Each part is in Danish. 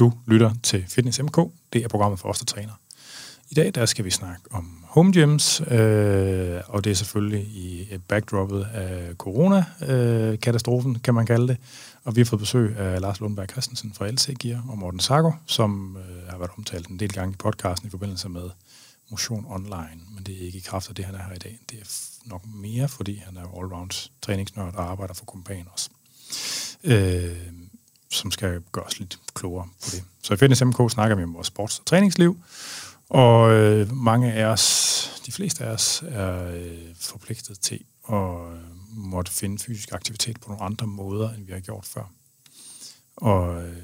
Du lytter til Fitness MK. Det er programmet for os, der træner. I dag der skal vi snakke om home gyms, øh, og det er selvfølgelig i backdroppet af corona-katastrofen, kan man kalde det. Og vi har fået besøg af Lars Lundberg Christensen fra LC Gear og Morten Sago, som øh, har været omtalt en del gange i podcasten i forbindelse med motion online, men det er ikke i kraft af det, han er her i dag. Det er nok mere, fordi han er allround træningsnørd og arbejder for Kompan også. Øh, som skal gøre os lidt klogere på det. Så i Fitness MK snakker vi om vores sports- og træningsliv, og øh, mange af os, de fleste af os, er øh, forpligtet til at øh, måtte finde fysisk aktivitet på nogle andre måder, end vi har gjort før. Og øh,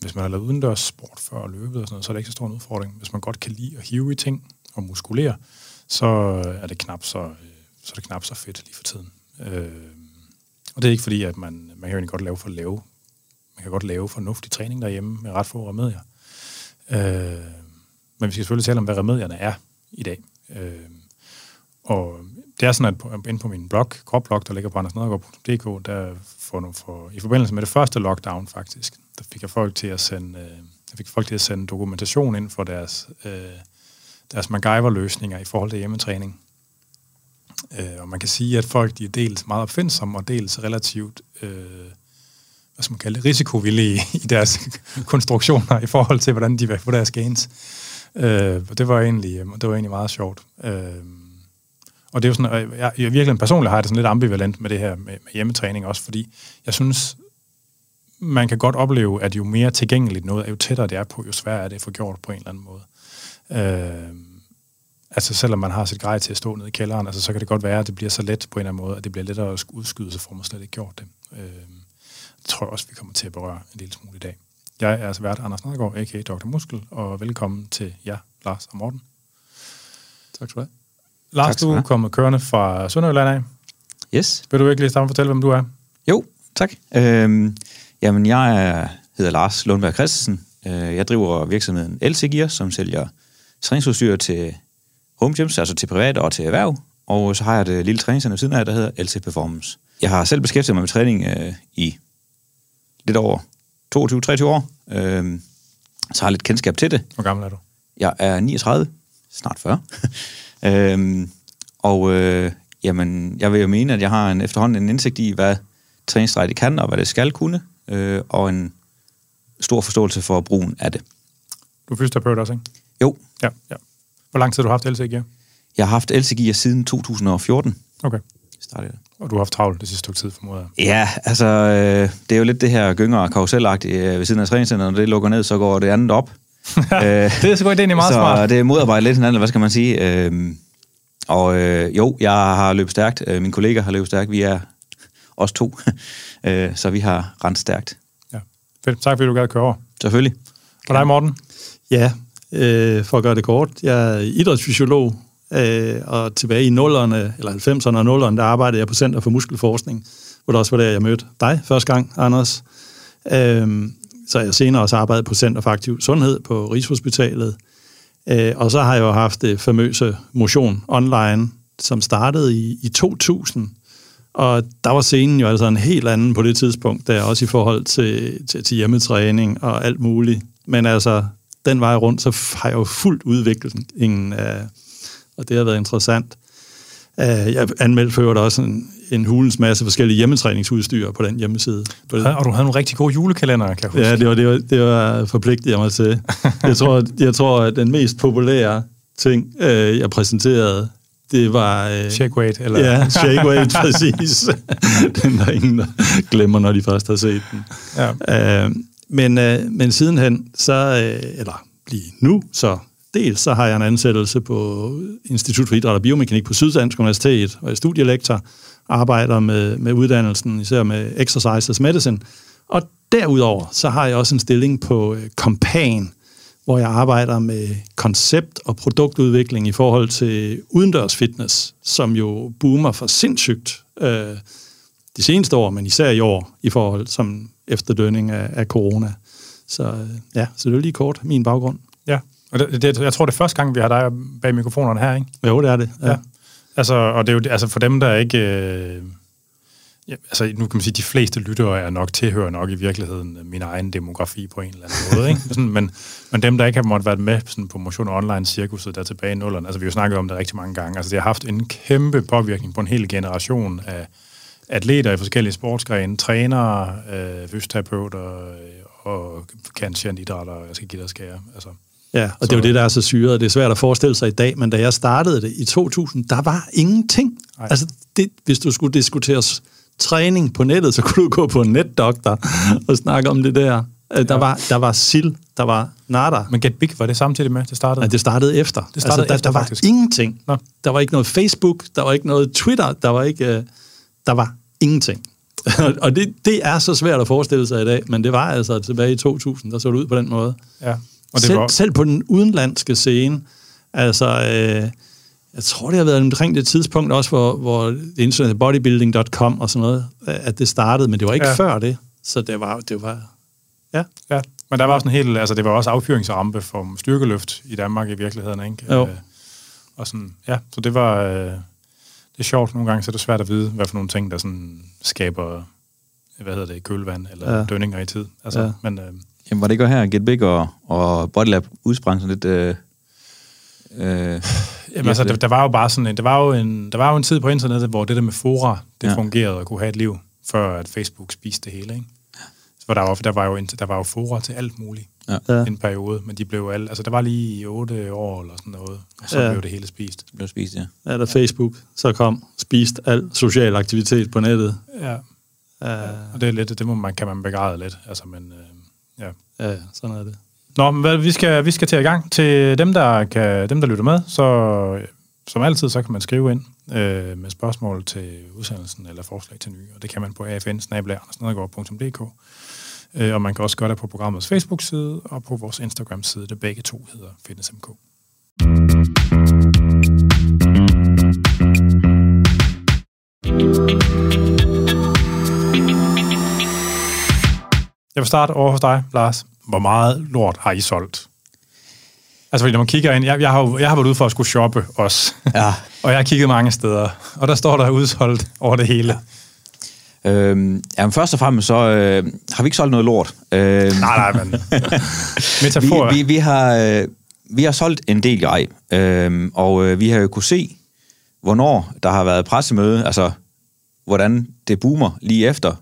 hvis man har lavet udendørs sport før og løbet og sådan noget, så er det ikke så stor en udfordring. Hvis man godt kan lide at hive i ting og muskulere, så øh, er det knap så, øh, så, er det knap så fedt lige for tiden. Øh, og det er ikke fordi, at man, man kan jo egentlig godt lave for lave man kan godt lave fornuftig træning derhjemme med ret få remedier. Øh, men vi skal selvfølgelig tale om, hvad remedierne er i dag. Øh, og det er sådan, at inde på min blog, kropblog, der ligger på andersnedergaard.dk, der for, for, i forbindelse med det første lockdown faktisk, der fik jeg folk til at sende, øh, jeg fik folk til at sende dokumentation ind for deres, øh, deres MacGyver-løsninger i forhold til hjemmetræning. Øh, og man kan sige, at folk de er dels meget opfindsomme og dels relativt øh, hvad skal man kalde det, risikovillige i deres konstruktioner i forhold til, hvordan de vil få deres gains. Øh, og det var, egentlig, øh, det var egentlig meget sjovt. Øh, og det er jo sådan, jeg, jeg virkelig personligt har jeg det sådan lidt ambivalent med det her med, med hjemmetræning også, fordi jeg synes, man kan godt opleve, at jo mere tilgængeligt noget er, jo tættere det er på, jo sværere er det at få gjort på en eller anden måde. Øh, altså selvom man har sit grej til at stå nede i kælderen, altså, så kan det godt være, at det bliver så let på en eller anden måde, at det bliver lettere at udskyde, så får man slet ikke gjort det. Øh, tror jeg også, vi kommer til at berøre en lille smule i dag. Jeg er altså vært Anders Nedergaard, a.k.a. Dr. Muskel, og velkommen til jer, Lars og Morten. Tak skal du have. Lars, du er kommet kørende fra Sønderjylland af. Yes. Vil du ikke lige starte og fortælle, hvem du er? Jo, tak. Øhm, jamen, jeg er, hedder Lars Lundberg Christensen. Øh, jeg driver virksomheden LC Gear, som sælger træningsudstyr til home gyms, altså til privat og til erhverv. Og så har jeg det lille træningscenter ved siden af, der hedder LC Performance. Jeg har selv beskæftiget mig med træning øh, i lidt over 22-23 år, øh, så har jeg lidt kendskab til det. Hvor gammel er du? Jeg er 39, snart 40. øh, og øh, jamen, jeg vil jo mene, at jeg har en, efterhånden en indsigt i, hvad træningsdrej kan, og hvad det skal kunne, øh, og en stor forståelse for brugen af det. Du er fysioterapeut også, ikke? Jo. Ja, ja. Hvor lang tid har du haft LCG? Jeg har haft LCG siden 2014. Okay. Startede det. Og du har haft travlt det sidste stykke tid, formoder jeg. Ja, altså, øh, det er jo lidt det her gynger og karuselagtigt øh, ved siden af træningscenteret. Når det lukker ned, så går det andet op. øh, det er sgu egentlig meget så smart. det modarbejder lidt hinanden, hvad skal man sige. Øh, og øh, jo, jeg har løbet stærkt. Øh, min kollega har løbet stærkt. Vi er os to. øh, så vi har rent stærkt. Ja. Fedt. Tak fordi du gad køre over. Selvfølgelig. Og dig, Morten? Ja, øh, for at gøre det kort. Jeg er idrætsfysiolog, Øh, og tilbage i 0'erne, eller 90'erne og 0'erne, der arbejdede jeg på Center for Muskelforskning, hvor det også var der, jeg mødte dig første gang, Anders. Øh, så jeg senere også arbejdet på Center for Aktiv Sundhed på Rigshospitalet. Øh, og så har jeg jo haft det famøse Motion Online, som startede i, i 2000. Og der var scenen jo altså en helt anden på det tidspunkt, der også i forhold til, til, til hjemmetræning og alt muligt. Men altså, den vej rundt, så har jeg jo fuldt udviklingen af, og det har været interessant. Uh, jeg anmeldte der også en, en hulens masse forskellige hjemmetræningsudstyr på den hjemmeside. Og du havde nogle rigtig gode julekalender, kan jeg huske. Ja, det var, det var, det var forpligtet jeg mig til. Jeg tror, jeg tror, at den mest populære ting, uh, jeg præsenterede, det var... Uh, shake weight, eller? Ja, shake weight, præcis. den der ingen, der glemmer, når de først har set den. Ja. Uh, men, uh, men sidenhen, så, eller lige nu, så Dels så har jeg en ansættelse på Institut for Idræt og Biomekanik på Syddansk Universitet, hvor jeg er studielektor, arbejder med, med uddannelsen, især med Exercise Medicine. Og derudover så har jeg også en stilling på øh, Compan, hvor jeg arbejder med koncept- og produktudvikling i forhold til udendørs fitness, som jo boomer for sindssygt øh, de seneste år, men især i år, i forhold som efterdønning af, af corona. Så øh, ja, så det er lige kort min baggrund. Ja, og det, det, jeg tror, det er første gang, vi har dig bag mikrofonerne her, ikke? Jo, det er det. Ja. ja. Altså, og det er jo altså for dem, der ikke... Øh, Ja, altså nu kan man sige, at de fleste lyttere er nok tilhører nok i virkeligheden min egen demografi på en eller anden måde. Ikke? Sådan, men, men dem, der ikke har måttet være med sådan på Motion Online-cirkuset der tilbage i nullerne, altså vi har jo snakket om det rigtig mange gange, altså det har haft en kæmpe påvirkning på en hel generation af atleter i forskellige sportsgrene, trænere, øh, fysioterapeuter øh, og kanskje idrætter, jeg skal give dig skære. Altså, Ja, og så. det er jo det, der er så syret. Det er svært at forestille sig i dag, men da jeg startede det i 2000, der var ingenting. Ej. Altså, det, hvis du skulle diskutere træning på nettet, så kunne du gå på en netdoktor og snakke om det der. Der, ja. var, der var sild, der var nada. Men Get Big, var det samtidig med, det startede? Nej, det startede efter. Det startede altså, der, efter, der var faktisk. ingenting. Nå. Der var ikke noget Facebook, der var ikke noget Twitter, der var ikke... Uh, der var ingenting. og det, det er så svært at forestille sig i dag, men det var altså tilbage i 2000, der så det ud på den måde. Ja. Og det selv, var... selv på den udenlandske scene, altså... Øh, jeg tror, det har været omkring det tidspunkt også, hvor, hvor internet bodybuilding.com og sådan noget, at det startede, men det var ikke ja. før det. Så det var, det var ja. ja. Men der var også en helt, altså det var også affyringsrampe for styrkeløft i Danmark i virkeligheden, ikke? Jo. Øh, og sådan, ja, så det var, øh, det er sjovt nogle gange, så er det svært at vide, hvad for nogle ting, der sådan skaber, hvad hedder det, kølvand eller ja. dønninger i tid. Altså, ja. men, øh, Jamen, var det ikke her, Get Big og, og Bodylab udsprang sådan lidt... Øh, øh, Jamen, altså, der, der, var jo bare sådan en, der var jo en, der var jo en tid på internettet, hvor det der med fora, det ja. fungerede og kunne have et liv, før at Facebook spiste det hele, ikke? Så der var, der var jo, der var jo fora til alt muligt ja. en periode, men de blev alle, altså der var lige i otte år eller sådan noget, og så ja. blev det hele spist. Det blev spist, ja. Ja, da Facebook så kom, spist al social aktivitet på nettet. Ja, ja. og det er lidt, det må man, kan man begræde lidt, altså, men øh, ja. Ja, sådan er det. Nå, men hvad, vi, skal, vi skal til i gang. Til dem, der, kan, dem, der lytter med, så som altid, så kan man skrive ind øh, med spørgsmål til udsendelsen eller forslag til nye, og det kan man på afn øh, og man kan også gøre det på programmets Facebook-side og på vores Instagram-side, det begge to hedder FitnessMK. Jeg vil starte over hos dig, Lars. Hvor meget lort har I solgt? Altså, fordi når man kigger ind, jeg, jeg, har, jeg har været ude for at skulle shoppe også. Ja. og jeg har kigget mange steder, og der står der udsolgt over det hele. Ja. Øhm, jamen, først og fremmest så øh, har vi ikke solgt noget lort. Øhm, nej, nej, men metafor. Vi, vi, vi, har, øh, vi har solgt en del grej, øh, og øh, vi har jo kunne se, hvornår der har været pressemøde, altså hvordan det boomer lige efter.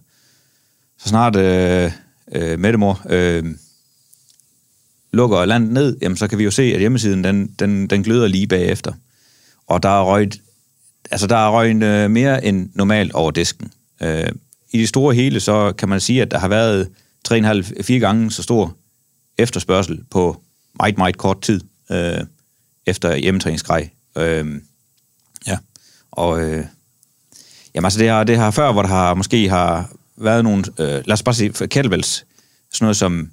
Så snart øh, øh, Mettemor øh, lukker landet ned, jamen, så kan vi jo se, at hjemmesiden den, den, den gløder lige bagefter. Og der er røget, altså der er røget øh, mere end normalt over disken. Øh, I det store hele, så kan man sige, at der har været 3,5-4 gange så stor efterspørgsel på meget, meget kort tid øh, efter hjemmetræningsgrej. Øh, ja, og øh, jamen, altså det har, det har før, hvor der har måske har været nogle, øh, lad os bare sige, kettlebells, sådan noget som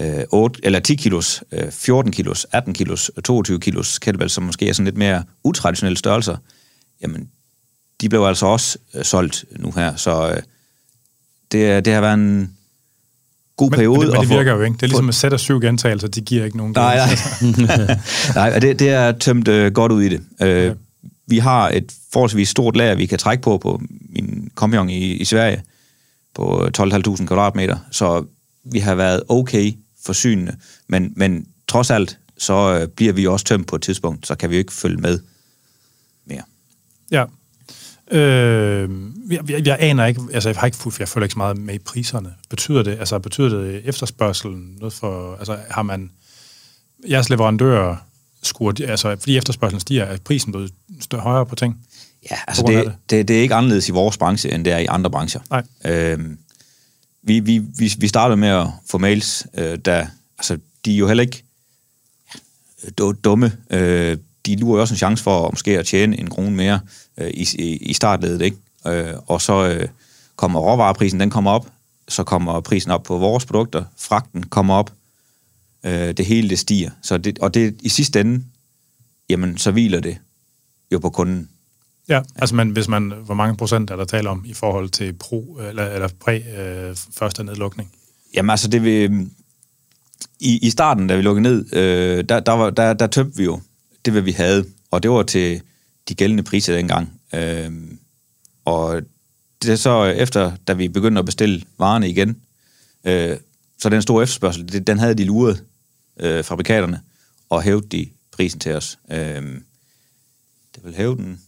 øh, 8, eller 10 kilos, øh, 14 kilos, 18 kilos, 22 kilos kettlebells, som måske er sådan lidt mere utraditionelle størrelser, jamen, de blev altså også øh, solgt nu her, så øh, det, det har været en god men, periode. Men det, men det virker få, jo ikke. Det er ligesom at sætte syv gentagelser, de giver ikke nogen Nej, nej. nej det, det er tømt øh, godt ud i det. Øh, okay. Vi har et forholdsvis stort lager, vi kan trække på på min kompagnon i, i Sverige, på 12.500 kvadratmeter, så vi har været okay forsynende, men, men trods alt, så øh, bliver vi også tømt på et tidspunkt, så kan vi jo ikke følge med mere. Ja. Øh, jeg, jeg, jeg aner ikke, altså jeg har ikke jeg følger ikke så meget med i priserne. Betyder det, altså betyder det efterspørgselen noget for, altså har man, jeres leverandører skruer, altså fordi efterspørgselen stiger, er prisen blevet større, højere på ting? Ja, altså det, det. Det, det er ikke anderledes i vores branche, end det er i andre brancher. Nej. Øhm, vi, vi, vi, vi startede med at få mails, øh, der, altså, de er jo heller ikke ja, dumme. Øh, de lurer jo også en chance for måske at tjene en krone mere øh, i, i, i startledet, ikke? Øh, og så øh, kommer råvareprisen, den kommer op, så kommer prisen op på vores produkter, fragten kommer op, øh, det hele det stiger. Så det, og det i sidste ende, jamen, så hviler det jo på kunden. Ja, altså men hvis man, hvor mange procent er der tale om i forhold til pro, eller, eller præ øh, første nedlukning? Jamen altså, det vil, i, i starten, da vi lukkede ned, øh, der, der, var, der, der tømte vi jo det, hvad vi havde, og det var til de gældende priser dengang. Øh, og det er så efter, da vi begyndte at bestille varerne igen, øh, så den store efterspørgsel, det, den havde de luret øh, fabrikaterne, og hævet de prisen til os. Øh, det vil hæve den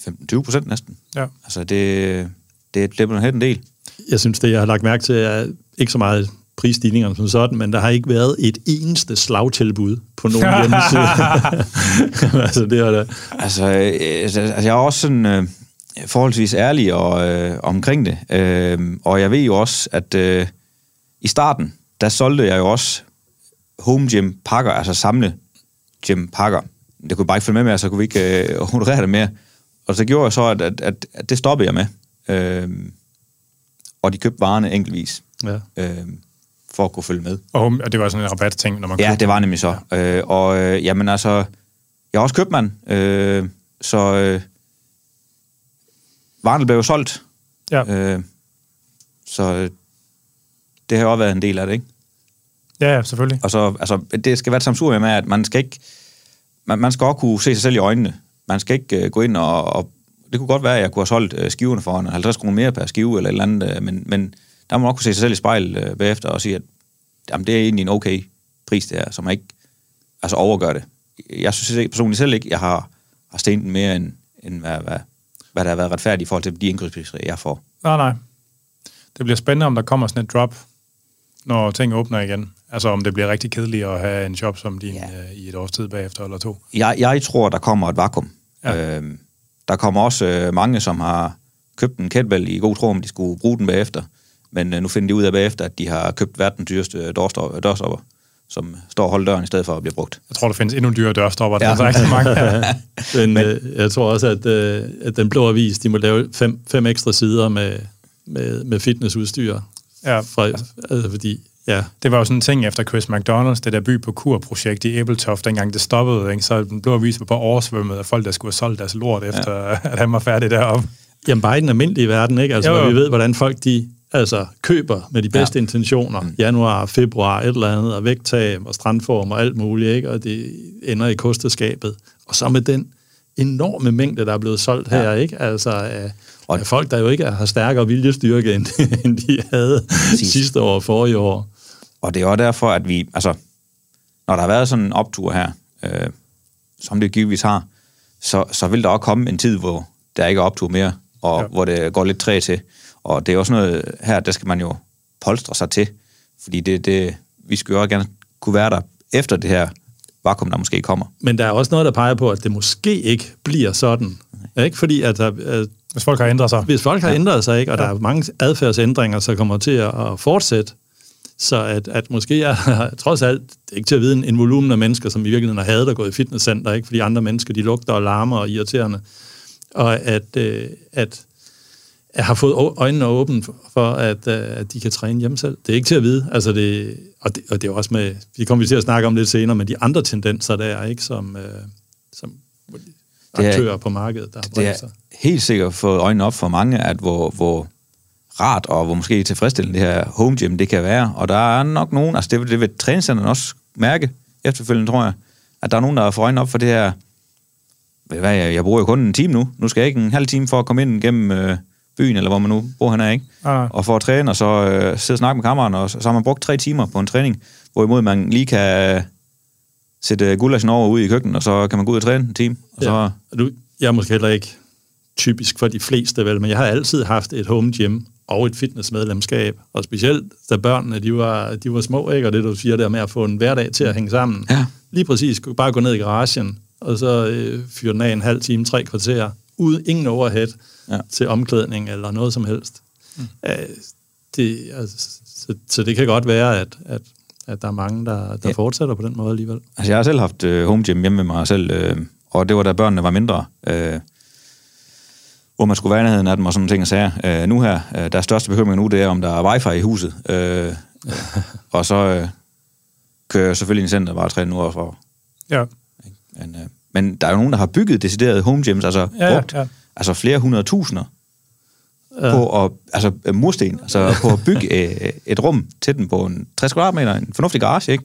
15-20 procent næsten. Ja. Altså det, det, det bliver en del. Jeg synes, det jeg har lagt mærke til, er ikke så meget prisstigningerne som sådan, men der har ikke været et eneste slagtilbud på nogen hjemmeside. altså, det er det. Altså, øh, altså, jeg er også sådan øh, forholdsvis ærlig og, øh, omkring det. Øh, og jeg ved jo også, at øh, i starten, der solgte jeg jo også home gym pakker, altså samle gym pakker. Det kunne bare ikke følge med mere, så kunne vi ikke øh, honorere det mere. Og så gjorde jeg så, at, at, at, at det stoppede jeg med. Øh, og de købte varerne enkeltvis. Ja. Øh, for at kunne følge med. Og, og det var sådan en rabat-ting, når man Ja, købte det var nemlig så. Ja. Øh, og øh, jamen altså, jeg er også købmand, øh, så øh, varerne blev jo solgt. Ja. Øh, så øh, det har jo også været en del af det, ikke? Ja, ja, selvfølgelig. Og så, altså, det skal være et samsur med, at man skal ikke, man, man skal også kunne se sig selv i øjnene. Man skal ikke øh, gå ind og, og, det kunne godt være, at jeg kunne have solgt øh, skiverne for en 50 kroner mere per skive eller et eller andet, øh, men, men der må man også kunne se sig selv i spejl øh, bagefter og sige, at jamen, det er egentlig en okay pris, det her, som ikke altså overgør det. Jeg synes personligt selv ikke, jeg har, har stenet mere, end, end hvad, hvad, hvad der har været retfærdigt i forhold til de indkøbspriser, jeg får. Nej, nej. Det bliver spændende, om der kommer sådan et drop, når ting åbner igen. Altså om det bliver rigtig kedeligt at have en job som din Ja. ja. i et års tid bagefter eller to. Jeg, jeg tror, der kommer et vakuum. Ja. Øhm, der kommer også øh, mange, som har købt en kettlebell i god tro, om de skulle bruge den bagefter. Men øh, nu finder de ud af bagefter, at de har købt verdens dyreste dørstopper, dørstopper som står og holder døren i stedet for at blive brugt. Jeg tror, der findes endnu dyre dørstopper, der Ja. ja. er rigtig mange. Ja. Men, Men øh, jeg tror også, at, øh, at den blå avis, de må lave fem, fem ekstra sider med, med, med fitnessudstyr. Ja. Fra, altså, fordi, ja, Det var jo sådan en ting efter Chris McDonald's, det der by på kur-projekt i Æbeltoft, dengang det stoppede, ikke? så den blå avis var på oversvømmet af folk, der skulle have solgt deres lort, efter ja. at han var færdig deroppe. Jamen bare i den almindelige verden, ikke? Altså, Jo, jo, vi ved, hvordan folk de altså, køber med de bedste ja. intentioner. Mm. Januar, februar, et eller andet, og vægttab og strandform og alt muligt, ikke? Og det ender i kosteskabet. Og så med den enorme mængde, der er blevet solgt ja. her, ikke? Altså af, Og- af folk, der jo ikke har stærkere viljestyrke, end, end de havde Præcis. sidste år og forrige år. Og det er også derfor, at vi, altså, når der har været sådan en optur her, øh, som det givetvis har, så, så vil der også komme en tid, hvor der ikke er optur mere, og Ja. ja. hvor det går lidt træ til. Og det er også noget her, der skal man jo polstre sig til, fordi det, det, vi skulle jo også gerne kunne være der efter det her vakuum, der måske kommer. Men der er også noget, der peger på, at det måske ikke bliver sådan. Ikke fordi, at, at Hvis folk har ændret sig. hvis folk har ja. ændret sig, ikke, og ja. der er mange adfærdsændringer, så kommer til at fortsætte, så at, at måske er trods alt, det er ikke til at vide, en, en volumen af mennesker, som i virkeligheden har hadet at gå i fitnesscenter, ikke? fordi andre mennesker, de lugter og larmer og irriterende, og at, øh, at jeg har fået øjnene åbne for, at, øh, at de kan træne hjemme selv. Det er ikke til at vide. Altså det, og, det, og det er også med, vi kommer til at snakke om lidt senere, men de andre tendenser der, ikke, som, øh, som Det er- aktører på markedet, der har Det er sig. Helt sikkert fået øjnene op for mange, at hvor, hvor rart og hvor måske tilfredsstillende det her home gym det kan være. Og der er nok nogen, altså det, vil- det vil træningscenteren også mærke efterfølgende, tror jeg, at der er nogen, der har fået øjnene op for det her, hvad, jeg, jeg bruger jo kun en time nu. Nu skal jeg ikke en halv time for at komme ind gennem øh, byen, eller hvor man nu bor henne, ikke? Nej. Og for at træne, og så øh, sidde og snakke med kammeren, og så, så har man brugt tre timer på en træning, hvorimod man lige kan sætte gulasjen over ude i køkkenet, og så kan man gå ud og træne en time. Og så, Ja. Og Du, jeg er måske heller ikke typisk for de fleste, vel, men jeg har altid haft et home gym og et fitnessmedlemskab, og specielt da børnene, de var, de var små, ikke? og det du siger der med at få en hverdag til at hænge sammen. Ja. Lige præcis, bare gå ned i garagen, og så øh, fyre den af en halv time, tre kvarter, uden ingen overhead Ja. til omklædning eller noget som helst. Mm. Øh, det, altså, så, så det kan godt være, at, at, at der er mange, der, der ja. fortsætter på den måde alligevel. Altså, jeg har selv haft øh, home gym hjemme med mig selv, øh, og det var da børnene var mindre, øh, hvor man skulle være i nærheden af dem og sådan nogle ting og sager. Øh, nu her, øh, der er største bekymring nu, det er, om der er wifi i huset. Øh, og så øh, kører jeg selvfølgelig i center bare træne nu også for. Ja, Men, øh, men der er jo nogen, der har bygget deciderede home gyms, altså ja, brugt ja. altså flere hundrede tusinder Ja. på at, altså øh, mursten, altså på at bygge øh, et rum til den på en 60 kvadratmeter, en fornuftig garage, ikke?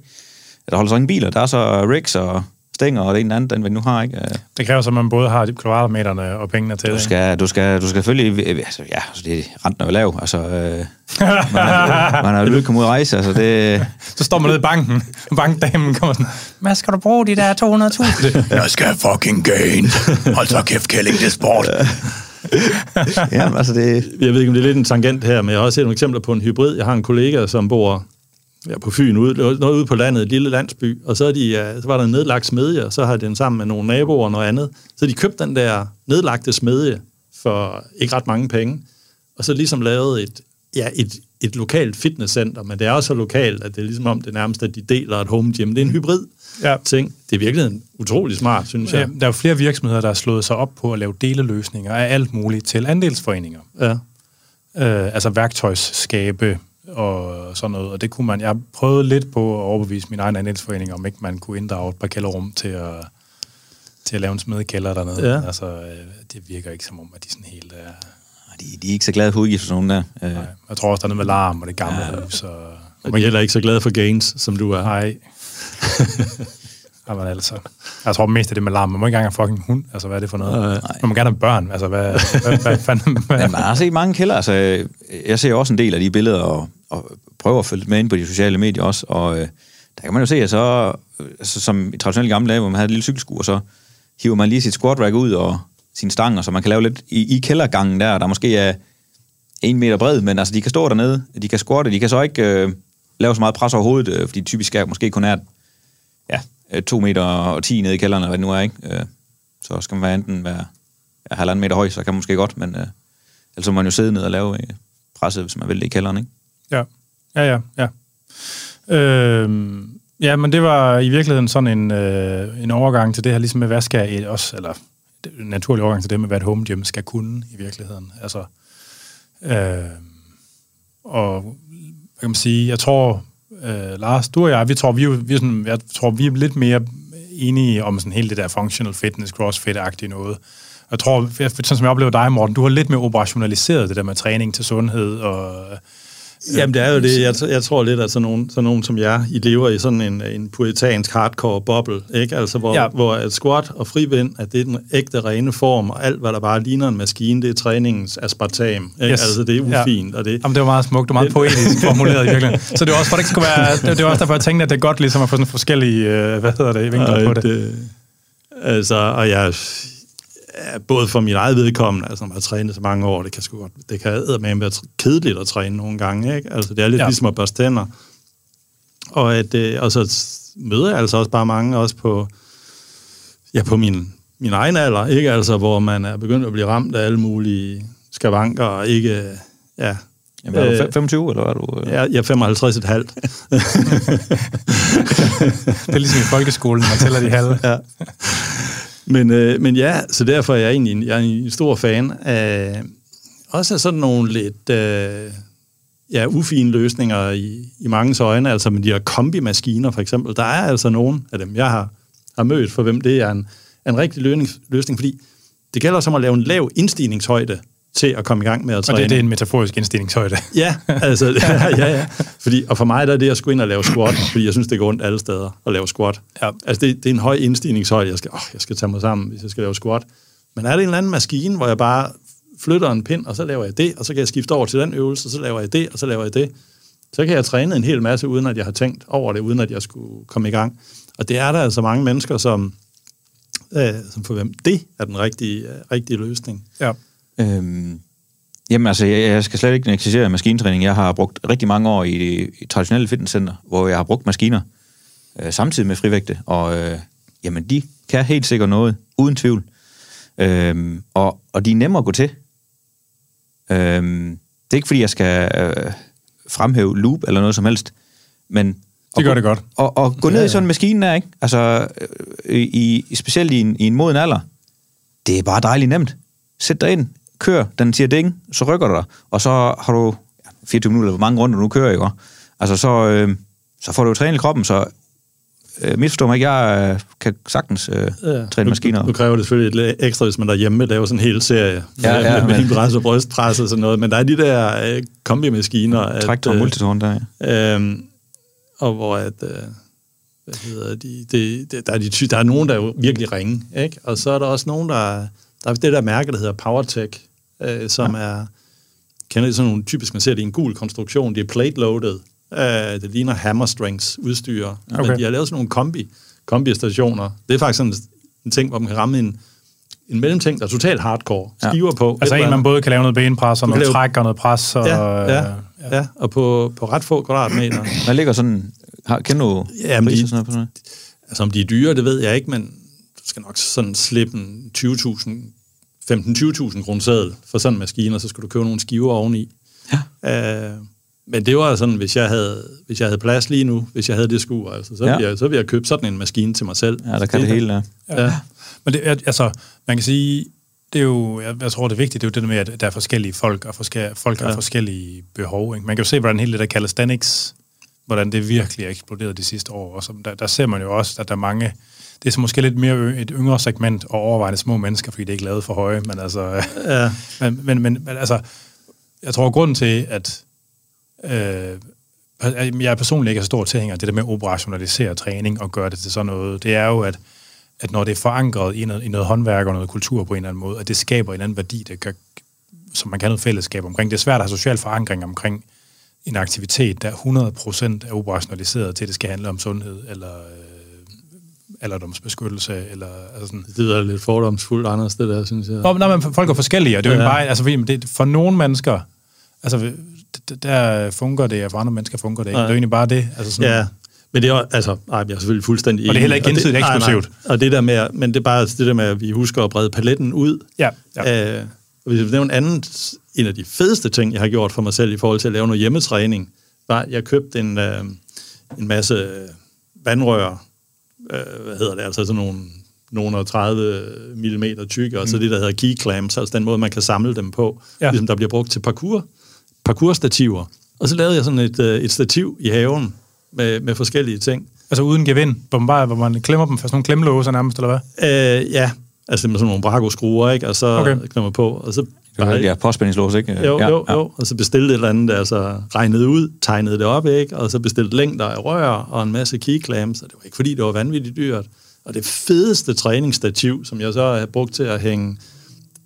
Der holder så ingen biler, der er så rigs og stænger og det ene andet, end vi nu har, ikke? Øh, Det kræver så, at man både har de kvadratmeterne og pengene til Du det. skal, du skal, du skal selvfølgelig... Altså, ja, altså, det, renten er jo lav. Altså, øh, man, er, man er jo lige kommet ud at rejse. Altså, det, Så står man nede i banken, og bankdamen kommer sådan, hvad skal du bruge de der 200.000? Jeg skal fucking gain. Hold så kæft, Kælling, det er sport. ja, altså, det, Jeg ved ikke, om det er lidt en tangent her, men jeg har også set nogle eksempler på en hybrid. Jeg har en kollega, som bor ja, på Fyn, ude, noget ude på landet, et lille landsby, og så, er de, ja, så var der en nedlagt smedje, og så har den sammen med nogle naboer og noget andet. Så de købte den der nedlagte smedje for ikke ret mange penge, og så ligesom lavet et, ja, et, et lokalt fitnesscenter, men det er også så lokalt, at det er ligesom om det nærmest, at de deler et home gym. Det er en hybrid Ja. ting. Det er virkelig en utrolig smart, synes Ja, jeg. der er jo flere virksomheder, der har slået sig op på at lave deleløsninger af alt muligt til andelsforeninger. Ja. øh, altså værktøjsskabe og sådan noget. Og det kunne man, jeg prøvede lidt på at overbevise min egen andelsforening, om ikke man kunne inddrage et par kælderrum til at, til at lave en smedekælder dernede. Ja. Altså, øh, det virker ikke som om, at de sådan helt er... de, de er ikke så glade for udgifter, sådan nogen der. Øh, Nej. Jeg tror også, der er noget med larm og det gamle ja. hus. Og, Og man er heller ikke så glad for gains, som du er. nej. Jamen altså, jeg tror mest af det med larm. Man må ikke engang have fucking hund. Altså, hvad er det for noget? Nej. Man må gerne have børn. Altså, hvad, hvad, hvad fanden... Hvad? Men man har set mange kælder. Altså, jeg ser også en del af de billeder, og, og prøver at følge med ind på de sociale medier også. Og øh, der kan man jo se, at så, altså, som i traditionelle gamle dage, hvor man havde et lille cykelskur, så hiver man lige sit squat rack ud og sine stanger, så man kan lave lidt i, i kældergangen der, der måske er en meter bred, men altså, de kan stå dernede, de kan squatte, de kan så ikke øh, lave så meget pres over hovedet, øh, fordi typisk er måske kun er ja, Øh, to meter og 10 nede i kælderen, eller hvad det nu er, ikke? Øh, så skal man være enten være ja, halvanden meter høj, så kan man måske godt, men øh, ellers må man jo sidde ned og lave øh, presset, hvis man vil det i kælderen, ikke? Ja, ja, ja. ja. Øhm, ja, men det var i virkeligheden sådan en, øh, en overgang til det her, ligesom med, hvad skal et, også, eller en naturlig overgang til det med, hvad et home gym skal kunne i virkeligheden. Altså, øh, og hvad kan man sige, jeg tror, øh, Lars, du og jeg, vi tror, vi, er vi, er sådan, jeg tror, vi er lidt mere enige om sådan hele det der functional fitness, crossfit-agtige noget. Jeg tror, jeg- sådan som jeg oplever dig, Morten, du har lidt mere operationaliseret det der med træning til sundhed og Jamen, det er jo det. Jeg, jeg tror lidt, at sådan nogen, sådan nogen som jer, I lever i sådan en, en puritansk hardcore boble, ikke? Altså, hvor, Ja. ja. hvor et squat og frivind, at det er den ægte rene form, og alt, hvad der bare ligner en maskine, det er træningens aspartam. Ikke? Yes. Altså, det er Ja. ufint, og det... Jamen, det var meget smukt, var meget poetisk formuleret i virkeligheden. Så det var også for, at det ikke skulle være, det, var også derfor, jeg tænkte, at det er godt ligesom at få sådan forskellige, øh, hvad hedder det, vinkler på og det. det. Altså, og jeg, ja, både for min eget vedkommende, altså når man har trænet så mange år, det kan sgu godt, det kan med være kedeligt at træne nogle gange, ikke? Altså, det er lidt Ja. ligesom at børste tænder. Og, at, øh, og så møder jeg altså også bare mange, også på, ja, på min, min egen alder, ikke? Altså, hvor man er begyndt at blive ramt af alle mulige skavanker, og ikke, ja, Jamen, er du Øh, fem- 25, eller hvad er du? Øh? jeg, jeg er 55 et halvt. Det er ligesom i folkeskolen, man tæller de halve. ja. Men, øh, men ja, så derfor er jeg egentlig en, jeg er en stor fan af også af sådan nogle lidt øh, ja, ufine løsninger i, i mange øjne, altså med de her kombimaskiner for eksempel. Der er altså nogen af dem, jeg har, har mødt, for hvem det er en, en rigtig løsning, løsning, fordi det gælder som at lave en lav indstigningshøjde til at komme i gang med at Og træne. det, det er en metaforisk indstigningshøjde. Ja, altså, ja, ja, ja. Fordi, og for mig der er det at skulle ind og lave squat, fordi jeg synes, det går ondt alle steder at lave squat. Ja. Altså, det, det er en høj indstigningshøjde. Jeg skal, åh, jeg skal tage mig sammen, hvis jeg skal lave squat. Men er det en eller anden maskine, hvor jeg bare flytter en pind, og så laver jeg det, og så kan jeg skifte over til den øvelse, og så laver jeg det, og så laver jeg det. Så kan jeg træne en hel masse, uden at jeg har tænkt over det, uden at jeg skulle komme i gang. Og det er der altså mange mennesker, som, øh, som for hvem det er den rigtige, øh, rigtige løsning. Ja. Øhm, jamen altså, jeg, jeg skal slet ikke negligere maskintræning. Jeg har brugt rigtig mange år i i traditionelle fitnesscenter, hvor jeg har brugt maskiner øh, samtidig med frivægte, og øh, jamen, de kan helt sikkert noget, uden tvivl. Øhm, og, og de er nemmere at gå til. Øhm, det er ikke, fordi jeg skal øh, fremhæve loop eller noget som helst, men... Det gør at det gå- godt. Og, og gå ned i sådan en maskine der, ikke? Altså, øh, i, i, specielt i en, i en moden alder, det er bare dejligt nemt. Sæt dig ind, kør, den siger ding, så rykker du dig, og så har du ja, 24 minutter, hvor mange runder du nu kører, ikke? Altså, så, øh, så får du trænet kroppen, så øh, misforstå mig ikke, jeg øh, kan sagtens øh, ja. træne maskiner. Nu, nu kræver det selvfølgelig lidt ekstra, hvis man derhjemme laver sådan en hel serie Ja, med, ja, med, men- hindpres og brystpres og sådan noget. Men der er de der øh, kombimaskiner. Træk og øh, multitårn der, ja. Øhm, og hvor at, øh, hvad hedder de, det, det, der, er de, der er nogen, der er virkelig ringe, ikke? Og så er der også nogen, der, der er det der mærke, der hedder PowerTech, øh, som ja. er, kender I sådan nogle, typisk man ser det i en gul konstruktion, det er plate-loaded, øh, det ligner hammer strengths udstyr, okay. men de har lavet sådan nogle kombi, kombi-stationer. Det er faktisk sådan en ting, hvor man kan ramme en, en mellemting, der er totalt hardcore. Skiver på. Altså en, man både kan lave noget benpres, og noget lave- træk og noget pres. Og, Ja, ja, øh, ja, og på, på ret få kvadratmeter. Der ligger sådan... Har, kender du Jamen, priser de- sådan noget på sådan noget? Altså om de er dyre, det ved jeg ikke, men du skal nok sådan slippe en 20.000, 15-20.000 kroner seddel for sådan en maskine, og så skal du købe nogle skiver oveni. Ja. Øh, men det var sådan, hvis jeg, havde, hvis jeg havde plads lige nu, hvis jeg havde det skur, altså, så, Ja. ville jeg, så ville jeg købe sådan en maskine til mig selv. Ja, der kan det hele, ja. Ja. Men det, er- altså, man kan sige, det er jo, jeg, jeg tror, det er vigtigt, det er jo det der med, at der er forskellige folk, og forske, folk har Ja. forskellige behov. Ikke? Man kan jo se, hvordan hele det der calisthenics, hvordan det virkelig er eksploderet de sidste år. Og så, der, der ser man jo også, at der er mange, det er så måske lidt mere et yngre segment, og overvejende små mennesker, fordi det er ikke lavet for høje, men altså, Ja. men, men, men, men altså, jeg tror, grunden til, at øh, jeg er personligt ikke er stor tilhænger af det der med at operationalisere træning og gøre det til sådan noget, det er jo, at, at når det er forankret i noget, i noget håndværk og noget kultur på en eller anden måde, at det skaber en eller anden værdi, det kan, som man kan have noget fællesskab omkring. Det er svært at have social forankring omkring en aktivitet, der 100% er operationaliseret til, at det skal handle om sundhed, eller øh, alderdomsbeskyttelse, eller altså sådan. Det lyder lidt fordomsfuldt, Anders, det der, synes jeg. Nå, nej, men folk er forskellige, og det er jo Ja. ja. bare, altså det, for nogle mennesker, altså der fungerer det, og for andre mennesker fungerer det ikke. Nej. Det er jo egentlig bare det. Altså sådan, Ja, men det er altså, ej, jeg er selvfølgelig fuldstændig Og det er heller ikke enig. gensidigt nej, nej. eksklusivt. Og det der med, men det er bare det der med, at vi husker at brede paletten ud. ja, ja. Øh, og hvis jeg vil nævne en anden, en af de fedeste ting, jeg har gjort for mig selv i forhold til at lave noget hjemmetræning, var, at jeg købte en, øh, en masse vandrør, øh, hvad hedder det, altså sådan nogle, nogle og 30 mm tykke, og så det, der hedder key clamps, altså den måde, man kan samle dem på, Ja. ligesom der bliver brugt til parkour, parkourstativer. Og så lavede jeg sådan et, øh, et stativ i haven med, med forskellige ting. Altså uden gevind, hvor man, bare, hvor man klemmer dem for sådan nogle klemlåser nærmest, eller hvad? Øh, ja, altså med sådan nogle brago-skruer, ikke? Og så okay. klemmer på, og så... Det var ja, påspændingslås, ikke? Jo, ja, jo, jo. Og så bestilte et eller andet, altså regnede ud, tegnede det op, ikke? Og så bestilte længder af rør og en masse key clamps, og det var ikke fordi, det var vanvittigt dyrt. Og det fedeste træningsstativ, som jeg så har brugt til at hænge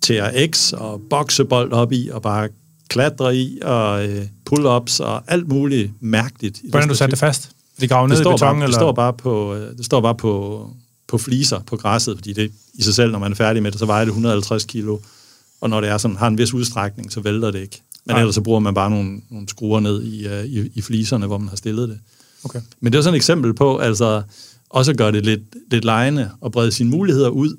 TRX og boksebold op i, og bare klatre i, og øh, pull-ups og alt muligt mærkeligt. i Hvordan du satte det fast? De graver ned det i står, beton, bare, eller? det står bare på, øh, det står bare på, på fliser på græsset, fordi det i sig selv, når man er færdig med det, så vejer det 150 kilo. Og når det er sådan, har en vis udstrækning, så vælter det ikke. Men Nej. ellers så bruger man bare nogle, nogle skruer ned i, uh, i, i fliserne, hvor man har stillet det. Okay. Men det er sådan et eksempel på, altså også at gøre det lidt, lidt lejende og brede sine muligheder ud.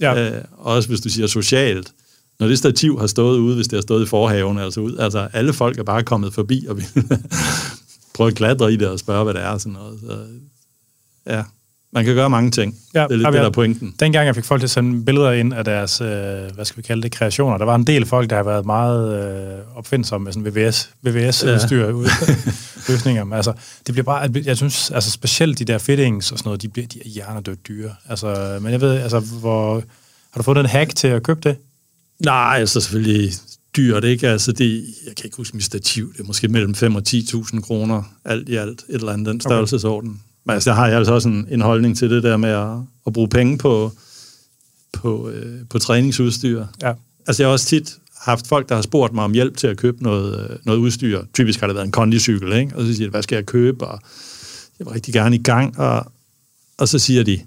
Ja. Øh, også hvis du siger socialt. Når det stativ har stået ude, hvis det har stået i forhaven, altså ud, altså alle folk er bare kommet forbi og vil prøve at klatre i det og spørge, hvad det er og sådan noget. Så, ja, man kan gøre mange ting. Ja, det er lidt jamen, det, der jeg- er pointen. Dengang jeg fik folk til at sende billeder ind af deres, øh, hvad skal vi kalde det, kreationer, der var en del folk, der har været meget øh, opfindsomme med sådan VVS, VVS-udstyr, ja. løsninger. Men altså, det bliver bare, jeg synes, altså specielt de der fittings og sådan noget, de, bliver, de er hjernedødt dyre. Altså, men jeg ved, altså, hvor, har du fået en hack til at købe det? Nej, altså selvfølgelig dyrt, ikke? Altså det, jeg kan ikke huske mit stativ, det er måske mellem 5 og 10.000 kroner, alt i alt, et eller andet, den størrelsesorden. Okay. Men altså, der har jeg altså også en, en holdning til det der med at, at bruge penge på, på, øh, på træningsudstyr. Ja. Altså jeg har også tit haft folk, der har spurgt mig om hjælp til at købe noget, øh, noget udstyr. Typisk har det været en kondicykel, ikke? Og så siger de, hvad skal jeg købe? Og jeg vil rigtig gerne i gang. Og, og så siger de,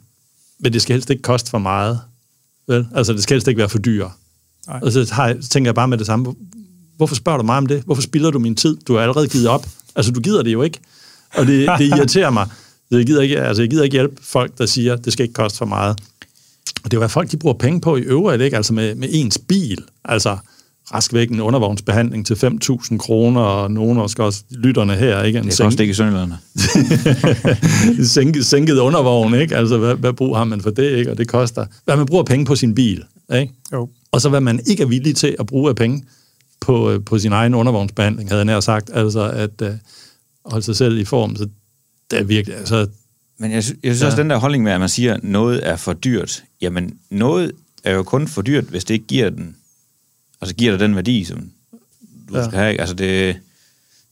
men det skal helst ikke koste for meget. Vel? Altså det skal helst ikke være for dyr. Nej. Og så, har så tænker jeg bare med det samme, hvorfor spørger du mig om det? Hvorfor spilder du min tid? Du har allerede givet op. Altså du gider det jo ikke. Og det, det irriterer mig. Jeg gider, ikke, altså, jeg gider ikke hjælpe folk, der siger, det skal ikke koste for meget. Og det er jo, hvad folk de bruger penge på i øvrigt, ikke? Altså med, med ens bil. Altså rask væk en undervognsbehandling til 5.000 kroner, og nogen også, også lytterne her, ikke? En Det sænk- koster ikke i Sønderjylland. en sænket, sænket undervogn, ikke? Altså, hvad, hvad brug har man for det, ikke? Og det koster... Hvad man bruger penge på sin bil, ikke? Jo. Og så hvad man ikke er villig til at bruge af penge på, øh, på sin egen undervognsbehandling, havde jeg nær sagt. Altså at øh, holde sig selv i form. Så det er virkelig... Altså, Men jeg, sy- jeg synes ja. også, den der holdning med, at man siger, at noget er for dyrt. Jamen, noget er jo kun for dyrt, hvis det ikke giver den, altså giver dig den værdi, som du Ja. skal have. ikke? Altså det,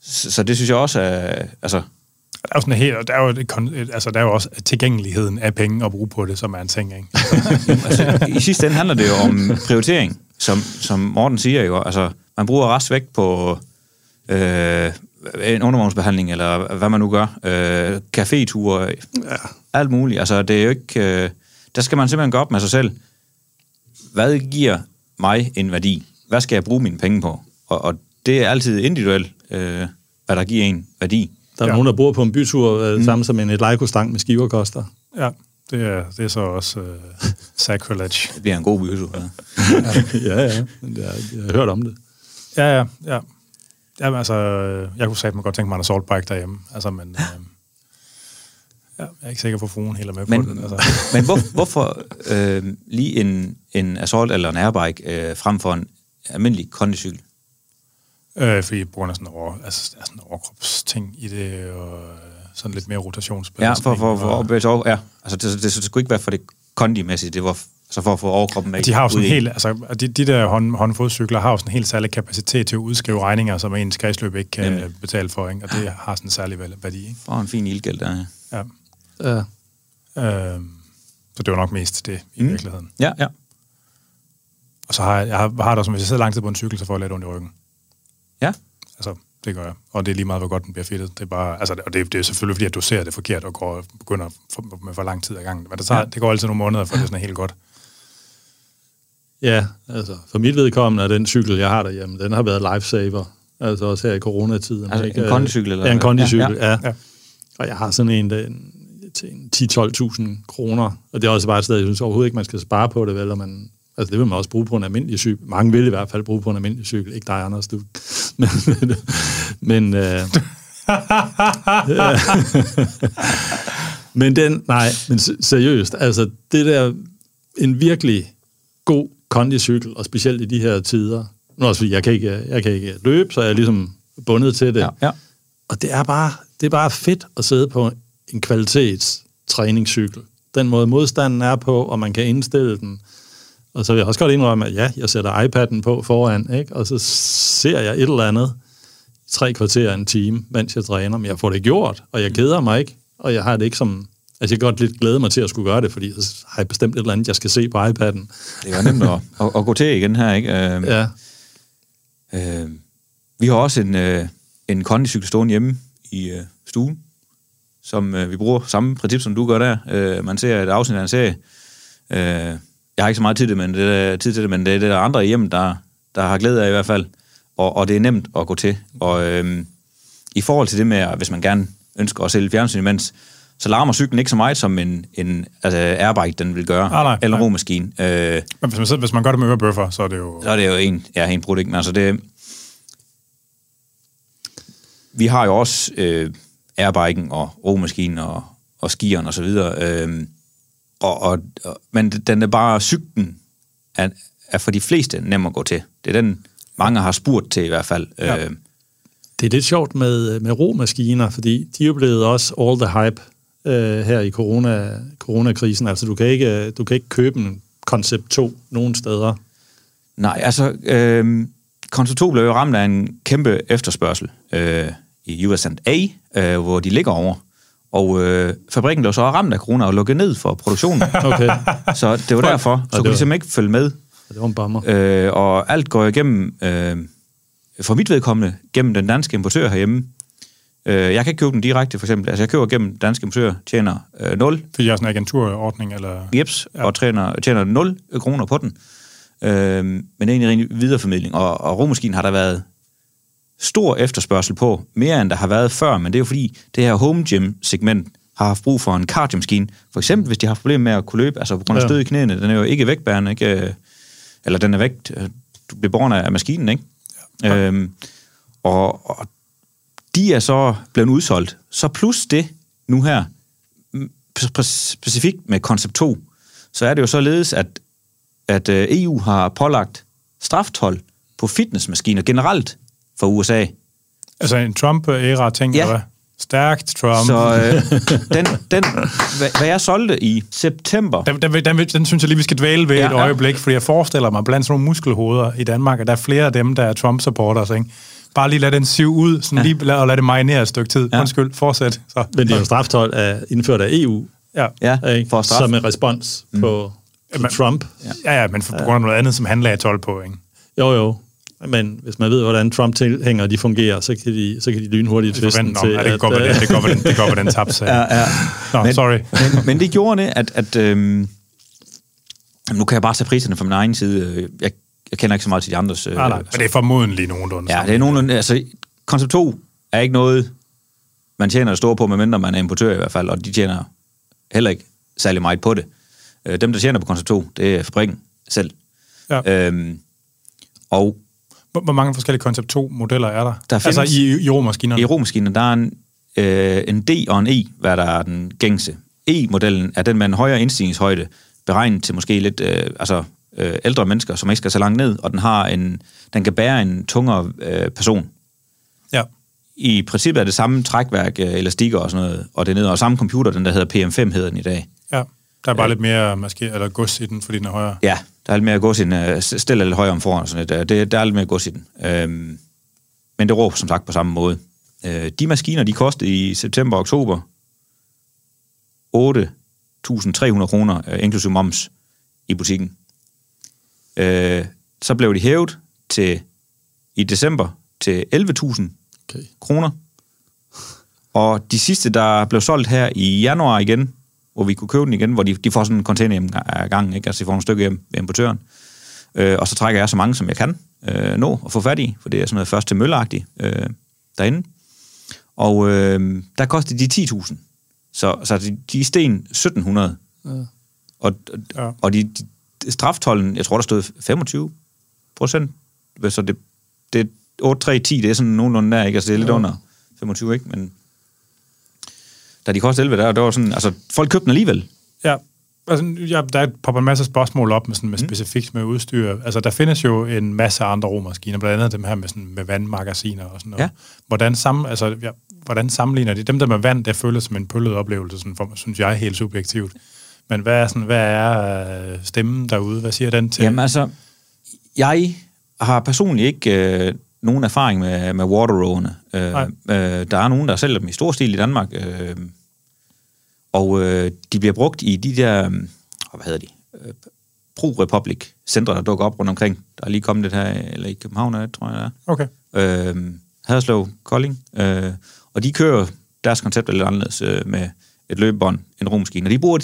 så, så det synes jeg også er, altså, Der er jo, sådan helt, der er jo, et, altså, der er jo også tilgængeligheden af penge at bruge på det, som er en ting, ikke? altså, I sidste ende handler det jo om prioritering, som, som Morten siger jo. Altså, man bruger rest vægt på øh, en undervognsbehandling, eller hvad man nu gør. Øh, caféture, ja. alt muligt. Altså, det er jo ikke... Øh, der skal man simpelthen gå op med sig selv. Hvad giver mig en værdi? Hvad skal jeg bruge mine penge på? Og, og det er altid individuelt, øh, hvad der giver en værdi. Der er Ja. ja. nogen, der bor på en bytur øh, mm. sammen som en et Leico-stang med skiver koster. Ja, det er, det er så også uh, sacrilege. Det bliver en god bytur. Ja. ja, ja. Men Jeg, jeg har hørt om det. Ja, ja, ja. Jamen, altså, jeg kunne satme godt tænke mig en assault bike derhjemme. Altså, men... Øh, ja, jeg er ikke sikker på, at fruen helt er med Men, på den. Altså. men hvor, hvorfor øh, lige en, en assault eller en airbike øh, frem for en almindelig kondicykel? Øh, fordi på grund af sådan, over, altså, der er sådan en overkropsting i det, og øh, sådan lidt mere Ja, rotationsbelastning. for, for, for, og, for ja. Altså, det, det, det, skulle ikke være for det kondimæssige, det var så for at få overkroppen med. de har jo sådan helt, altså, de, de der hånd, håndfodcykler har jo sådan en helt særlig kapacitet til at udskrive regninger, som ens kredsløb ikke kan Nemlig. betale for, ikke? og det har sådan en særlig værdi. Ikke? For en fin ildgæld der. ja. Ja. Ja. Øh, så det var nok mest det i Mm. virkeligheden. Ja, ja. Og så har jeg, jeg har, har det også, hvis jeg sidder lang tid på en cykel, så får jeg lidt ondt i ryggen. Ja. Altså, det gør jeg. Og det er lige meget, hvor godt den bliver fedtet. Det er bare, altså, og det, det er selvfølgelig, fordi at du ser det forkert og går, begynder for, med for lang tid ad gangen. Men det, tager, Ja. ja. det går altid nogle måneder, for det er sådan helt godt. Ja, altså for mit vedkommende er den cykel, jeg har derhjemme, den har været lifesaver. Altså også her i coronatiden. Altså ikke? en kondicykel, eller Ja, en kondicykel, ja. Ja, ja. Og jeg har sådan en, der, til en 10-12.000 kroner. Og det er også bare et sted, jeg synes overhovedet ikke, man skal spare på det, vel? Og man, altså det vil man også bruge på en almindelig cykel. Mange vil i hvert fald bruge på en almindelig cykel. Ikke dig, Anders, du. Men, men, men øh, men den, nej, men se- seriøst, altså det der, en virkelig god kondicykel, og specielt i de her tider, nu også jeg kan ikke, jeg kan ikke løbe, så er jeg ligesom bundet til det. ja, ja. Og det er bare, det er bare fedt at sidde på en kvalitets træningscykel. Den måde modstanden er på, og man kan indstille den. Og så vil jeg også godt indrømme, at ja, jeg sætter iPad'en på foran, ikke? og så ser jeg et eller andet i tre kvarter en time, mens jeg træner, men jeg får det gjort, og jeg keder mig ikke, og jeg har det ikke som... Altså, jeg kan godt lidt glæde mig til at skulle gøre det, fordi så har jeg bestemt et eller andet, jeg skal se på iPad'en. Det er nemt at, at, at, gå til igen her, ikke? Øh, Ja, øh, vi har også en, øh, en kondicykel stående hjemme i øh, stuen, som øh, vi bruger samme princip, som du gør der. Øh, man ser et afsnit af en serie. Øh, jeg har ikke så meget tid til det, men det er, tid til det, men det er det der andre i hjemmet, der, der har glæde af i hvert fald. Og, og det er nemt at gå til. Og øh, i forhold til det med, hvis man gerne ønsker at sælge fjernsyn imens, så larmer cyklen ikke så meget, som en, en altså airbike den vil gøre, Ah, nej, eller en romaskine. Øh, Men hvis man, hvis man gør det med ørebøffer, så er det jo... så er det jo en, ja, en produkt, men altså det... Vi har jo også øh, airbiken og romaskinen og, og skieren og så videre. Øh, og, og, og, men den er bare, cyklen er, er for de fleste nem at gå til. Det er den, mange har spurgt til i hvert fald. Ja. Øh, Det er lidt sjovt med, med romaskiner, fordi de er jo blevet også all the hype øh, her i corona, coronakrisen. Altså, du kan, ikke, du kan ikke købe en Concept 2 nogen steder. Nej, altså, øh, Konto 2 blev jo ramt af en kæmpe efterspørgsel øh, i USA, øh, hvor de ligger over. Og øh, fabrikken blev så ramt af corona og lukket ned for produktionen. Okay, så det var derfor. Så kunne de simpelthen ikke følge med. det var en bummer. Øh, og alt går igennem, øh, for mit vedkommende, gennem den danske importør herhjemme. Øh, jeg kan ikke købe den direkte, for eksempel. Altså, jeg køber gennem danske importør, tjener øh, 0 Fordi jeg er sådan en agenturordning, eller... jeps, ja. og tjener, tjener 0 kroner på den. Øh, men det er egentlig ren videreformidling. Og, og romaskinen har der været stor efterspørgsel på, mere end der har været før, men det er jo fordi, det her home gym segment har haft brug for en cardio-maskine. For eksempel, hvis de har haft problemer med at kunne løbe, altså på grund af Ja. stød i knæene, den er jo ikke vægtbærende, ikke? Øh, eller den er væk, øh, du bliver borgen af af maskinen, ikke? Ja. Øhm, og, og de er så blevet udsolgt. Så plus det nu her, mm, spe- spe- specifikt med Concept 2, så er det jo således, at, at øh, EU har pålagt straftol på fitnessmaskiner generelt for USA. Altså en Trump-æra-ting, Ja. eller hvad? Stærkt Trump. Så øh, den, den, hvad, hvad jeg solgte i september, Den, den, den, den, den synes jeg lige, vi skal dvæle ved Ja, et ja. øjeblik, fordi jeg forestiller mig blandt sådan nogle muskelhoveder i Danmark, at der er flere af dem, der er Trump-supporters, ikke? bare lige lad den sive ud, sådan Ja. lige lad, og lad det marinere et stykke tid. Ja. Undskyld, fortsæt. Så. Men det er jo straftøj er indført af EU, Ja. Ja, ikke? for som en respons på, på Jamen- Trump. ja, ja, men for, på grund af noget andet, som han lagde 12 på, ikke? Jo, jo. Men hvis man ved, hvordan Trump-tilhængere de fungerer, så kan de, så kan de lynhurtigt Vi tviste til, om, ja, det være, øh, det, det være, den, det den tabte sag. Ja, ja. Nå, Men- sorry. men, men det gjorde det, at, at øhm, nu kan jeg bare tage priserne fra min egen side. Jeg, jeg kender ikke så meget til de andres. Øh, Nej, nej, men det er formodentlig nogenlunde. Ja, det er nogenlunde... Altså, koncept 2 er ikke noget, man tjener det store på, medmindre man er importør i hvert fald, og de tjener heller ikke særlig meget på det. Øh, Dem, der tjener på koncept 2, det er fabrikken selv. Ja. Øhm, og Hvor, mange forskellige koncept 2-modeller er der? Der altså findes- i, i romaskinerne? i romaskinen, der er en, øh, en D og en E, hvad der er den gængse. E-modellen er den med en højere indstigningshøjde, beregnet til måske lidt øh, altså, øh, ældre mennesker, som ikke skal så langt ned, og den har en, den kan bære en tungere øh, person. Ja. I princippet er det samme trækværk, øh, elastikker og sådan noget, og det er ned og samme computer, den der hedder PM5 hedder den i dag. ja. Der er bare lidt mere måske, eller gods i den, fordi den er højere. Ja, der er lidt mere gods i den. Øh, stil lidt højere om foran og sådan lidt. Øh, Det, der er lidt mere gods i den. Øhm, men det råber som sagt på samme måde. Øh, de maskiner, de kostede i september og oktober 8.300 kroner, øh, inklusive moms, i butikken. Øh, så blev de hævet til i december til 11.000 Okay. kroner. Og de sidste, der blev solgt her i januar igen, hvor vi kunne købe den igen, hvor de, de får sådan en container af gangen, ikke? altså de får nogle stykker hjem ved importøren. Øh, og så trækker jeg så mange, som jeg kan øh, nå at få fat i, for det er sådan noget først til mølleagtigt øh, derinde. Og øh, der kostede de 10.000. Så, så de, de er sten 1.700. Ja. Og, Ja. og de, de, straftollen, jeg tror, der stod 25 procent. Så det, det 8, 3, 10, det er sådan nogenlunde der, ikke? Altså det er lidt Jo. under 25, ikke? Men da de kostede 11, der, der var sådan, altså folk købte den alligevel. Ja. Altså, ja, der popper en masse spørgsmål op med, sådan, med specifikt med udstyr. Altså, der findes jo en masse andre romaskiner, blandt andet dem her med, sådan, med vandmagasiner og sådan noget. Ja. Hvordan, sam, altså, ja, hvordan sammenligner de? Dem der med vand, det føles som en pøllet oplevelse, sådan, for, synes jeg, helt subjektivt. Men hvad er, sådan, hvad er øh, stemmen derude? Hvad siger den til? Jamen altså, jeg har personligt ikke øh, nogen erfaring med, med waterrowene. Øh, Nej. øh, der er nogen, der sælger dem i stor stil i Danmark, øh, og øh, de bliver brugt i de der, øh, hvad hedder de, øh, Pro Republic centre, der dukker op rundt omkring. Der er lige kommet det her, eller i København, tror jeg, der er. Okay. øh, Haderslev, Kolding, øh, og de kører deres koncept er lidt anderledes øh, med et løbebånd, en romaskine, og de bruger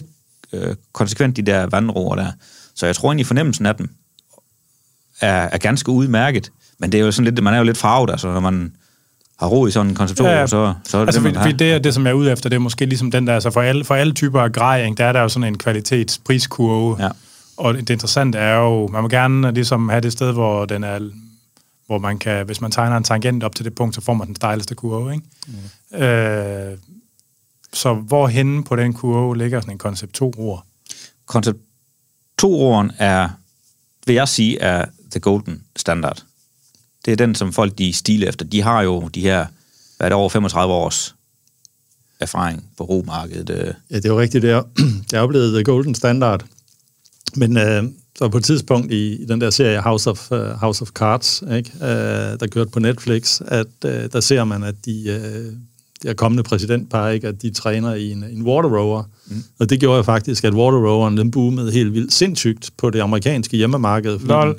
øh, konsekvent de der vandroer der. Så jeg tror egentlig, fornemmelsen af dem er, er ganske udmærket, men det er jo sådan lidt, man er jo lidt farvet, altså når man har ro i sådan en konceptor, Ja, ja. så, så er det Altså, det, man har. det, er det, som jeg er ude efter, det er måske ligesom den der, altså for alle, for alle typer af grejing, der er der jo sådan en kvalitetspriskurve. Ja. Og det interessante er jo, man må gerne ligesom have det sted, hvor den er, hvor man kan, hvis man tegner en tangent op til det punkt, så får man den stejleste kurve, ikke? Mm. Øh, så hvorhenne på den kurve ligger sådan en koncept 2 ord? Koncept 2-roeren er, vil jeg sige, er the golden standard. Det er den, som folk de stiler efter. De har jo de her, hvad er det, over 35 års erfaring på romarkedet. øh. Ja, det er jo rigtigt. Det er, det er jo blevet the golden standard. Men øh, så på et tidspunkt i, i den der serie House of, uh, House of Cards, ikke? Øh, der kørte på Netflix, at øh, der ser man, at de, øh, de her kommende præsidentpar, ikke? at de træner i en, en water rower. Mm. Og det gjorde jo faktisk, at water roweren den boomede helt vildt sindssygt på det amerikanske hjemmemarked. Fordi, Lol. den,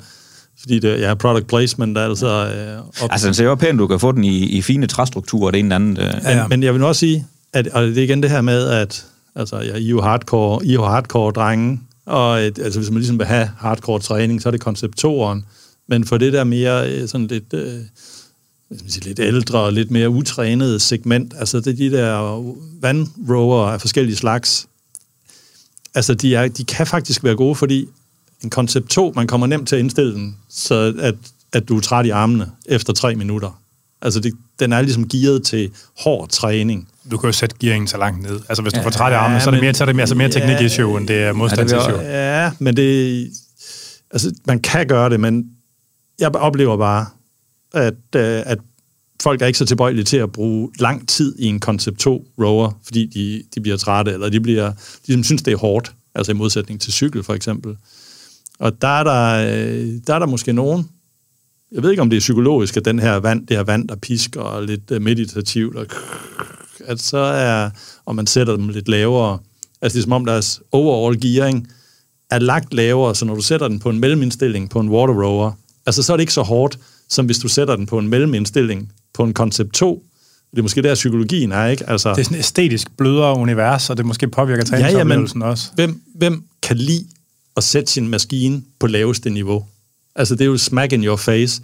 fordi det ja, product placement, altså... Øh, op, Altså, den ser jo pænt, du kan få den i, i fine træstrukturer, det ene eller andet. Øh. Men, men jeg vil nu også sige, at, og det er igen det her med, at altså, ja, I er jo hardcore, I er hardcore drenge, og et, altså, hvis man ligesom vil have hardcore træning, så er det konceptoren. Men for det der mere øh, sådan lidt, øh, sige, lidt ældre og lidt mere utrænet segment, altså det er de der vandrower af forskellige slags, altså de, er, de kan faktisk være gode, fordi en koncept 2, man kommer nemt til at indstille den, så at, at du er træt i armene efter tre minutter. Altså det, den er ligesom gearet til hård træning. Du kan jo sætte gearingen så langt ned. Altså, hvis du Ja, får træt i armene, så er det mere, så er det mere, altså mere ja, teknik-issue, end det er modstands-issue. Ja, men det... Altså, man kan gøre det, men jeg oplever bare, at, øh, at folk er ikke så tilbøjelige til at bruge lang tid i en Concept 2 rower, fordi de, de bliver trætte, eller de, bliver, de synes, det er hårdt, altså i modsætning til cykel for eksempel. Og der er der, øh, der, er der måske nogen, jeg ved ikke, om det er psykologisk, at den her vand, det her vand, der pisker og lidt øh, meditativt, og at så er, og man sætter dem lidt lavere, altså det er som om deres overall gearing er lagt lavere, så når du sætter den på en mellemindstilling på en water rower, altså så er det ikke så hårdt, som hvis du sætter den på en mellemindstilling på en Concept 2. Det er måske der, psykologien er, ikke? Altså, Det er sådan et æstetisk blødere univers, og det måske påvirker ja, ja, men træningsoplevelsen også. hvem, hvem kan lide at sætte sin maskine på laveste niveau? Altså, det er jo smack in your face.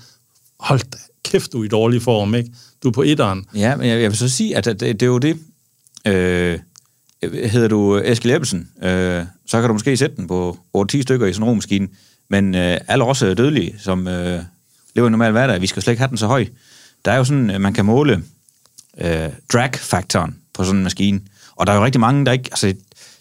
Hold da kæft, du er i dårlig form, ikke? Du er på etteren. Ja, men jeg, jeg vil så sige, at det, det er jo det. Øh, hedder du Eskil Ebbelsen, øh, så kan du måske sætte den på 8-10 stykker i sådan en romaskine, men øh, alle også dødelige, som øh, lever i normal hverdag. Vi skal slet ikke have den så høj. Der er jo sådan, øh, man kan måle øh, drag-faktoren på sådan en maskine, og der er jo rigtig mange, der ikke... Altså,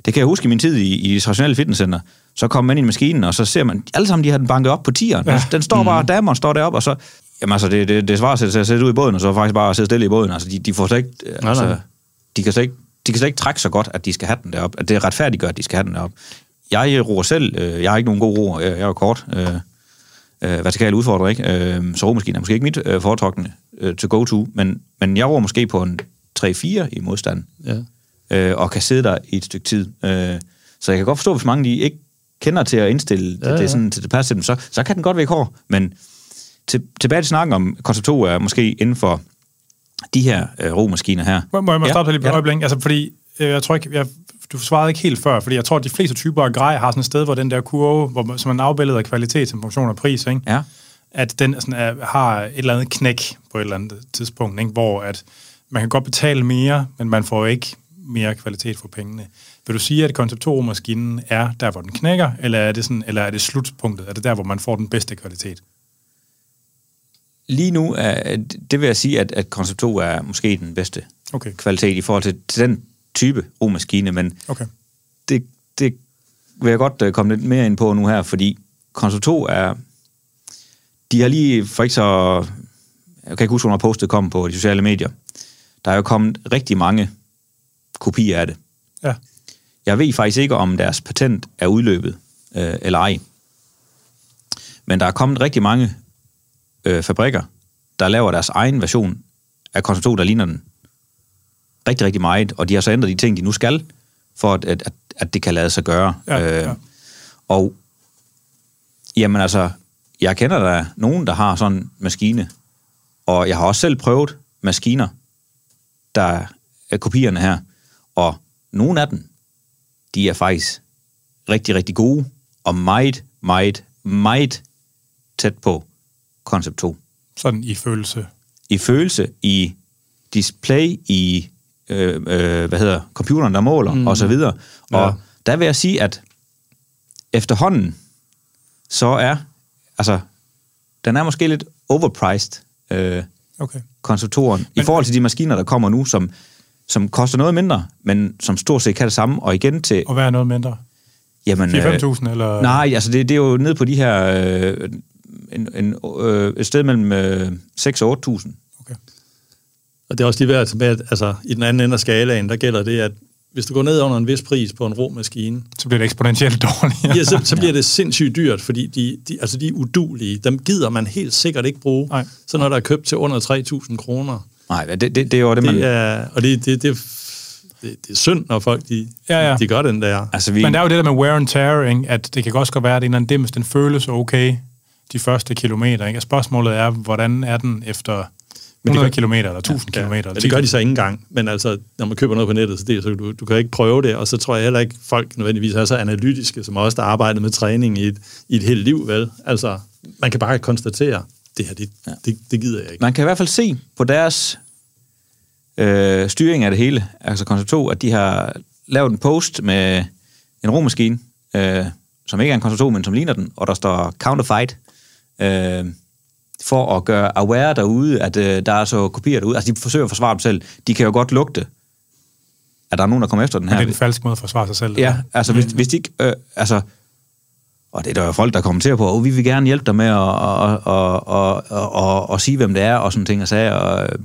det kan jeg huske i min tid i, i traditionelle fitnesscenter. Så kommer man ind i maskinen, og så ser man, alle sammen de har den banket op på tieren. Ja. Den står bare, dameren står deroppe, og så... Jamen altså, det, det, det svarer sig til at sætte ud i båden, og så faktisk bare sidde stille i båden. Altså, de, de får slet ikke... øh, Nej, altså, nej. de kan slet ikke de kan slet ikke trække så godt, at de skal have den derop. At det retfærdiggør, at de skal have den derop. Jeg roer selv. Øh, jeg har ikke nogen god roer. Jeg, jeg er jo kort. Øh, øh, vertikal udfordrer, ikke? Øh, så romaskinen er måske ikke mit øh, foretrukne øh, to go to, men, men jeg roer måske på en 3-4 i modstand, Ja. øh, og kan sidde der i et stykke tid. Øh, så jeg kan godt forstå, hvis mange de ikke kender til at indstille ja, Ja, det, det sådan, til det passer til dem, så, så kan den godt vække hård. Men til, tilbage til snakken om koncept 2 er måske inden for de her øh, romaskiner her. Må, må jeg må Ja, stoppe dig lige på ja. øjeblik? Altså, fordi øh, jeg tror ikke, jeg, du svarede ikke helt før, fordi jeg tror, at de fleste typer af grej har sådan et sted, hvor den der kurve, hvor, man- som er afbildet af kvalitet som funktion og pris, ikke? Ja. at den sådan er, har et eller andet knæk på et eller andet tidspunkt, ikke? hvor at man kan godt betale mere, men man får ikke mere kvalitet for pengene. Vil du sige, at Concept 2-maskinen er der, hvor den knækker, eller er det, sådan, eller er det slutpunktet? Er det der, hvor man får den bedste kvalitet? Lige nu, er, det vil jeg sige, at, at Concept 2 er måske den bedste Okay, kvalitet i forhold til, til den type romaskine, men okay. det, det vil jeg godt øh, komme lidt mere ind på nu her, fordi Concept 2 er... De har lige for ikke så... Jeg kan ikke huske, hvornår postet kom på de sociale medier. Der er jo kommet rigtig mange kopier af det. Ja, Jeg ved faktisk ikke, om deres patent er udløbet øh, eller ej. Men der er kommet rigtig mange øh, fabrikker, der laver deres egen version af Concept 2, der ligner den rigtig, rigtig meget. Og de har så ændret de ting, de nu skal, for at, at, at, det kan lade sig gøre. Ja, ja. Og jamen altså, jeg kender der nogen, der har sådan en maskine, og jeg har også selv prøvet maskiner, der er kopierne her, og nogle af dem, de er faktisk rigtig, rigtig gode, og meget, meget, meget tæt på Concept 2. sådan i følelse. I følelse, i display, i øh, øh, hvad hedder, computeren, der måler, mm. og så videre. Og Ja. der vil jeg sige, at efterhånden, så er, altså, den er måske lidt overpriced, øh, Okay. konstruktoren, i forhold til de maskiner, der kommer nu, som, som koster noget mindre, men som stort set kan det samme, og igen til, Og hvad er noget mindre? jamen... 4-5.000 eller? Nej, altså det, det er jo nede på de her, øh, en, en, øh, et sted mellem øh, 6 og 8.000. Okay. Og det er også lige værd at tage med, at altså, i den anden ende af skalaen, der gælder det, at hvis du går ned under en vis pris på en rå maskine, Så bliver det eksponentielt dårligere. ja, så, så bliver det sindssygt dyrt, fordi de, de, altså de er udulige. Dem gider man helt sikkert ikke bruge. Nej. Så når der er købt til under 3.000 kroner. Nej, det, det, det er jo det, man... Det er, og det, det, det, det, det er synd, når folk de, Ja, ja. de gør den der. Altså, vi, Men der er jo det der med wear and tear, ikke? at det kan også godt være, at en eller anden dims, den føles okay de første kilometer. Ikke? Og spørgsmålet er, hvordan er den efter 100 gør- km eller 1000 Ja, km? ja, det gør de så ikke engang. Men altså, når man køber noget på nettet, så, det, så du, du kan ikke prøve det, og så tror jeg heller ikke, folk nødvendigvis er så analytiske, som os, der har arbejdet med træning i et, i et helt liv, vel? Altså, man kan bare konstatere, det her, det, ja. det, det gider jeg ikke. man kan i hvert fald se på deres øh, styring af det hele, altså Concept 2, at de har lavet en post med en romaskine, øh, som ikke er en Concept 2, men som ligner den, og der står Counterfight, øh, for at gøre aware derude, at øh, der er så kopier derude. Altså, de forsøger at forsvare dem selv. De kan jo godt lugte, at der er nogen, der kommer efter den Men her. det er en falsk måde at forsvare sig selv. Ja, altså hvis, hvis de ikke... Øh, altså, og det er der jo folk, der kommenterer på, og vi vil gerne hjælpe dig med at og, og, og, og, og, og sige, hvem det er, og sådan ting og sager. Og, øh,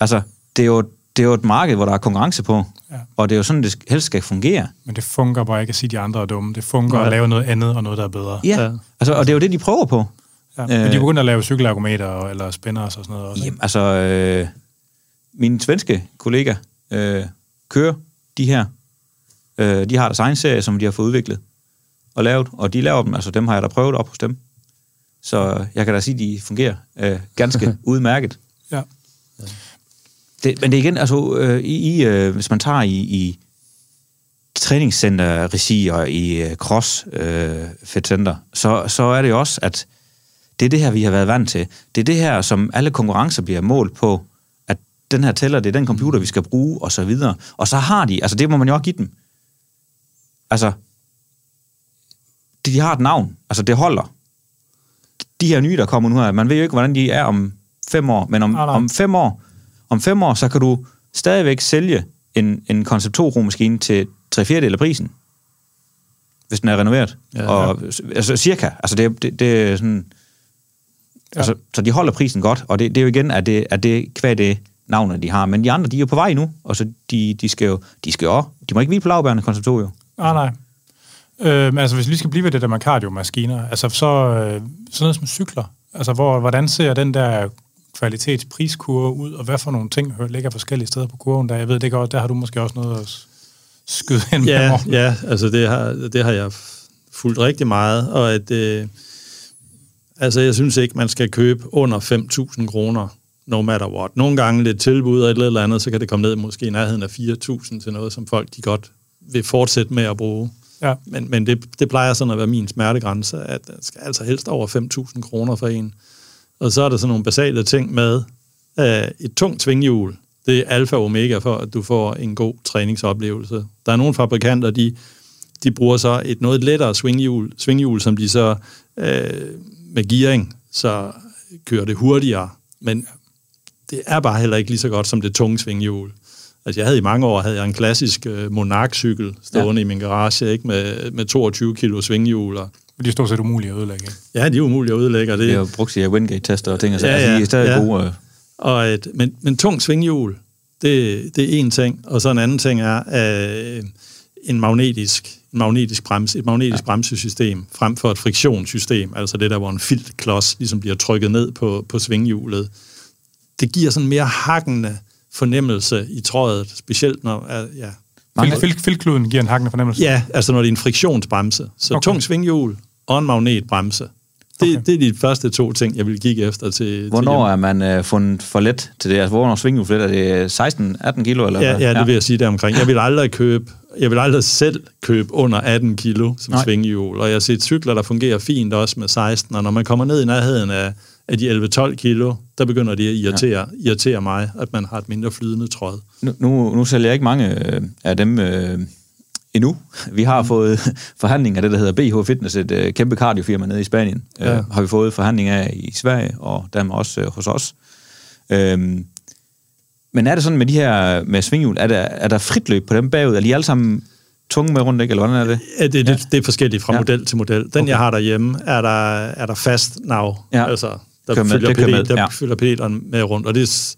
altså, det er, jo, det er jo et marked, hvor der er konkurrence på, Ja. og det er jo sådan, det helst skal fungere. Men det fungerer bare ikke at sige, at de andre er dumme. Det fungerer Nej. at lave noget andet og noget, der er bedre. Ja, Ja. ja. Altså, og det er jo det, de prøver på. Ja. Men de er begyndt at lave cykelargometer eller spændere og sådan noget også. Jamen, altså, øh, min svenske kollega øh, kører de her. Øh, de har deres egen serie, som de har fået udviklet og lavet, og de laver dem, altså dem har jeg da prøvet op hos dem. Så jeg kan da sige, at de fungerer øh, ganske udmærket. Ja. Det, men det er igen, altså, øh, i, øh, hvis man tager i, i træningscenter-regi og i øh, cross øh, center, så, så er det også, at det er det her, vi har været vant til. Det er det her, som alle konkurrencer bliver målt på, at den her tæller, det er den computer, vi skal bruge, og så videre. Og så har de, altså det må man jo også give dem. Altså, de har et navn, altså det holder. De her nye, der kommer nu her, man ved jo ikke, hvordan de er om fem år, men om, Nej, nej. om fem år, om fem år, så kan du stadigvæk sælge en, en Concept 2 maskine til tre fjerdedel af prisen, hvis den er renoveret. Ja, Ja, og, altså cirka. Altså det, det, det er sådan... Ja. Altså, så de holder prisen godt, og det, det er jo igen, at det, at det kvad det navnet, de har. Men de andre, de er jo på vej nu, og så de, de skal jo, de skal jo de må ikke hvile på lavbærende Concept 2, jo. Ah, nej. Øh, men altså, hvis vi lige skal blive ved det der med kardiomaskiner, altså så øh, sådan noget som cykler, altså hvor, hvordan ser den der kvalitetspriskurve ud, og hvad for nogle ting ligger forskellige steder på kurven der? Jeg ved det godt, der har du måske også noget at skyde ind med. Ja, Morten. ja, altså det har, det har jeg fulgt rigtig meget, og at, øh, altså jeg synes ikke, man skal købe under 5.000 kroner, no matter what. Nogle gange lidt tilbud og et eller andet, så kan det komme ned måske i nærheden af 4.000 til noget, som folk de godt vil fortsætte med at bruge. Ja. Men, men det, det plejer sådan at være min smertegrænse, at det skal altså helst over 5.000 kroner for en. Og så er der sådan nogle basale ting med øh, et tungt svinghjul. Det er alfa og omega for, at du får en god træningsoplevelse. Der er nogle fabrikanter, de, de bruger så et noget lettere svinghjul, svinghjul som de så øh, med gearing, så kører det hurtigere. Men det er bare heller ikke lige så godt som det tunge svinghjul. Altså jeg havde i mange år havde jeg en klassisk øh, Monarch-cykel stående ja. i min garage, ikke med, med 22 kilo svinghjul. Og, De er stort set umulige at ødelægge. ja, de er umulige at ødelægge, det, Det er jo brugt til Wingate-tester og ting, og så Ja, altså, ja, de er stadig ja. gode. øh. Og et, men, men tung svinghjul, det, det er en ting. Og så en anden ting er øh, en magnetisk, en magnetisk bremse, et magnetisk ja. bremsesystem frem for et friktionssystem. Altså det der, hvor en filtklods ligesom bliver trykket ned på, på svinghjulet. Det giver sådan mere hakkende fornemmelse i trådet, specielt når... Ja, Fil, fil, filkluden giver en hakkende fornemmelse. ja altså når det er en friktionsbremse. Så Okay. tung svinghjul og en magnetbremse. Det, Okay. det er de første to ting, jeg vil kigge efter til... Hvornår til er man øh, fundet for let til det? Altså, hvornår svinger for let? Er det 16-18 kilo? Eller Ja, hvad? ja, det vil jeg sige der omkring. Jeg vil aldrig købe, jeg vil aldrig selv købe under 18 kilo som Nej. svinghjul, og jeg har set cykler, der fungerer fint også med 16, og når man kommer ned i nærheden af, af de 11-12 kilo, der begynder det at irritere, ja. irritere mig, at man har et mindre flydende tråd. Nu, nu, nu sælger jeg ikke mange øh, af dem øh, endnu. Vi har fået forhandling af det, der hedder BH Fitness, et øh, kæmpe cardiofirma nede i Spanien. Ja. Ja. Øh, har vi fået forhandling af i Sverige, og dermed også øh, hos os. Øhm, men er det sådan med de her med svinghjul, er der, er der frit løb på dem bagud? Er de alle sammen tunge med rundt, ikke? Eller hvordan er det? Ja, det, det, det er forskelligt fra Ja. ja. model til model. Den, okay. jeg har derhjemme, er der, er der fast nav. Ja. Altså, der Kører med- følger, det pedal, med, der ja. følger pedalerne med rundt, og det er s-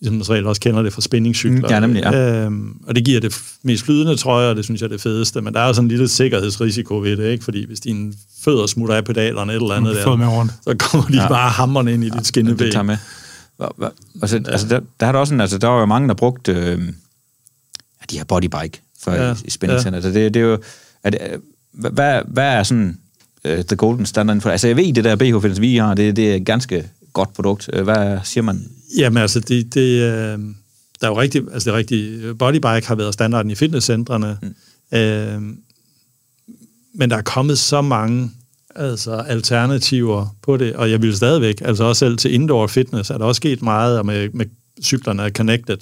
ligesom man som regel også kender det fra spændingscykler. Mm, ja, nemlig, ja. Øhm, og det giver det mest flydende, tror jeg, og det synes jeg er det fedeste. Men der er jo sådan en lille sikkerhedsrisiko ved det, ikke? Fordi hvis dine fødder smutter af pedalerne et eller andet der, med rundt. så kommer de Ja. ja. bare hammerne ind i dit det skinnevæg. tager med. Hva- hva- Altså, altså der, der har der også en, altså, der var jo mange, der brugte øh, ja, de her bodybike for ja, Ja, i, i spændingscenter. Ja. Så det, det er jo, er det, øh, hvad, hvad er sådan uh, the golden standard for Altså, jeg ved, det der BH Fitness, vi har, det, det er et ganske godt produkt. Øh, Hvad siger man? Jamen altså, det, det, øh, der er jo rigtig, altså det er rigtig, bodybike har været standarden i fitnesscentrene, mm. øh, men der er kommet så mange altså alternativer på det, og jeg vil stadigvæk, altså også selv til indoor fitness, er der også sket meget, og med, med cyklerne er connected,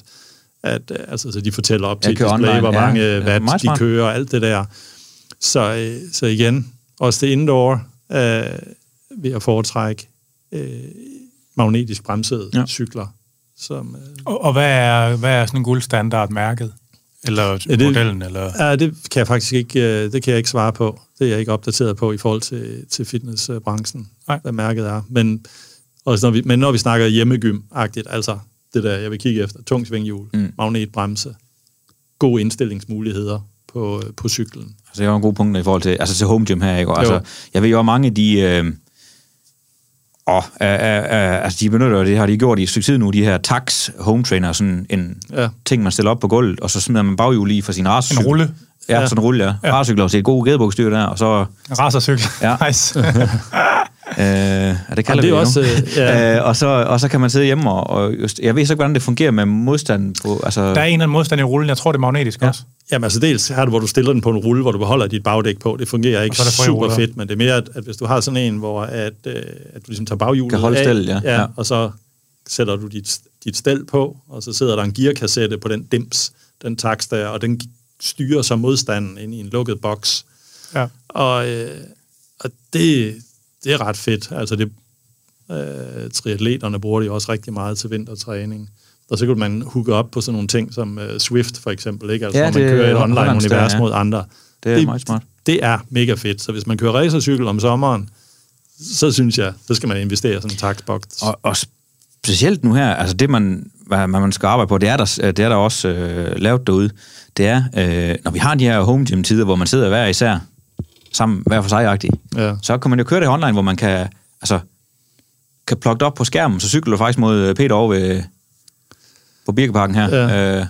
at altså, så de fortæller op til display, online, hvor ja. mange Ja, ja, watt meget de kører, og alt det der. Så, så igen, også det indoor øh, vil jeg foretrække øh, magnetisk bremsede Ja. cykler. Som, øh, Og, og hvad, er, hvad er sådan en guldstandard-mærket? Eller Ja, det- modellen? Eller? ja, det kan jeg faktisk ikke, øh, det kan jeg ikke svare på. Det er jeg ikke opdateret på i forhold til, til fitnessbranchen, Nej. hvad mærket er. Men, også når vi, men når vi snakker hjemmegym-agtigt, altså det der, jeg vil kigge efter, tung svinghjul, mm. magnetbremse, gode indstillingsmuligheder på, på cyklen. Altså, det jo en god punkt i forhold til, altså til home gym her, ikke? Og. Altså, jeg ved jo, mange, de, øh, Og øh, øh, altså, de benytter det, har de gjort i et stykke tid nu, de her tax home trainer, sådan en Ja. ting, man stiller op på gulvet, og så smider man baghjul i for sin racecykel. En rulle. Ja, Ja. sådan en rulle, ja. Ja. ja. Racecykler til et god gædebukstyr der, og så... Racercykel. Ja. Nice. Øh, ja, det kalder Og det vi er det også, øh, ja. Øh, og, så, og så kan man sidde hjemme, og, og just, jeg ved så ikke, hvordan det fungerer med modstand på... Altså, Der er en eller anden modstand i rullen. Jeg tror, det er magnetisk Ja. også. Jamen altså dels her er det, hvor du stiller den på en rulle, hvor du beholder dit bagdæk på. Det fungerer ikke så er det super ruller. fedt, men det er mere, at, at hvis du har sådan en, hvor at, øh, at du ligesom tager baghjulet Kan holde af, stel, ja. ja, Ja. og så sætter du dit, dit stel på, og så sidder der en gearkassette på den dims, den taks der, og den styrer så modstanden ind i en lukket boks. Ja. Og, øh, og det, det er ret fedt. Altså det, øh, triatleterne bruger det jo også rigtig meget til vintertræning. Og så kan man hooke op på sådan nogle ting som uh, Swift for eksempel, ikke? Altså Ja, når man det er kører et online-univers ja. mod andre. Det er meget smart. Det er mega fedt. Så hvis man kører racercykel om sommeren, så synes jeg, så skal man investere i sådan en taxbox. Og, og specielt nu her, altså det, man, hvad man skal arbejde på, det er der, det er der også øh, lavet derude, det er, øh, når vi har de her home gym tider, hvor man sidder hver især, sammen hver for sig Ja. så kan man jo køre det online, hvor man kan, altså, kan plukke det op på skærmen, så cykler du faktisk mod øh, Peter over ved, på Birkeparken her, Ja. øh,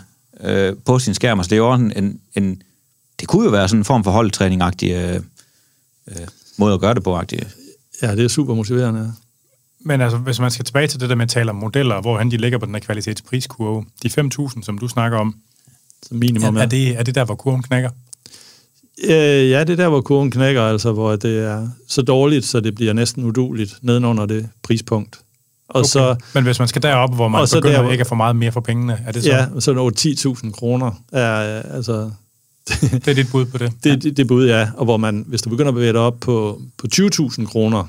øh, på sin skærm. Altså, det er jo en, en, en, det kunne jo være sådan en form for holdtræning-agtig øh, øh, måde at gøre det på, -agtig. ja, det er super motiverende. ja. Men altså, hvis man skal tilbage til det der med at tale om modeller, hvor han de ligger på den her kvalitetspriskurve, de 5.000, som du snakker om, Så minimum er, det, er det der, hvor kurven knækker? Øh, ja, det er der, hvor kurven knækker, altså, hvor det er så dårligt, så det bliver næsten uduligt nedenunder det prispunkt. Og okay. så, Men hvis man skal derop, hvor man begynder der, hvor- ikke at få meget mere for pengene, er det så? ja, så over 10.000 kroner er, altså, Det er dit bud på det? det, det, det bud, ja. Og hvor man, hvis du begynder at bevæge dig op på, på 20.000 kroner,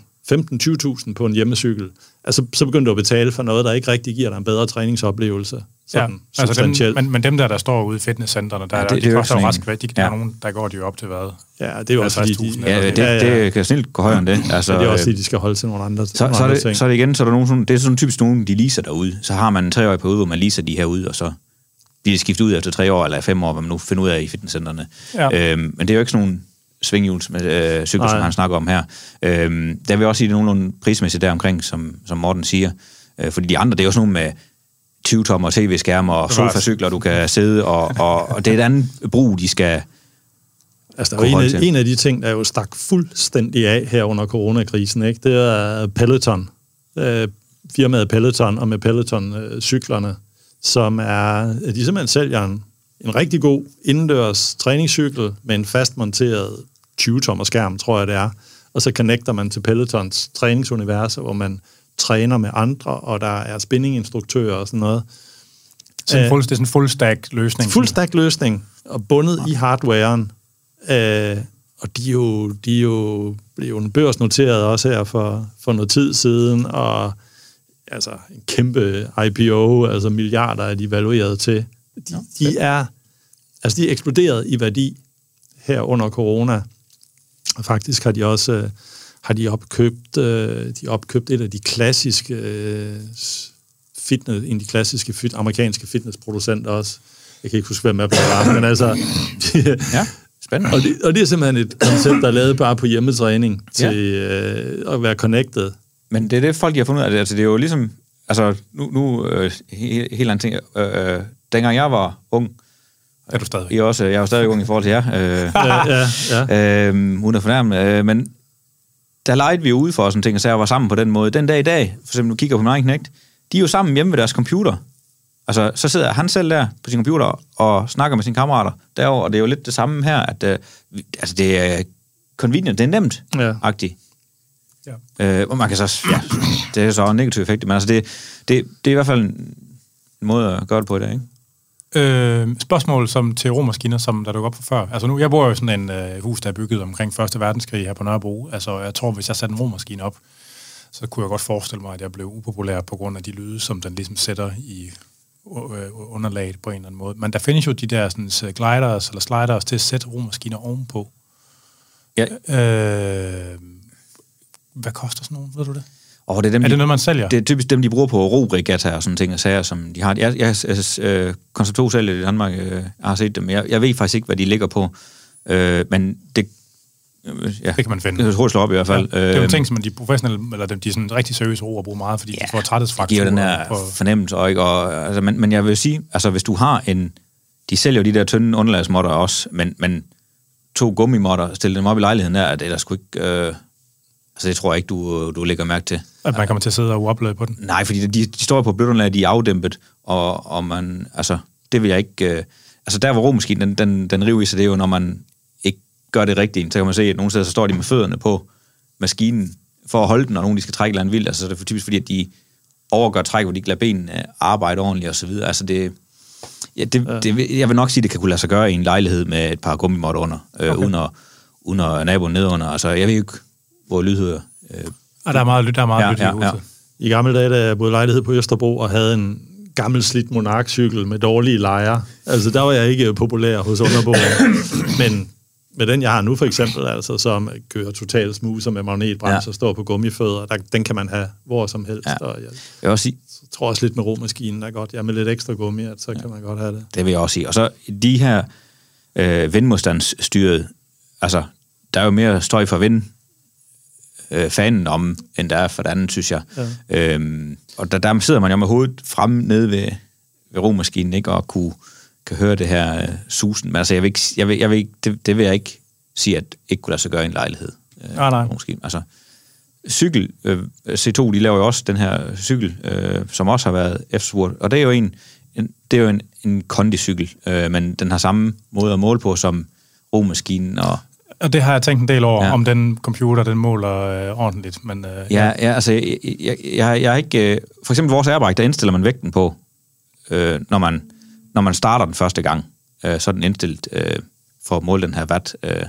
15-20.000 på en hjemmecykel, altså, så begynder du at betale for noget, der ikke rigtig giver dig en bedre træningsoplevelse. Ja, Sådan altså dem, men, men dem der, der står ude i fitnesscentrene, der, Ja, ja, det- det, er de koster jo en- skvært. De, der er ja. nogen, der går de jo op til hvad? Ja, det er jo også fordi, 50.000 de, eller Ja, det, Ja, ja. det kan snildt gå højere end det. Altså, så, det er også øh, fordi, de skal holde til nogle andre, så, nogle så, er andre det, ting. så er det igen, så er der nogen, sådan, det er sådan typisk nogen, de leaser derude. Så har man en treårig periode, hvor man leaser de her ud, og så bliver det skiftet ud efter tre år eller fem år, hvad man nu finder ud af i fitnesscentrene. Ja. Øhm, men det er jo ikke sådan nogle svinghjuls med øh, cykler, som han snakker om her. Øhm, der vil jeg også sige, det er nogenlunde prismæssigt der omkring, som, som Morten siger. Øh, fordi de andre, det er jo sådan nogle med 20 tommer tv-skærmer og sofacykler, du kan sidde, og, og, og det er et andet brug, de skal... Altså, der er en, af, en af de ting, der jo stak fuldstændig af her under coronakrisen, ikke? det er Peloton. Øh, firmaet Peloton, og med Peloton-cyklerne, som er, de simpelthen sælger en, en rigtig god indendørs træningscykel med en fastmonteret 20-tommer skærm, tror jeg det er. Og så connecter man til Pelotons træningsuniverser, hvor man træner med andre, og der er spinninginstruktører og sådan noget. Så Øh, fuld, det er sådan en full stack løsning. Fuld stack løsning, og bundet i hardwaren. Øh, og de er jo, de er jo, blev børsnoteret også her for, for noget tid siden, og altså en kæmpe IPO, altså milliarder er de valueret til. De, de er, altså de er eksploderet i værdi her under corona. Og faktisk har de også øh, har de opkøbt, øh, de har opkøbt et af de klassiske øh, fitness, en af de klassiske fit, amerikanske fitnessproducenter også. Jeg kan ikke huske, hvem af dem det var, men altså... Ja, spændende. og, det, og det er simpelthen et koncept, der er lavet bare på hjemmetræning til øh, at være connected. Men det er det, folk de har fundet ud af. Altså, det er jo ligesom... Altså, nu... nu øh, he- helt anden ting. Øh, øh, dengang jeg var ung, Er du stadig? I er også, jeg er jo stadig ung i forhold til jer, øh, Ja, ja, ja. øh, uden at fornærme, øh, men der legede vi jo ude for sådan ting, og så jeg var sammen på den måde. Den dag i dag, for eksempel nu kigger på min egen knægt, de er jo sammen hjemme ved deres computer. Altså, så sidder han selv der på sin computer og snakker med sine kammerater derovre, og det er jo lidt det samme her, at øh, vi- altså, det er convenient, det er nemt, Ja. agtigt. Ja. Øh, og man kan så, ja, det er så en negativ effekt, men altså det, det, det er i hvert fald en måde at gøre det på i dag, ikke? Øh, spørgsmål som til romaskiner, som der dukker op for før. Altså nu, jeg bor jo i sådan en øh, hus, der er bygget omkring Første Verdenskrig her på Nørrebro. Altså jeg tror, hvis jeg satte en romaskine op, så kunne jeg godt forestille mig, at jeg blev upopulær på grund af de lyde, som den ligesom sætter i øh, underlaget på en eller anden måde. Men der findes jo de der sådan, så gliders eller sliders til at sætte romaskiner ovenpå. Ja. Øh, hvad koster sådan nogle? Ved du det? Og det er dem, Er de- det noget, man sælger? Det er typisk dem, de bruger på robrigatter og sådan ting og sager, som de har. Jeg, jeg, jeg øh, koncept 2 selv i Danmark, øh, har set dem. Jeg, jeg ved faktisk ikke, hvad de ligger på. Øh, men det, Øh, Ja. Det kan man finde. Det kan jeg slå op i hvert fald. Ja, det er jo Øhm, ting, som de professionelle, eller dem, de er sådan rigtig seriøse ord at bruge meget, fordi ja, de får det træthedsfrakturer. giver den her på- fornemmelse. Og, ikke? Og, altså, men, men jeg vil sige, altså hvis du har en... De sælger jo de der tynde underlagsmotter også, men, men to gummimotter, stille dem op i lejligheden der, det er der sgu ikke... Øh, altså det tror jeg ikke, du, du lægger mærke til. At man kommer til at sidde og uoplade på den. Nej, fordi de, de står på underlag, de er afdæmpet, og, og man, altså, det vil jeg ikke... Øh, altså der, hvor romaskinen, den, den, den river i sig, det er jo, når man ikke gør det rigtigt. Så kan man se, at nogle steder, så står de med fødderne på maskinen, for at holde den, og nogen, de skal trække eller vildt. Altså, det er typisk fordi, at de overgør træk, hvor de ikke lader benene arbejde ordentligt, og så videre. Altså, det, ja, det, det, vil- jeg vil nok sige, det kan kunne lade sig gøre i en lejlighed med et par gummimotter under, øh, okay. uden, at, uden at naboen nedunder. Altså, jeg ved jo ikke, hvor lydhører. Øh, Og der er meget, der er meget Ja, lyt i ja, huset. ja. I gamle dage, da jeg boede lejlighed på Østerbro og havde en gammel slidt monarkcykel med dårlige lejer. Altså, der var jeg ikke populær hos underboere. Men med den, jeg har nu for eksempel, altså, som kører totalt smuser med magnetbremse Ja. og står på gummifødder, der, den kan man have hvor som helst. Ja. Og jeg jeg vil også sige, tror også lidt med romaskinen er godt. Ja, med lidt ekstra gummi, at så kan man godt have det. Det vil jeg også sige. Og så de her øh, vindmodstandsstyret, altså, der er jo mere støj fra vind øh, fanen om, end der er for det andet, synes jeg. Ja. Øhm, og der, der sidder man jo med hovedet fremme nede ved, ved romaskinen, ikke? Og kunne, kan høre det her øh, susen. Men altså, jeg vil ikke, jeg vil, jeg vil ikke, det, det vil jeg ikke sige, at ikke kunne lade sig gøre i en lejlighed. Øh, Ah, nej. romaskinen. Altså, cykel, øh, C2, de laver jo også den her cykel, øh, som også har været efterspurgt, og det er jo en, en det er jo en, en kondicykel, øh, men den har samme måde at måle på som romaskinen, og Og det har jeg tænkt en del over, Ja. ja. om den computer, den måler øh, ordentligt. Men øh, ja, ja altså, jeg, jeg, jeg, jeg er ikke, øh, for eksempel vores airbike, der indstiller man vægten på, øh, når, man, når man starter den første gang, øh, så er den indstillet øh, for at måle den her watt, øh,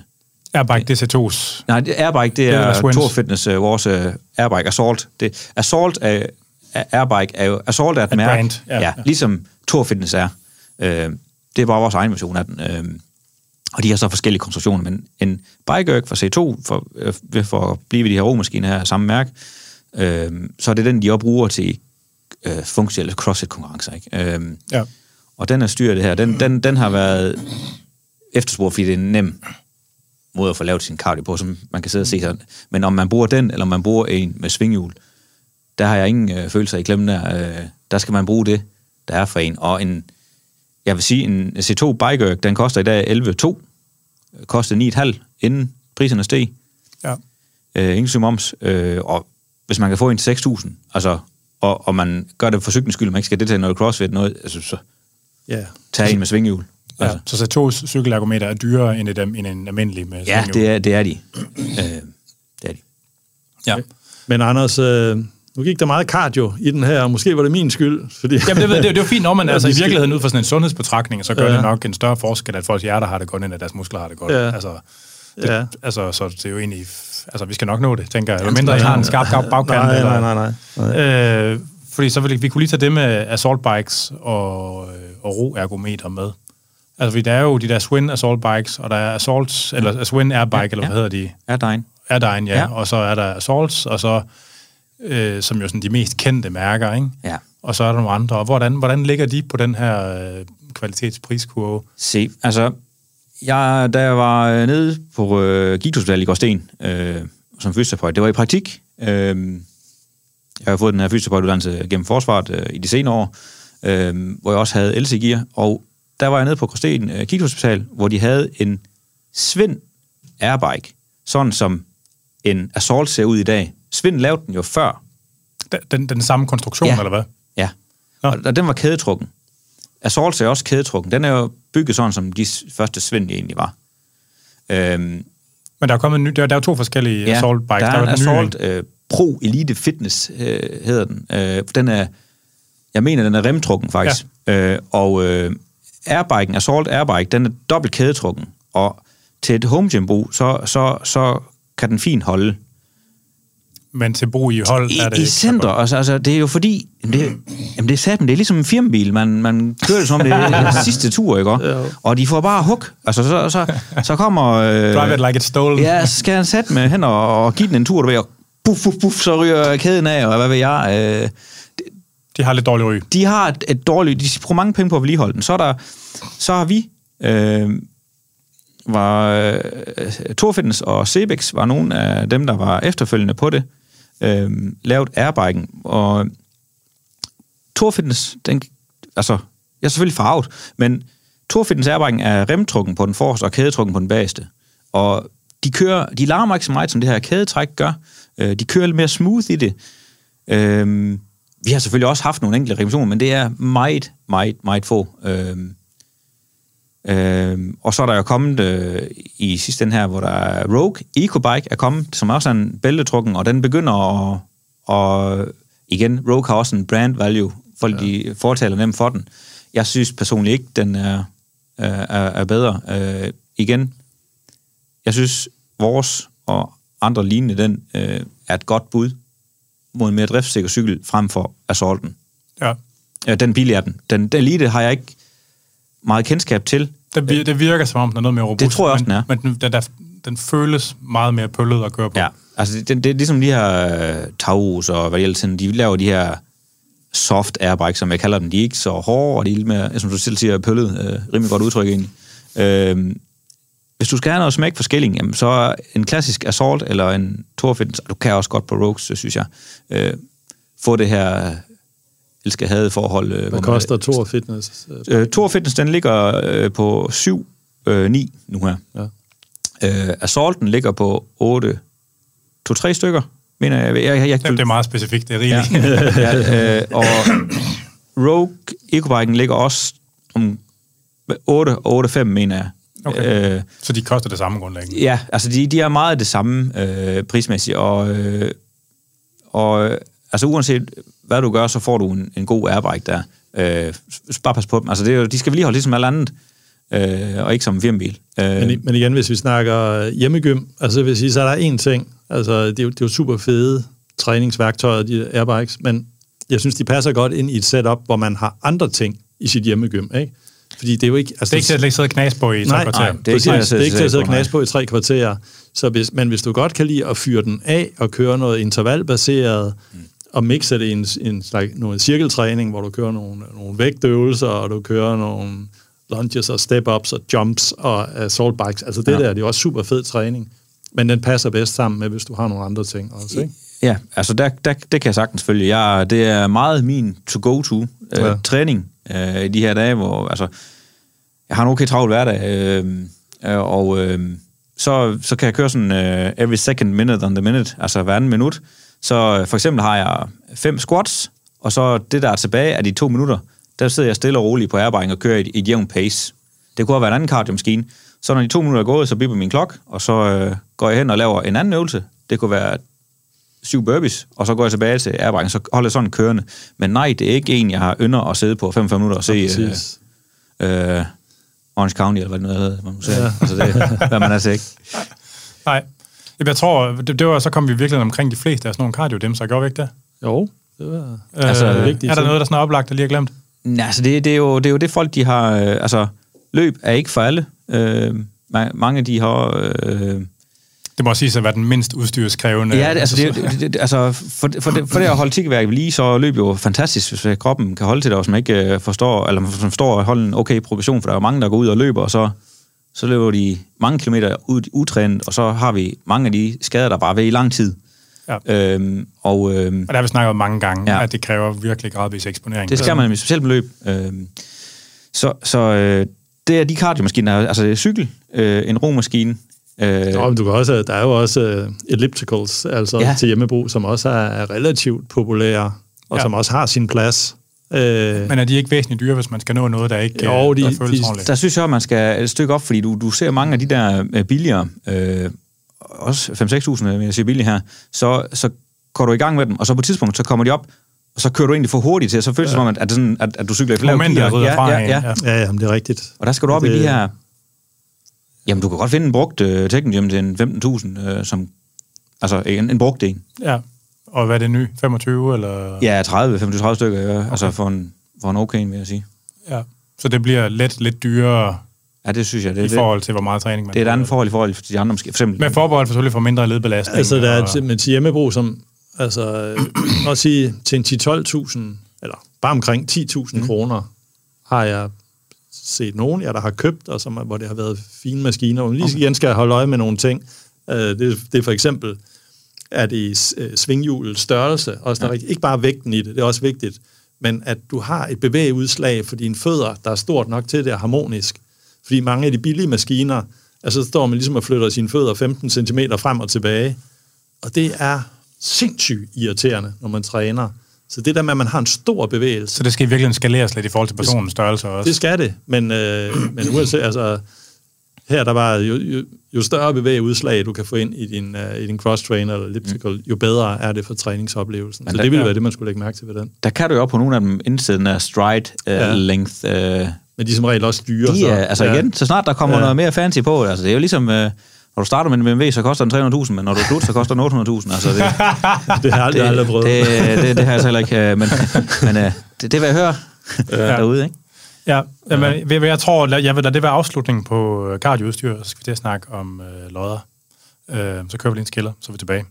Airbike DC2's. Nej, det, Airbike, det er er, Lars er. Tour Fitness, uh, vores uh, Airbike Assault. Det, Assault er, er, Airbike er jo, Assault er et, Et mærke, brand, ja. ja, ligesom Tour Fitness er. Uh, det er bare vores egen version af den. Uh, og de har så forskellige konstruktioner, men en Bike fra C2, for, uh, for at blive ved de her romaskiner her, samme mærke, uh, så er det den, de også bruger til uh, funktionelle CrossFit-konkurrencer. Ikke? Uh, Ja. og den er styret det her. Den, den, den har været efterspurgt, fordi det er en nem måde at få lavet sin cardio på, som man kan sidde og se sådan. Men om man bruger den, eller om man bruger en med svinghjul, der har jeg ingen øh, følelser i klemmen der. Øh, der skal man bruge det, der er for en. Og en, jeg vil sige, en C2 Bike den koster i dag 11,2. Kostede 9,5 inden priserne steg. Ja. Øh, ingen moms. Øh, og hvis man kan få en til 6.000, altså, og, og man gør det for cyklens skyld, man ikke skal det til noget crossfit, noget, altså, så Ja. tag en med svinghjul. Ja. Altså. Så C2's cykelergometer er dyrere end, et, end en almindelig med Ja, svinghjul. det er, det er de. Øh, det er de. Ja. Men Anders, øh, nu gik der meget cardio i den her, og måske var det min skyld. Fordi... Jamen, det, ved- det, det er jo fint, når man Ja, altså, i virkeligheden ud fra sådan en sundhedsbetragtning, så gør Ja. det nok en større forskel, at folks hjerter har det godt, end at deres muskler har det godt. Ja. Altså, det, Ja. altså, så det er jo egentlig... Altså, vi skal nok nå det, tænker jeg. Eller mindre, I har en skarp bag- bagkant. nej, eller, nej, nej, nej. Øh, fordi så vil vi kunne lige tage det med assault bikes og, øh, og roergometer med. Altså, fordi der er jo de der Swin assault bikes, og der er assault, eller Swin airbike, Ja, ja, eller hvad ja. hedder de? Er. Airdyne, ja. Ja. ja. Og så er der assaults, og så, øh, som jo sådan de mest kendte mærker, ikke? Ja. Og så er der nogle andre. Og hvordan, hvordan ligger de på den her øh, kvalitetspriskurve? Se, altså, jeg, da jeg var øh, nede på øh, Gigthospitalet i Gårdsten, øh, som fysioterapeut, det var i praktik. Øh, jeg har fået den her fysioterapeutuddannelse gennem forsvaret øh, i de senere år, øh, hvor jeg også havde LC-gear, og der var jeg nede på Gråsten øh, Gigthospital, hvor de havde en Svind Airbike, sådan som en Assault ser ud i dag. Svind lavede den jo før, Den, den, den samme konstruktion, Ja. eller hvad? Ja, Nå. og, og den var kædetrukken. Assault er også kædetrukken. Den er jo bygget sådan, som de første Svind egentlig var. Øhm, Men der er kommet en ny, der, der er to forskellige ja, assault bikes. der er en den nye, Assault ikke? øh, Pro Elite Fitness, øh, hedder den. Øh, den er, jeg mener, den er remtrukken faktisk. Ja. Øh, og øh, Airbiken, Assault Airbike, den er dobbelt kædetrukken. Og til et home gym brug, så, så, så kan den fint holde. Men til brug i hold I, er det i center, altså, altså, det er jo fordi, det, jamen det er satan, det er ligesom en firmabil, man, man kører det som om det er den sidste tur, ikke? Jo. Og de får bare hug. Altså, så, så, så kommer... Øh, Drive it like it's stolen. Ja, så skal han sætte med hen og, og give den en tur, du ved, og puff, puff, puff, så ryger kæden af, og hvad ved jeg. Øh, De har lidt dårlig ry. de har et, et dårligt, de bruger mange penge på at vedligeholde den. Så, er der, så har vi, øh, var øh, og Cebex var nogle af dem, der var efterfølgende på det, øh, lavet airbiken, og Tour Fitness, den, altså, jeg er selvfølgelig farvet, men Tour Fitness airbiken er remtrukken på den forreste og kædetrukken på den bageste. Og de kører, de larmer ikke så meget, som det her kædetræk gør. Øh, de kører lidt mere smooth i det. Øh, vi har selvfølgelig også haft nogle enkelte revisioner, men det er meget, meget, meget få. Øh, øh, og så er der jo kommet øh, i sidste ende her, hvor der er Rogue EcoBike er kommet, som også er en bæltetrukken, og den begynder at... Og igen, Rogue har også en brand value. Folk ja. de fortaler nemt for den. Jeg synes personligt ikke, den er, er, er bedre. Øh, igen, jeg synes, vores og andre lignende, den øh, er et godt bud mod en mere driftssikker cykel frem for Assaulten. Ja. Ja, den bil er den. Den, den Elite har jeg ikke meget kendskab til. Det, vir- det virker som om, den er noget mere robust. Det tror jeg også, men, den er. Men den, den, der, den føles meget mere pøllet at køre på. Ja, altså det, det, det er ligesom de her uh, Taurus og hvad det de laver de her soft airbikes, som jeg kalder dem. De er ikke så hårde, og de er lidt mere, som du selv siger, pøllet. Uh, rimelig godt udtryk egentlig. Uh, hvis du skal have noget smæk for skilling, jamen, så er en klassisk Assault eller en og du kan også godt på Rogues, synes jeg, uh, få det her elsker havde forhold. Uh, Hvad koster Tour Fitness? Uh, Tour Fitness, den ligger uh, på 7 uh, 9 nu her. Ja. Uh, Assaulten ligger på 8, 2-3 stykker, mener jeg. jeg, jeg, jeg Det, det er meget specifikt, det er ja, rigeligt. ja, øh, og Rogue Ecobiken ligger også om 8 og 8,5, mener jeg. Okay. Øh, Så de koster det samme grundlæggende. ja, altså de, de er meget det samme øh, prismæssigt, og, øh, og øh, altså uanset hvad du gør, så får du en, en god airbike der. Øh, bare pas på dem. Altså det er jo, de skal vedligeholde ligesom alt andet, øh, og ikke som en firmabil. Øh, Men, men igen, hvis vi snakker hjemmegym, altså jeg vil sige, så er der én ting. Altså, det er jo, det er jo super fede træningsværktøjer, de airbikes, men jeg synes, de passer godt ind i et setup, hvor man har andre ting i sit hjemmegym, ikke? Fordi det er jo ikke... Altså, Det er ikke til at sidde og knas på i tre Nej, kvarter. nej, det er ikke Præcis, til at det er ikke til at sidde og knase på i tre kvarterer. Så hvis, men hvis du godt kan lide at fyre den af og køre noget intervalbaseret, mm. Og mixe det i en, en slags, noget cirkeltræning, hvor du kører nogle, nogle vægtøvelser, og du kører nogle lunges og step-ups og jumps og assault bikes. Altså det Ja. der, det er også super fed træning. Men den passer bedst sammen med, hvis du har nogle andre ting også, ikke? Ja, altså der, der, det kan jeg sagtens følge. Jeg, det er meget min to-go-to øh, Ja. ja. træning øh, i de her dage, hvor altså, jeg har en okay travl hverdag, øh, øh, og øh, så, så kan jeg køre sådan øh, every second minute on the minute, altså hver anden minut. Så øh, for eksempel har jeg fem squats, og så det, der er tilbage af de to minutter, der sidder jeg stille og roligt på airbike og kører i et, et jævnt pace. Det kunne have været en anden cardio-maskine. Så når de to minutter er gået, så bipper min klok, og så øh, går jeg hen og laver en anden øvelse. Det kunne være syv burpees, og så går jeg tilbage til airbike, så holder jeg sådan kørende. Men nej, det er ikke en, jeg har ynder at sidde på 45 minutter og se øh, øh, Orange County, eller hvad det nu hedder, man siger. Ja. Altså det, hvad man altså ikke. Nej. Jamen, Jeg tror, det, det var, så kom vi virkelig omkring de fleste af sådan nogle cardio så gjorde vi ikke det? Jo, det var... Altså, øh, vigtige er der ting. noget, der sådan er oplagt, der lige er glemt? Nej, altså det, det, er jo, det er jo det folk, de har... Øh, altså, løb er ikke for alle. Øh, ma- mange, de har... Øh, Det må også siges at være den mindst udstyrskrævende. Ja, det, altså, det, det, det, altså for, for, det, for det at holde tikkeværk ved lige, så løb jo fantastisk, hvis kroppen kan holde til det, og man ikke øh, forstår, eller man forstår at holde en okay progression, for der er jo mange, der går ud og løber, og så, så løber de mange kilometer ud utrænet, og så har vi mange af de skader, der bare ved i lang tid. Ja. Øhm, og øhm, Og der har vi snakket om mange gange, Ja. at det kræver virkelig gradvis eksponering. det skal man specielt med løb. Øhm, så så øh, det er de kardiomaskiner, altså det er cykel, øh, en romaskine, øh, Nå, men du kan også, der er jo også uh, ellipticals, altså Ja. til hjemmebrug, som også er, er relativt populære, og ja. som også har sin plads. Uh, Men er de ikke væsentligt dyre, hvis man skal nå noget, der ikke Jo, øh, de- der føles de- ordentligt? der synes jeg, at man skal et stykke op, fordi du, du ser mange af de der øh, billigere, øh, også 5-6.000, vil jeg sige billige her, så, så går du i gang med dem, og så på et tidspunkt, så kommer de op, og så kører du egentlig for hurtigt til, og så føles det som om, at, at, sådan, at, at du cykler i for lav Momentet gear. ja, ja, ja. ja. ja, ja, men det er rigtigt. Og der skal du op det... i Det- de her... Jamen, du kan godt finde en brugt uh, Technium til en 15.000, øh, som... Altså, en, en brugt en. Ja. Og hvad er det ny? 25 eller? Ja, 30-25 stykker, ja. okay. altså for en, for en okay en, vil jeg sige. ja. Så det bliver let lidt dyrere Ja, det synes jeg. Det, i det, forhold til, hvor meget træning man det er et andet forhold i forhold til de andre, måske. For eksempel, Med forbehold for selvfølgelig for mindre ledbelastning. Altså, der er og- men til hjemmebrug, som, altså, os sige, til en 10-12.000, eller bare omkring 10.000 mm. kroner, har jeg set nogen, jeg der har købt, og som, hvor det har været fine maskiner, hvor man lige igen skal holde øje med nogle ting. Øh, det, det er for eksempel, er det øh, svinghjulets størrelse, også der er, ikke bare vægten i det, det er også vigtigt, men at du har et bevægeudslag for dine fødder, der er stort nok til, det er harmonisk. Fordi mange af de billige maskiner, altså så står man ligesom og flytter sine fødder 15 cm frem og tilbage, og det er sindssygt irriterende, når man træner. Så det der med, at man har en stor bevægelse, Så det skal i virkeligheden skaleres lidt i forhold til personens størrelse også. det skal det, men, øh, men uanset, altså, her der var jo, jo, jo større bevægeudslag, du kan få ind i din, uh, i din cross-trainer eller elliptical, jo bedre er det for træningsoplevelsen. Så der- det ville ja. være det, man skulle lægge mærke til ved den. Der kan du jo op på nogle af dem indsætte den her stride uh, Ja. length. Uh, Men de er som regel også dyre. de er, altså igen, så snart der kommer Ja. noget mere fancy på, altså det er jo ligesom, uh, når du starter med en BMW, så koster den 300.000, men når du slutter, så koster den 800.000. Altså det, det har jeg aldrig, aldrig prøvet. det, det, det har jeg så heller ikke, men, men det, det vil jeg høre ja. derude, ikke? Ja, jamen, ja. jeg tror, jeg vil lade det være afslutningen på øh, cardioudstyr, så skal vi til at snakke om øh, lodder. Øh, så kører vi lige en skiller, så er vi tilbage.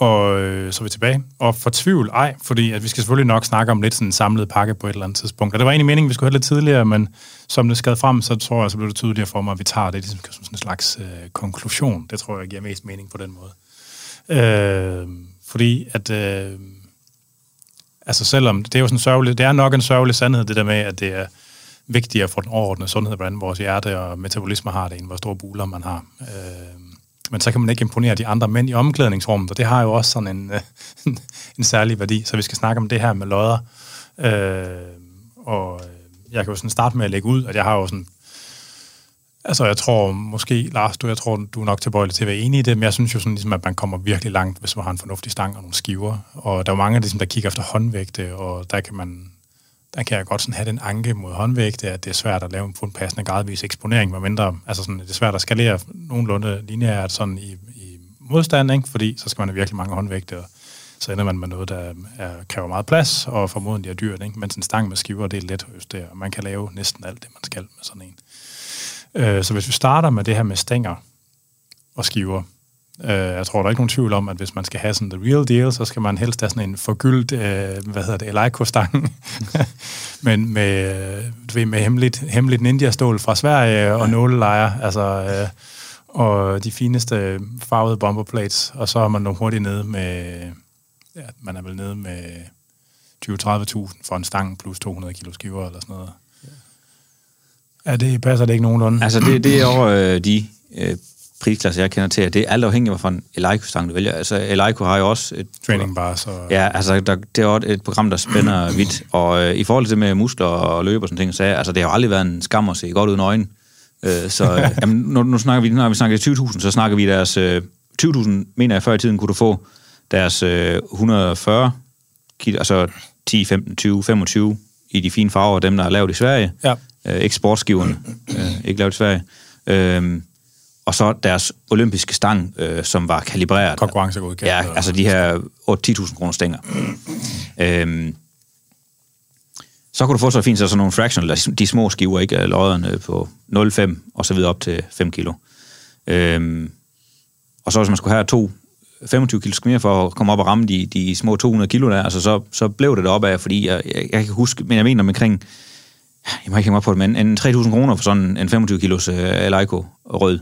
Og øh, så er vi tilbage. Og for tvivl, ej, fordi at vi skal selvfølgelig nok snakke om lidt sådan en samlet pakke på et eller andet tidspunkt. Og det var egentlig meningen, vi skulle have lidt tidligere, men som det skrev frem, så tror jeg, så blev det tydeligere for mig, at vi tager det ligesom som sådan en slags øh, konklusion. Det tror jeg giver mest mening på den måde. Øh, fordi at... Øh, altså selvom det er jo sådan sørgelig, det er nok en sørgelig sandhed, det der med, at det er vigtigere for den overordnede sundhed, hvordan vores hjerte og metabolisme har det, end hvor store buler man har. Øh, men så kan man ikke imponere de andre mænd i omklædningsrummet, og det har jo også sådan en, øh, en særlig værdi. Så vi skal snakke om det her med lodder. Øh, og øh, jeg kan jo sådan starte med at lægge ud, at jeg har jo sådan Altså, jeg tror måske, Lars, du, jeg tror, du er nok tilbøjelig til at være enig i det, men jeg synes jo sådan, ligesom, at man kommer virkelig langt, hvis man har en fornuftig stang og nogle skiver. Og der er jo mange, ligesom, der kigger efter håndvægte, og der kan man der kan jeg godt sådan have den anke mod håndvægte, at det er svært at lave en fuld passende gradvis eksponering, medmindre, altså sådan, det er svært at skalere nogenlunde lineært sådan i, i modstand, ikke? fordi så skal man have virkelig mange håndvægte, og så ender man med noget, der er, kræver meget plads, og formodentlig er dyrt, ikke? mens en stang med skiver, det er let at justere, og man kan lave næsten alt det, man skal med sådan en. Øh, så hvis vi starter med det her med stænger og skiver, øh, jeg tror, der er ikke nogen tvivl om, at hvis man skal have sådan the real deal, så skal man helst have sådan en forgyldt, øh, hvad hedder det, Eleiko-stang, men med, du ved, med hemmeligt, hemmeligt ninja-stål fra Sverige og nålelejer, altså, øh, og de fineste farvede bomberplates, og så er man nogle hurtigt nede med, ja, man er vel nede med 20-30.000 for en stang plus 200 kilo skiver eller sådan noget. Ja, det passer det ikke nogenlunde. Altså, det, det er over øh, de øh, prisklasser, jeg kender til, at det er alt afhængigt af, hvilken Eleiko-stang du vælger. Altså, Eleiko har jo også et... Training bare, så... Ja, altså, der, det er også et program, der spænder vidt. Og øh, i forhold til det med muskler og løb og sådan ting, så altså, det har jo aldrig været en skam at se godt uden øjnene. Øh, så øh, jamen, nu, nu, snakker vi, når vi snakker 20.000, så snakker vi deres... Øh, 20.000, mener jeg, før i tiden kunne du få deres øh, 140 kilo, altså 10, 15, 20, 25 i de fine farver, dem der er lavet i Sverige. Ja. Øh, ikke sportsgiverne, øh, ikke lavet i Sverige. Øh, og så deres olympiske stang, øh, som var kalibreret. Konkurrencegodkendt. Ja, altså de her 8-10.000 kroner stænger. øhm, så kunne du få så fint så sådan nogle fractional, de små skiver, ikke lodderne på 0,5 og så videre op til 5 kilo. Øhm, og så hvis man skulle have to 25 kilo mere for at komme op og ramme de, de små 200 kilo der, altså så, så blev det deroppe af, fordi jeg, jeg, jeg kan huske, men jeg mener omkring, jeg må ikke hænge mig på det, men en 3.000 kroner for sådan en 25 kilos uh, Eleiko rød.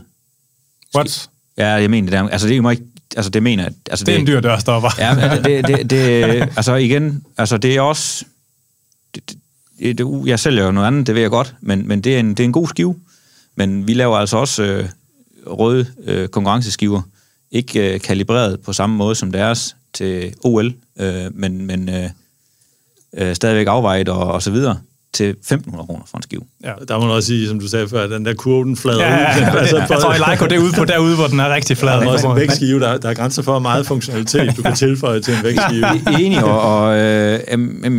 What? Ja, jeg mener det der, altså det jo ikke, altså det mener altså Det er en dyr dørstopper. Ja, men det, det, det, altså igen, altså det er også, det, det, det, jeg sælger jo noget andet, det ved jeg godt, men, men det, er en, det er en god skive. Men vi laver altså også øh, røde øh, konkurrenceskiver, ikke øh, kalibreret på samme måde som deres til OL, øh, men, men øh, øh, stadigvæk afvejet og, og så videre til 1.500 kroner for en skive. Ja. Der må man også sige, som du sagde før, at den der kurve, den flader Ja, ja, ud. ja. altså, Jeg tror, Eleiko, det er ude på derude, hvor den er rigtig flad. Der er også en vægtskive, der, der er grænser for, hvor meget funktionalitet du kan tilføje til en vægtskive. Enig, og, og øh,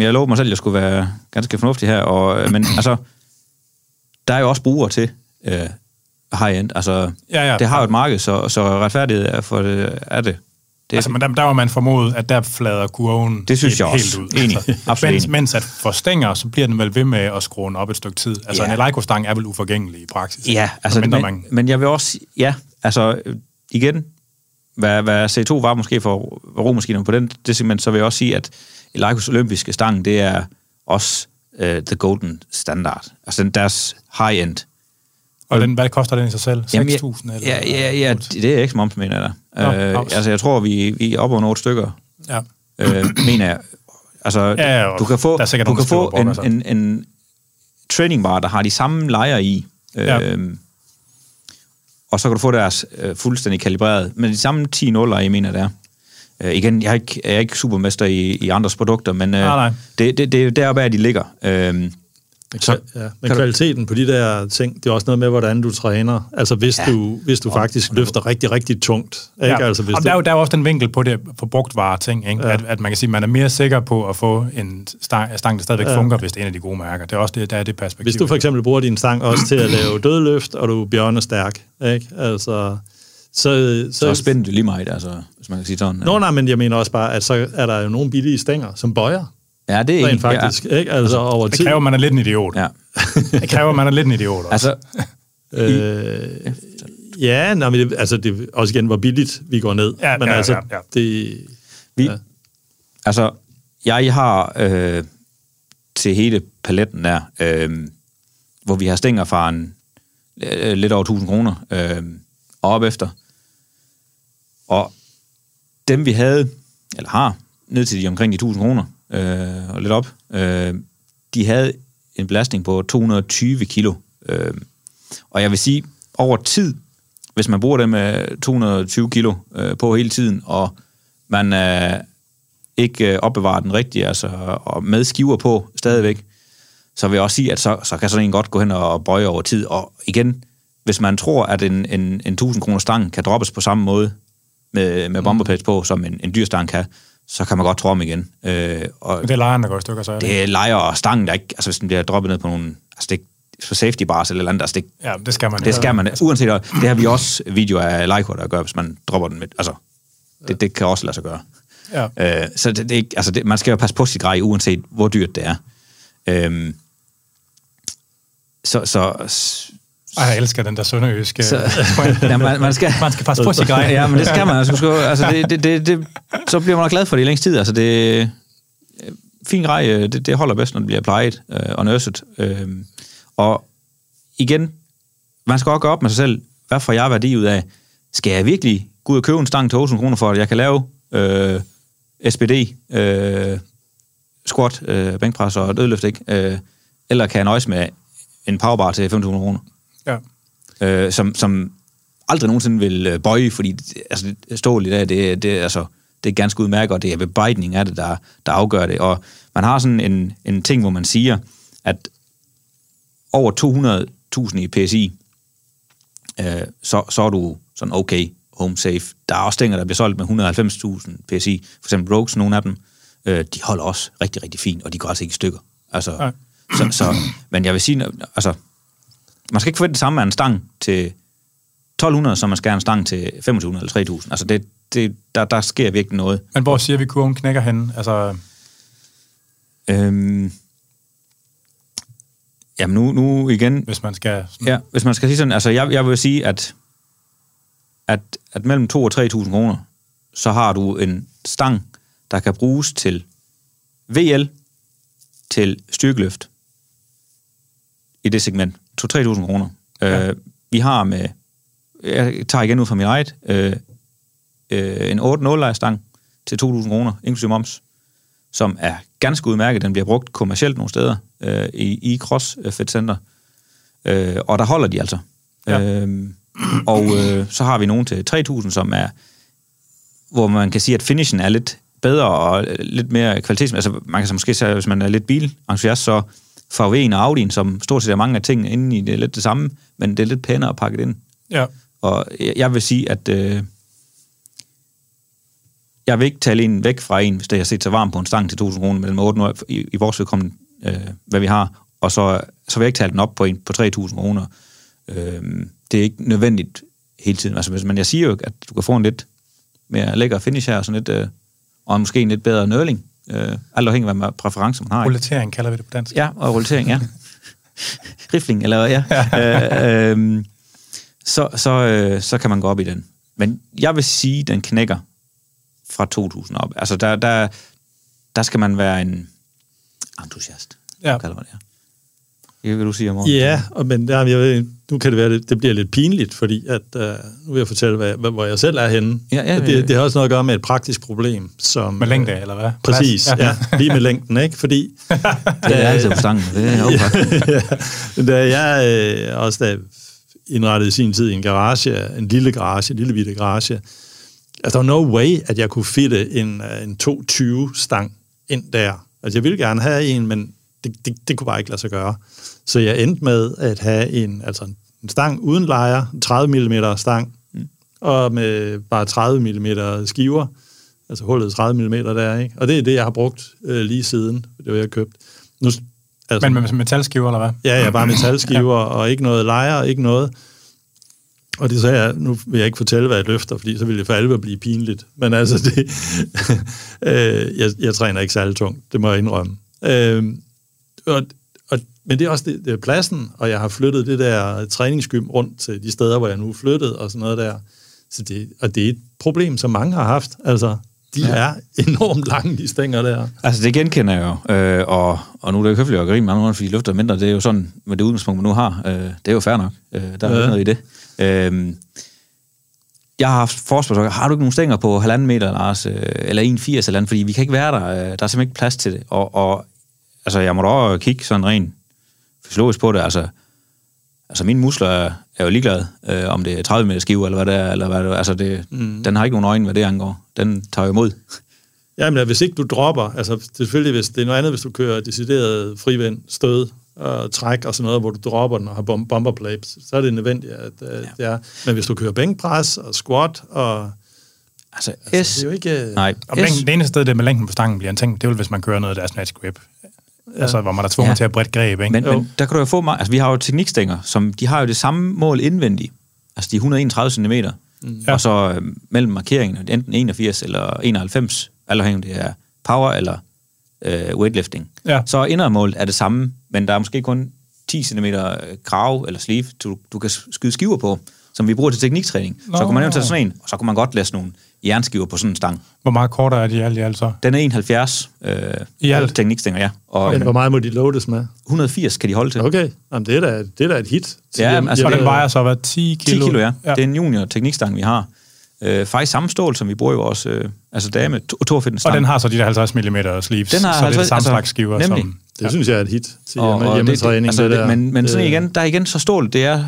jeg lovede mig selv, at jeg skulle være ganske fornuftig her, og, øh, men altså, der er jo også brugere til øh, high-end. Altså, Ja, ja. det har jo et marked, så, så retfærdighed er, for det, er det. Det Altså, men der, der var man formodet, at der flader kurven Det synes helt, jeg også. helt ud. Enig. Absolut mens, enig. mens at for stænger, så bliver den vel ved med at skrue den op et stykke tid. Altså, Ja. en Eleiko-stang er vel uforgængelig i praksis. Ja, altså, Mindre men, man, men jeg vil også ja, altså, øh, igen, hvad, hvad C2 var måske for romaskiner på den det segment, så vil jeg også sige, at Eleikos olympiske stang, det er også uh, the golden standard. Altså den, deres high-end. Og den, hvad koster den i sig selv? 6.000? Jamen, eller? Ja, ja, ja, det er ikke moms, mener jeg da. Nå, Øh, altså, jeg tror, vi, vi er oppe over nogle stykker, ja. øh, mener jeg. Altså, Ja, ja, du kan få, du kan få en, en, en training bar, der har de samme lejer i, øh, Ja. og så kan du få deres øh, fuldstændig kalibreret, men de samme 10 nuller, jeg mener, det er. Øh, igen, jeg er, ikke, jeg er ikke supermester i, i andres produkter, men øh, Nej, nej. Det, det, det er deroppe, at de ligger. Øh, Så, Så- ja, men kan du- kvaliteten på de der ting, det er også noget med, hvordan du træner. Altså hvis Ja. du, hvis du faktisk løfter rigtig, rigtig tungt. Ikke? Ja. Altså, hvis og det, der, er jo, der er jo også den vinkel på det for brugtvare ting, ikke? Ja. At, at man kan sige, at man er mere sikker på at få en stang, stang der stadigvæk ja. Fungerer, hvis det er en af de gode mærker. Det er også det, der er det perspektiv. hvis du for eksempel bruger din stang også til at lave dødløft, og du er bjørnestærk, ikke? Altså, så, så er spændt lige meget, altså, hvis man kan sige sådan. Nå, nej, men jeg mener også bare, at så er der jo nogle billige stænger, som bøjer, ja, det er rent en- faktisk, ikke? Altså over det tid. kræver, at man er lidt en idiot. Ja. Ja. ja. Det kræver, man er lidt en idiot også. Altså, Øh, ja, nej, men det, altså det også igen, hvor billigt vi går ned. Ja, men ja, altså, ja, ja. det... Vi, Ja. ja. Altså, jeg har øh, til hele paletten der, øh, hvor vi har stænger fra en, øh, lidt over 1000 kroner øh, og op efter. Og dem vi havde, eller har, ned til de omkring de 1000 kroner øh, og lidt op, øh, de havde en belastning på 220 kilo. Øh, og jeg vil sige, over tid, hvis man bruger det med 220 kilo øh, på hele tiden, og man øh, ikke øh, opbevarer den rigtige, altså, og med skiver på stadigvæk, så vil jeg også sige, at så, så kan sådan en godt gå hen og bøje over tid. Og igen, hvis man tror, at en, en, en 1000 kroner stang kan droppes på samme måde med, med bomberpads på, som en, en dyr stang kan, så kan man godt tro om igen. Øh, og Men det er lejren, der går i stykker, så er det. det er lejer og stangen, der ikke, altså hvis den bliver droppet ned på nogle, altså det, på safety bars eller et eller andet, altså det, Ja, det skal man. det skal man, uanset, det har vi også videoer af Leico, der gør, hvis man dropper den med, altså, det, det kan også lade sig gøre. Ja. Øh, så det, det, er ikke- altså det, man skal jo passe på sit grej, uanset hvor dyrt det er. Øhm, så, så, Ej, jeg elsker den der sønderjyske. så ja, man, man skal... man skal passe på sit grej. Ja, men det skal man. Altså, skal, altså det, det, det, det, så bliver man glad for det i længst tid. Altså det, fin grej, øh, det, det holder bedst, når det bliver plejet øh, og nurset. Øh, og igen, man skal også gøre op med sig selv, hvad får jeg værdi ud af? Skal jeg virkelig gå ud og købe en stang til 800 kroner for, at jeg kan lave øh, SPD, øh, squat, øh, bænkpres og dødløft, ikke? Øh, eller kan jeg nøjes med en powerbar til 500 kroner? Ja. øh, som, som aldrig nogensinde vil øh, bøje, fordi altså, stål i dag, det, det, altså, det er ganske udmærket, og det er bebejdning af det, der, der afgør det. Og man har sådan en, en ting, hvor man siger, at over 200.000 i PSI, øh, så, så er du sådan okay, home safe. Der er også stænger, der bliver solgt med 190.000 PSI. For eksempel Rogues, nogle af dem, øh, de holder også rigtig, rigtig fint, og de går altså ikke i stykker. Altså, så, så, men jeg vil sige, altså, man skal ikke forvente det samme af en stang til 1200, som man skal have en stang til 2500 eller 3000. Altså, det, det, der, der sker virkelig noget. Men hvor siger vi, kurven knækker hen? Altså, Øhm, jamen, nu, nu igen, hvis man skal... Sådan, Ja, hvis man skal sige sådan, altså jeg, jeg vil sige, at, at, at mellem 2 og 3.000 kroner, så har du en stang, der kan bruges til VL, til styrkeløft i det segment. 2-3.000 kroner. Ja. Øh, vi har med, jeg tager igen ud fra mit eget, øh, øh, en 8-0 stang til 2.000 kroner, inklusive moms, som er ganske udmærket. Den bliver brugt kommercielt nogle steder øh, i, i CrossFit Center. Øh, og der holder de altså. Ja. Øhm, og øh, så har vi nogen til 3.000, som er, hvor man kan sige, at finishen er lidt bedre og øh, lidt mere kvalitets... Altså man kan så måske sige, hvis man er lidt bilentusiast, så VW'en og Audi'en, som stort set er mange af tingene inde i, det er lidt det samme, men det er lidt pænere at pakke det ind. ja. Og jeg- vil sige, at øh, jeg vil ikke tale en væk fra en, hvis det har set sig varm på en stang til 2.000 kroner mellem 8 år, i, i vores vedkommende, øh, hvad vi har, og så, så vil jeg ikke tale den op på en på 3.000 kroner. Øh, det er ikke nødvendigt hele tiden. Altså, hvis- men jeg siger jo, at du kan få en lidt mere lækker finish her, og sådan lidt, øh, og måske en lidt bedre nørling. Øh, alt afhængig af, hvad præferencer man har. ikke? Rullering kalder vi det på dansk. Ja, og rulletering, ja. Rifling, eller hvad, ja. øh, øh, så, så, øh, så kan man gå op i den. Men jeg vil sige, at den knækker fra 2000 op. Altså, der, der, der skal man være en entusiast. Ja. Kalder man det. Det vil du sige, Morten? Ja, og, men der, jeg ved, nu kan det være, det, det bliver lidt pinligt, fordi at, uh, nu vil jeg fortælle, hvad, hvad, hvor jeg selv er henne. Ja, ja, ja. det, det har også noget at gøre med et praktisk problem. Som, Med længde, eller hvad? Præcis, ja. ja. Lige med længden, ikke? Fordi Det er altid på stangen. Det er ja, da jeg øh, også da indrettede i sin tid i en garage, en lille garage, en lille bitte garage, altså der var no way, at jeg kunne fitte en, øh, en 220-stang ind der. Altså jeg ville gerne have en, men det, det, det kunne bare ikke lade sig gøre. Så jeg endte med at have en, altså en stang uden lejer, en 30 mm stang, mm. og med bare 30 mm skiver, altså hullet 30 mm der, ikke? Og det er det, jeg har brugt øh, lige siden, det var jeg købt. Nu, altså, Men med metalskiver, eller hvad? Ja, ja, bare metalskiver, ja. og ikke noget lejer, ikke noget. Og det sagde jeg, nu vil jeg ikke fortælle, hvad jeg løfter, fordi så ville det for alvor blive pinligt. Men altså, det, øh, jeg, jeg træner ikke særlig tungt, det må jeg indrømme. Øh, og, og, men det er også det, det er pladsen, og jeg har flyttet det der træningsgym rundt til de steder, hvor jeg nu er flyttet, og sådan noget der. Så det, og det er et problem, som mange har haft. Altså, de ja. er enormt lange, de stænger der. Altså, det genkender jeg jo. Øh, og, og nu er det jo høfligt at grine med andre, fordi de løfter mindre. Det er jo sådan, med det udgangspunkt, man nu har. Øh, det er jo fair nok. Øh, der er. Ja. noget i det. Øh, jeg har haft forspørgsel. Har du ikke nogen stænger på halvanden meter, Lars? Øh, eller 1,80 eller andet? Fordi vi kan ikke være der. Øh, der er simpelthen ikke plads til det. Og, og altså, jeg må da også kigge sådan rent fysiologisk på det. Altså, altså mine muskler er, er jo ligeglade, øh, om det er 30 meter skive, eller hvad det er. Eller hvad det er. Altså, det, mm. den har ikke nogen øjne, hvad det angår. Den tager jo imod. Jamen, hvis ikke du dropper, altså selvfølgelig, hvis det er noget andet, hvis du kører decideret frivind, stød og træk og sådan noget, hvor du dropper den og har bom- bomber plates, så er det nødvendigt, at ja. det er. Men hvis du kører bænkpres og squat og... Altså, Altså, S... det er jo ikke... Nej, Og længden, det eneste sted, det med længden på stangen bliver en ting, det er vel, hvis man kører noget, der er snatch grip. Ja. Altså, hvor man er tvunget Ja. til at bredt greb, ikke? Men, Jo. men der kan du jo få meget... Altså, vi har jo teknikstænger, som de har jo det samme mål indvendigt. Altså, de er 131 cm. Mm. Ja. Og så øh, mellem markeringen, enten 81 eller 91, alt afhængig om det er power eller øh, weightlifting. Ja. Så indermålet er det samme, men der er måske kun 10 cm krav eller sleeve, du, du kan skyde skiver på, som vi bruger til tekniktræning. Nå. Så kunne man jo tage sådan en, og så kunne man godt læse nogle jernskiver på sådan en stang. Hvor meget kortere er de i alt i alt så? Den er 71 øh, I alt? teknikstænger, ja. Og Men hvor meget må de loades med? 180 kan de holde til. Okay, Jamen, det, er da, det er da et hit. Ja, jeg- altså, Og den vejer så hvad? 10 10 kilo? kilo, ja. ja. ja. Det er en junior teknikstang, vi har. Øh, faktisk samme stål, som vi bruger i vores øh, altså dame, to, Og den har så de der 50 mm sleeves, Den har så det er 50 det samme altså, slags skiver, nemlig. som... Det synes jeg er et hit til og, hjemme, og hjemmetræning. det, altså, det der. men, men sådan igen, der er igen så stål, det er,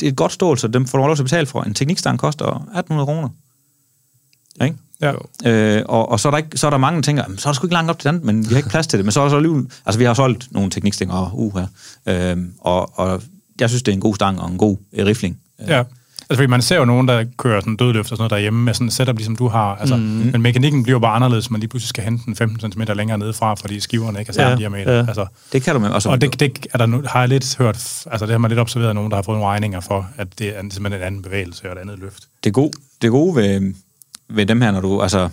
det er et godt stål, så dem får du lov til at betale for. En teknikstang koster 1800 kroner. Ikke? Ja. Øh, og, og så er, der ikke, så er der mange, der tænker, "Jamen, så er der sgu ikke langt op til den, men vi har ikke plads til det. Men så er der så alligevel, altså vi har solgt nogle teknikstænger, og uh her. Øh, og, og jeg synes, det er en god stang og en god øh, rifling. Ja. Altså, fordi man ser jo nogen, der kører sådan dødløft og sådan noget derhjemme med sådan et setup, ligesom du har. Altså, mm. Men mekanikken bliver bare anderledes, man lige pludselig skal hente den 15 cm længere nedefra, fordi skiverne ikke er samme Ja, diameter. ja. Altså, Det kan du med. Og, så, og det, det er der har jeg lidt hørt, altså det har man lidt observeret, nogen, der har fået nogle regninger for, at det er simpelthen en anden bevægelse og et andet løft. det gode, det gode ved, ved dem her, når du, altså,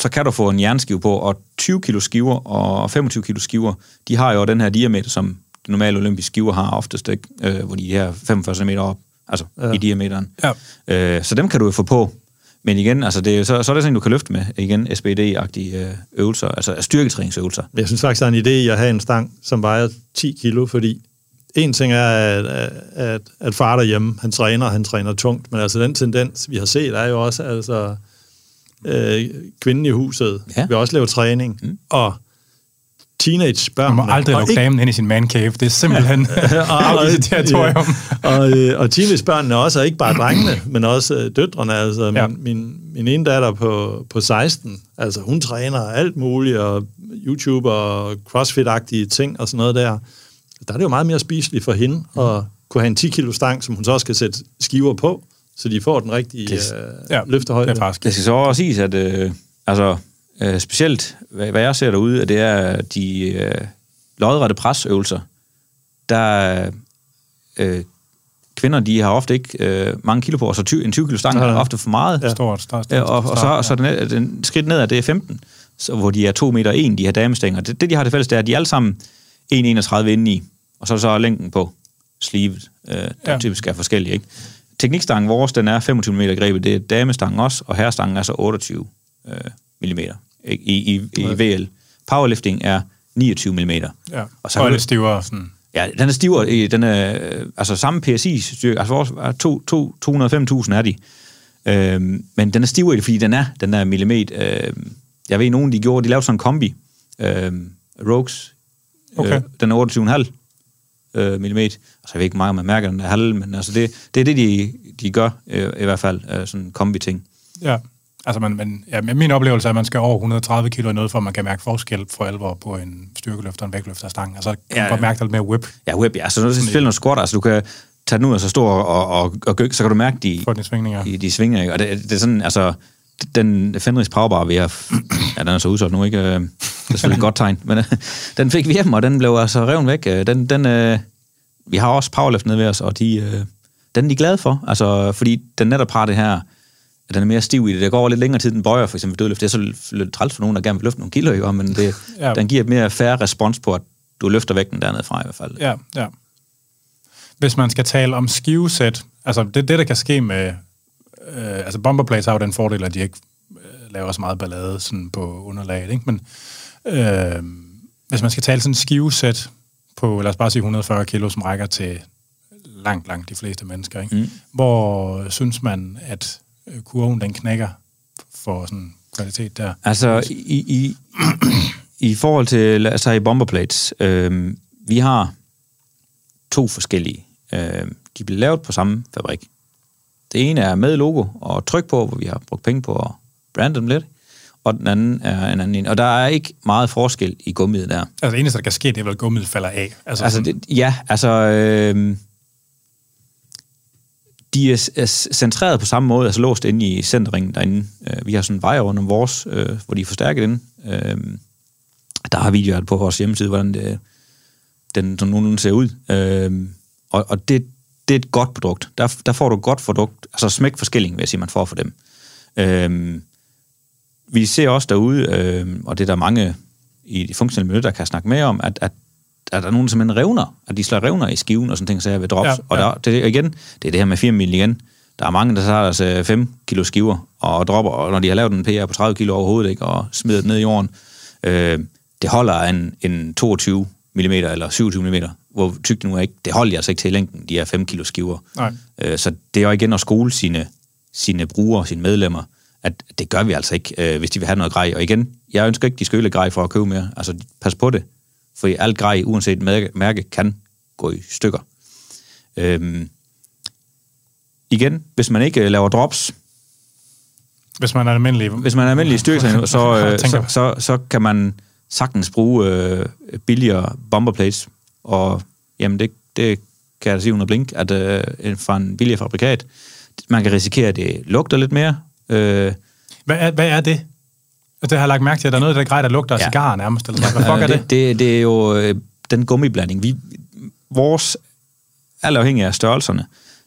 så kan du få en jernskive på, og 20 kilo skiver og 25 kilo skiver, de har jo den her diameter, som normale olympiske skiver har oftest, ikke? Øh, hvor de er 45 cm op, altså ja. i diameteren. Ja. Øh, så dem kan du jo få på. Men igen, altså det, er så, så er det sådan, du kan løfte med, igen, SBD-agtige øh, øvelser, altså styrketræningsøvelser. Jeg synes faktisk, der er en idé i at have en stang, som vejer 10 kilo, fordi en ting er, at, at, at far derhjemme, han træner, han træner tungt, men altså den tendens, vi har set, er jo også, altså øh, kvinden i huset Ja. vil også lave træning, mm. og teenagebørn. Man må aldrig lukke damen ind i sin man cave. Det er simpelthen afgivet territorium. Ja. Og, øh, og teenagebørnene også, og ikke bare drengene, men også øh, døtrene. Altså, Ja. min, min, min ene datter på, på 16, altså hun træner alt muligt, og YouTube og CrossFit-agtige ting og sådan noget der. Der er det jo meget mere spiseligt for hende at kunne have en 10 kilo stang, som hun så også skal sætte skiver på, så de får den rigtige Det- øh, Ja, løftehøjde. det er faktisk. Det skal så også siges, at øh, altså, øh, specielt, hvad, hvad jeg ser derude, det er de øh, lodrette presøvelser, der øh, kvinder, de har ofte ikke øh, mange kilo på, og så 20, en 20 kilo stang er ofte for meget. Ja. Stort, stort, stort, Ja, og, og så, så den, den skridt ned, det er 15, så, hvor de er 2 meter 1, de her damestænger. Det, det, de har det fælles, det er, at de er alle sammen 1,31 indeni, og så er så længden på sleevet, øh, der Ja. ja. typisk er forskellige, ikke? teknikstangen vores, den er 25 mm grebet, det er damestangen også, og herrestangen er så 28 øh, mm i, i, i VL. Powerlifting er 29 mm. Ja. Og Og så kan er lidt stivere sådan. Ja, den er stivere, i- den er, øh, altså samme PSI-styrke, altså vores er to, to, 205.000 er de, øhm, men den er stivere i det, fordi den er, den er millimeter, øhm, jeg ved, nogen de gjorde, de lavede sådan en kombi, øhm, Rogues, Okay. øh, den er 28,5 øh, millimeter, altså jeg ved ikke meget, om man mærker den er halv, men altså det, det er det, de, de gør, øh, i hvert fald, øh, sådan en kombi-ting. Ja. Altså, man, man, ja, min oplevelse er, at man skal over 130 kilo noget, for at man kan mærke forskel for alvor på en styrkeløfter og en vægtløfter stang. Altså, kan Ja, man godt mærke lidt mere whip Ja, web, ja, så når du spiller noget squat, altså du kan tage den ud og så stå og, og, og gyk, så kan du mærke de, dine svingninger. i de svinger, ikke? Og det, det er sådan, altså, den Fenris Powerbar, vi har, ja, den er så udsolgt nu, ikke? Øh, Det er selvfølgelig et godt tegn, men den fik vi hjem, og den blev altså reven væk. Øh, Den, den, øh, vi har også Powerlift nede ved os, og de, øh, den er de glade for, altså, fordi den netop har det her, at den er mere stiv i det. Der går over lidt længere tid, den bøjer, for eksempel dødløft. Det er så lidt træls for nogen, der gerne vil løfte nogle kilo, ikke? men det, Ja. den giver et mere færre respons på, at du løfter vægten dernede fra i hvert fald. Ja, ja. Hvis man skal tale om skivesæt, altså det, det der kan ske med, øh, altså bomberplates har jo den fordel, at de ikke øh, laver så meget ballade sådan på underlaget, ikke? Men øh, hvis man skal tale sådan skivesæt på, lad os bare sige 140 kilo, som rækker til langt, langt de fleste mennesker, ikke? Mm. Hvor synes man, at kurven den knækker for sådan kvalitet der? Altså, i, i, i forhold til, altså i bomberplates, øh, vi har to forskellige. Øh, de bliver lavet på samme fabrik. Det ene er med logo og tryk på, hvor vi har brugt penge på at brande dem lidt. Og den anden er en anden en. Og der er ikke meget forskel i gummiet der. Altså det eneste, der kan ske, det er vel, at gummiet falder af. Altså, Altså, sådan, det, ja, altså... Øh, de er, er centreret på samme måde, altså låst inde i centerringen derinde. Øh, vi har sådan en vej rundt om vores, øh, hvor de er forstærket inde. Øh, der har videoer på vores hjemmeside, hvordan det, den sådan nogenlunde ser ud. Øh, og og det, det er et godt produkt. Der, der får du et godt produkt, altså smæk forskelling, vil jeg sige, man får for dem. Øh, vi ser også derude, øh, og det er der mange i de funktionelle miljø, der kan snakke med om, at, at at der er nogen, der simpelthen revner, at de slår revner i skiven og sådan ting, så jeg ved drops. Ja, Ja, og der, det, er igen, det er det her med 4 mil igen. Der er mange, der tager altså 5 kilo skiver og dropper, og når de har lavet en PR på 30 kilo overhovedet, ikke, og smider det ned i jorden, øh, det holder en, en 22 mm eller 27 mm, hvor tykt det nu er ikke, det holder de altså ikke til længden, de her 5 kilo skiver. Nej. Øh, så det er jo igen at skole sine, sine brugere, sine medlemmer, at det gør vi altså ikke, øh, hvis de vil have noget grej. Og igen, jeg ønsker ikke, de skal ødelægge grej for at købe mere. Altså, pas på det. For alt grej, uanset mærke, kan gå i stykker. Øhm, igen, hvis man ikke øh, laver drops, hvis man er almindelig... hvis man er almindelig styrketræner, så, øh, så, så, så kan man sagtens bruge øh, billigere bomberplates, og jamen det, det kan jeg da sige under blink, at øh, fra en billigere fabrikat, man kan risikere, at det lugter lidt mere. Øh, Hvad er, hvad er det? Det har jeg lagt mærke til, at der er noget, der grej, der lugter af Ja. cigar nærmest. Eller. Hvad fuck er det? det? Det er jo øh, den gummiblanding. Vi, vores, alt afhængig af størrelserne,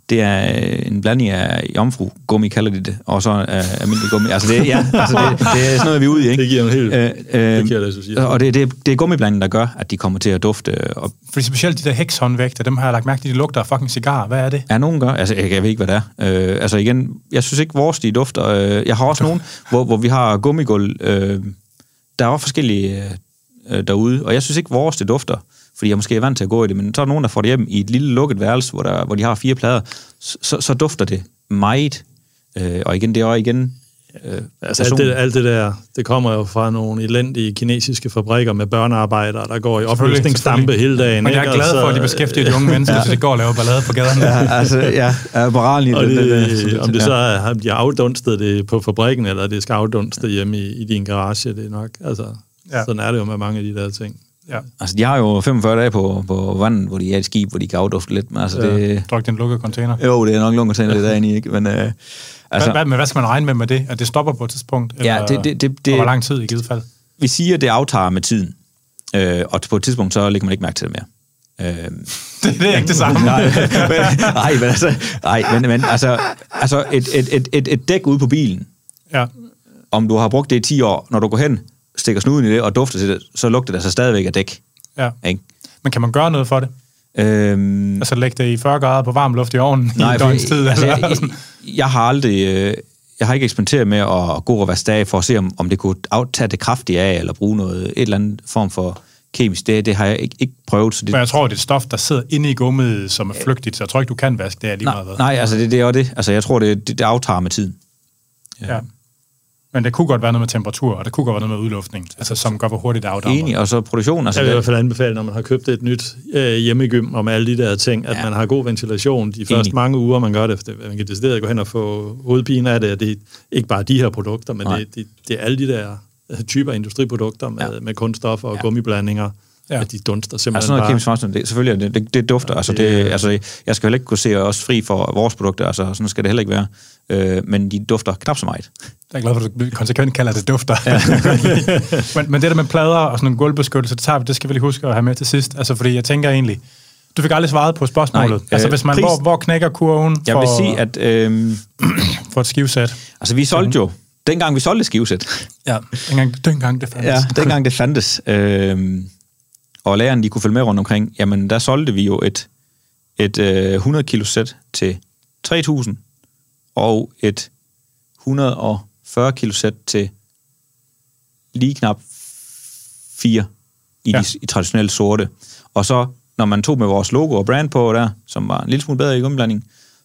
det er øh, en blanding af jomfru gummi, kalder de det, og så øh, almindelig gummi. Altså det, ja, altså det, det er sådan noget, vi er ude i, ikke? Det giver en helt- øh, øh, det giver det, du siger. Og det, det, det er gummiblandingen, der gør, at de kommer til at dufte. øh, Og Fordi specielt de der hekshåndvægte, dem har jeg lagt mærke til, de lugter af fucking cigar. Hvad er det? Ja, nogen gør. Altså, jeg, jeg ved ikke, hvad det er. Øh, altså igen, jeg synes ikke, vores de dufter. Øh, jeg har også nogen, hvor, hvor vi har gummigulv. Øh, der er også forskellige øh, derude, og jeg synes ikke, vores det dufter, fordi jeg måske er vant til at gå i det, men så er der nogen, der får det hjem i et lille lukket værelse, hvor, der, hvor de har fire plader, så, så, så dufter det meget. Øh, og igen, det er også igen... Øh, Altså alt det, alt det der, det kommer jo fra nogle elendige kinesiske fabrikker med børnearbejdere, der går i opløsningsdampe hele dagen. Men jeg ikke? er glad Og så- for, at de beskæftiger de unge mennesker, så de går og laver ballade på gaderne. ja, altså, ja, er moralen i Og den, den, det, den, om det så er, om de har afdunstet det på fabrikken, eller det skal afdunstet hjemme i, i din garage, det er nok, altså, Ja. ja. sådan er det jo med mange af de der ting. Ja. Altså, de har jo 45 dage på, på vandet, hvor de er et skib, hvor de kan afdufte lidt, men altså, det... Druk den lukkede container. Jo, det er nok at tænke det derinde i, ikke? Men, øh, Altså, hvad, hvad, hvad skal man regne med med det? At det stopper på et tidspunkt? Ja, det- det- det- det- hvor lang tid i givet fald? vi siger, at det aftager med tiden. Øh, og på et tidspunkt, så lægger man ikke mærke til det mere. Øh, Det, det er ikke det samme. nej, men, nej, men altså, nej, men, men altså, altså et, et, et, et, et dæk ude på bilen, ja. om du har brugt det i 10 år, når du går hen, stikker snuden i det og dufter til det, så lugter det så stadigvæk af dæk. ja. Ikke? Men kan man gøre noget for det? Øhm, Altså læg det i 40 grader på varm luft i ovnen i Nej, et for, døgns tid. altså, eller jeg, sådan. jeg, jeg har aldrig... Øh, jeg har ikke eksperimenteret med at gå og være stage for at se, om, om det kunne aftage det kraftige af, eller bruge noget, et eller andet form for kemisk. Det, det har jeg ikke, ikke prøvet. Så det, Men jeg tror, det er et stof, der sidder inde i gummiet, som er flygtigt, så jeg tror ikke, du kan vaske det af lige nej, meget. hvad. nej, altså det, det er jo det. Altså jeg tror, det, det, det aftager med tiden. Ja. Men det kunne godt være noget med temperatur, og det kunne godt være noget med udluftning, altså, som gør, hvor hurtigt det afdamper. Enig, og så produktion. Altså, Jeg vil i hvert fald anbefale, når man har købt et nyt øh, hjemmegym og med alle de der ting, at Ja. man har god ventilation de første mange uger, man gør det. For man kan decideret gå hen og få hovedpine af det, og det er ikke bare de her produkter, men Nej. det, det, det er alle de der typer industriprodukter med, Ja. med kunststoffer og ja. gummiblandinger, Ja. ja. at de dunster simpelthen Altså noget bare. kemisk fremstilling, det, selvfølgelig, det, det, det dufter. Altså, det, det- altså, jeg skal heller ikke kunne se os fri for vores produkter, altså sådan skal det heller ikke være. Øh, men de dufter knap så meget. Jeg er glad for, at du konsekvent kalder det dufter. Ja. men, men det der med plader og sådan en gulvbeskyttelse, det, tager vi, det skal vi lige huske at have med til sidst. Altså, fordi jeg tænker egentlig, du fik aldrig svaret på spørgsmålet. Nej, altså, øh, hvis man, pris- hvor, hvor knækker kurven Jeg for, vil sige, at øh, for et skivsæt? altså, vi solgte jo, dengang vi solgte skivesæt, Ja, dengang, dengang det fandtes. Ja, dengang det fandtes, øh, og læreren de kunne følge med rundt omkring, jamen der solgte vi jo et, et øh, 100 kilo sæt til 3.000, og et 140 kilo sæt til lige knap 4 i Ja. de i traditionelle sorte. Og så, når man tog med vores logo og brand på der, som var en lille smule bedre i gummiblanding,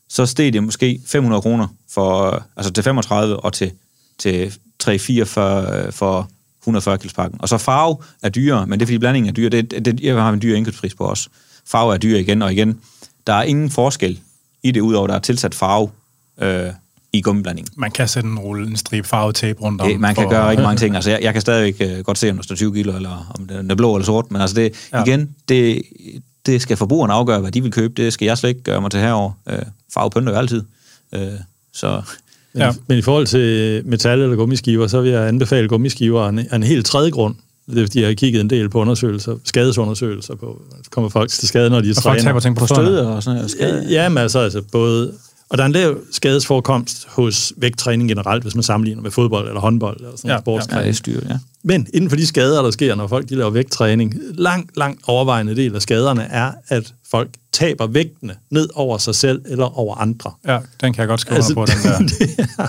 så steg det måske 500 kroner for, altså til 35 og til, til 344 for 140 kilo pakken. Og så farve er dyrere, men det er fordi blandingen er dyr. Det, det, jeg har en dyr indkøbspris på os. Farve er dyr igen og igen. Der er ingen forskel i det, udover der er tilsat farve øh, i gummiblandingen. Man kan sætte en rulle, en stribe farvet tape rundt om. Det, man kan for- gøre rigtig mange ting. Altså, jeg, jeg kan stadigvæk øh, godt se, om der står 20 kilo, eller om den er blå eller sort, men altså det, ja. igen, det, det skal forbrugerne afgøre, hvad de vil købe. Det skal jeg slet ikke gøre mig til herover. Øh, farve pynter jo altid. Øh, så Men, Ja. men i forhold til metal eller gummiskiver, så vil jeg anbefale gummiskiver af en, af en helt tredje grund. Det er, fordi jeg har kigget en del på undersøgelser, skadesundersøgelser på, kommer folk til skade, når de Og folk træner. taber ting på, på fødderne. stød og sådan noget. Skade. Ja, men altså, altså både... Og der er en lav skadesforekomst hos vægttræning generelt, hvis man sammenligner med fodbold eller håndbold eller sådan Ja, ja, sportsgren. Ja, styr, ja. Men inden for de skader, der sker, når folk de laver vægttræning, langt, langt overvejende del af skaderne er, at folk taber vægtene ned over sig selv eller over andre. Ja, den kan jeg godt skrive Altså, altså, på, den der.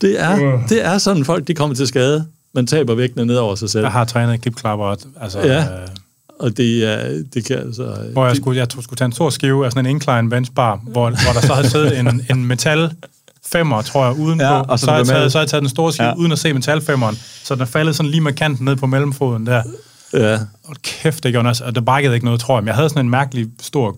det, er, det, er, det er sådan, folk de kommer til skade. Man taber vægtene ned over sig selv. Jeg har trænet klipklapper, altså, Ja. øh, Og det, er, det kan altså... hvor jeg det- skulle, jeg skulle tage en stor skive af sådan en incline benchbar, hvor, hvor der så havde siddet en, en metal femmer, tror jeg, udenpå. Ja, og så så, har jeg taget, så har jeg taget den store skive, Ja. uden at se metalfemmeren, så den er faldet sådan lige med kanten ned på mellemfoden der. Ja, Og kæft, det gjorde også, og det brækkede ikke noget, tror jeg. Men jeg havde sådan en mærkelig stor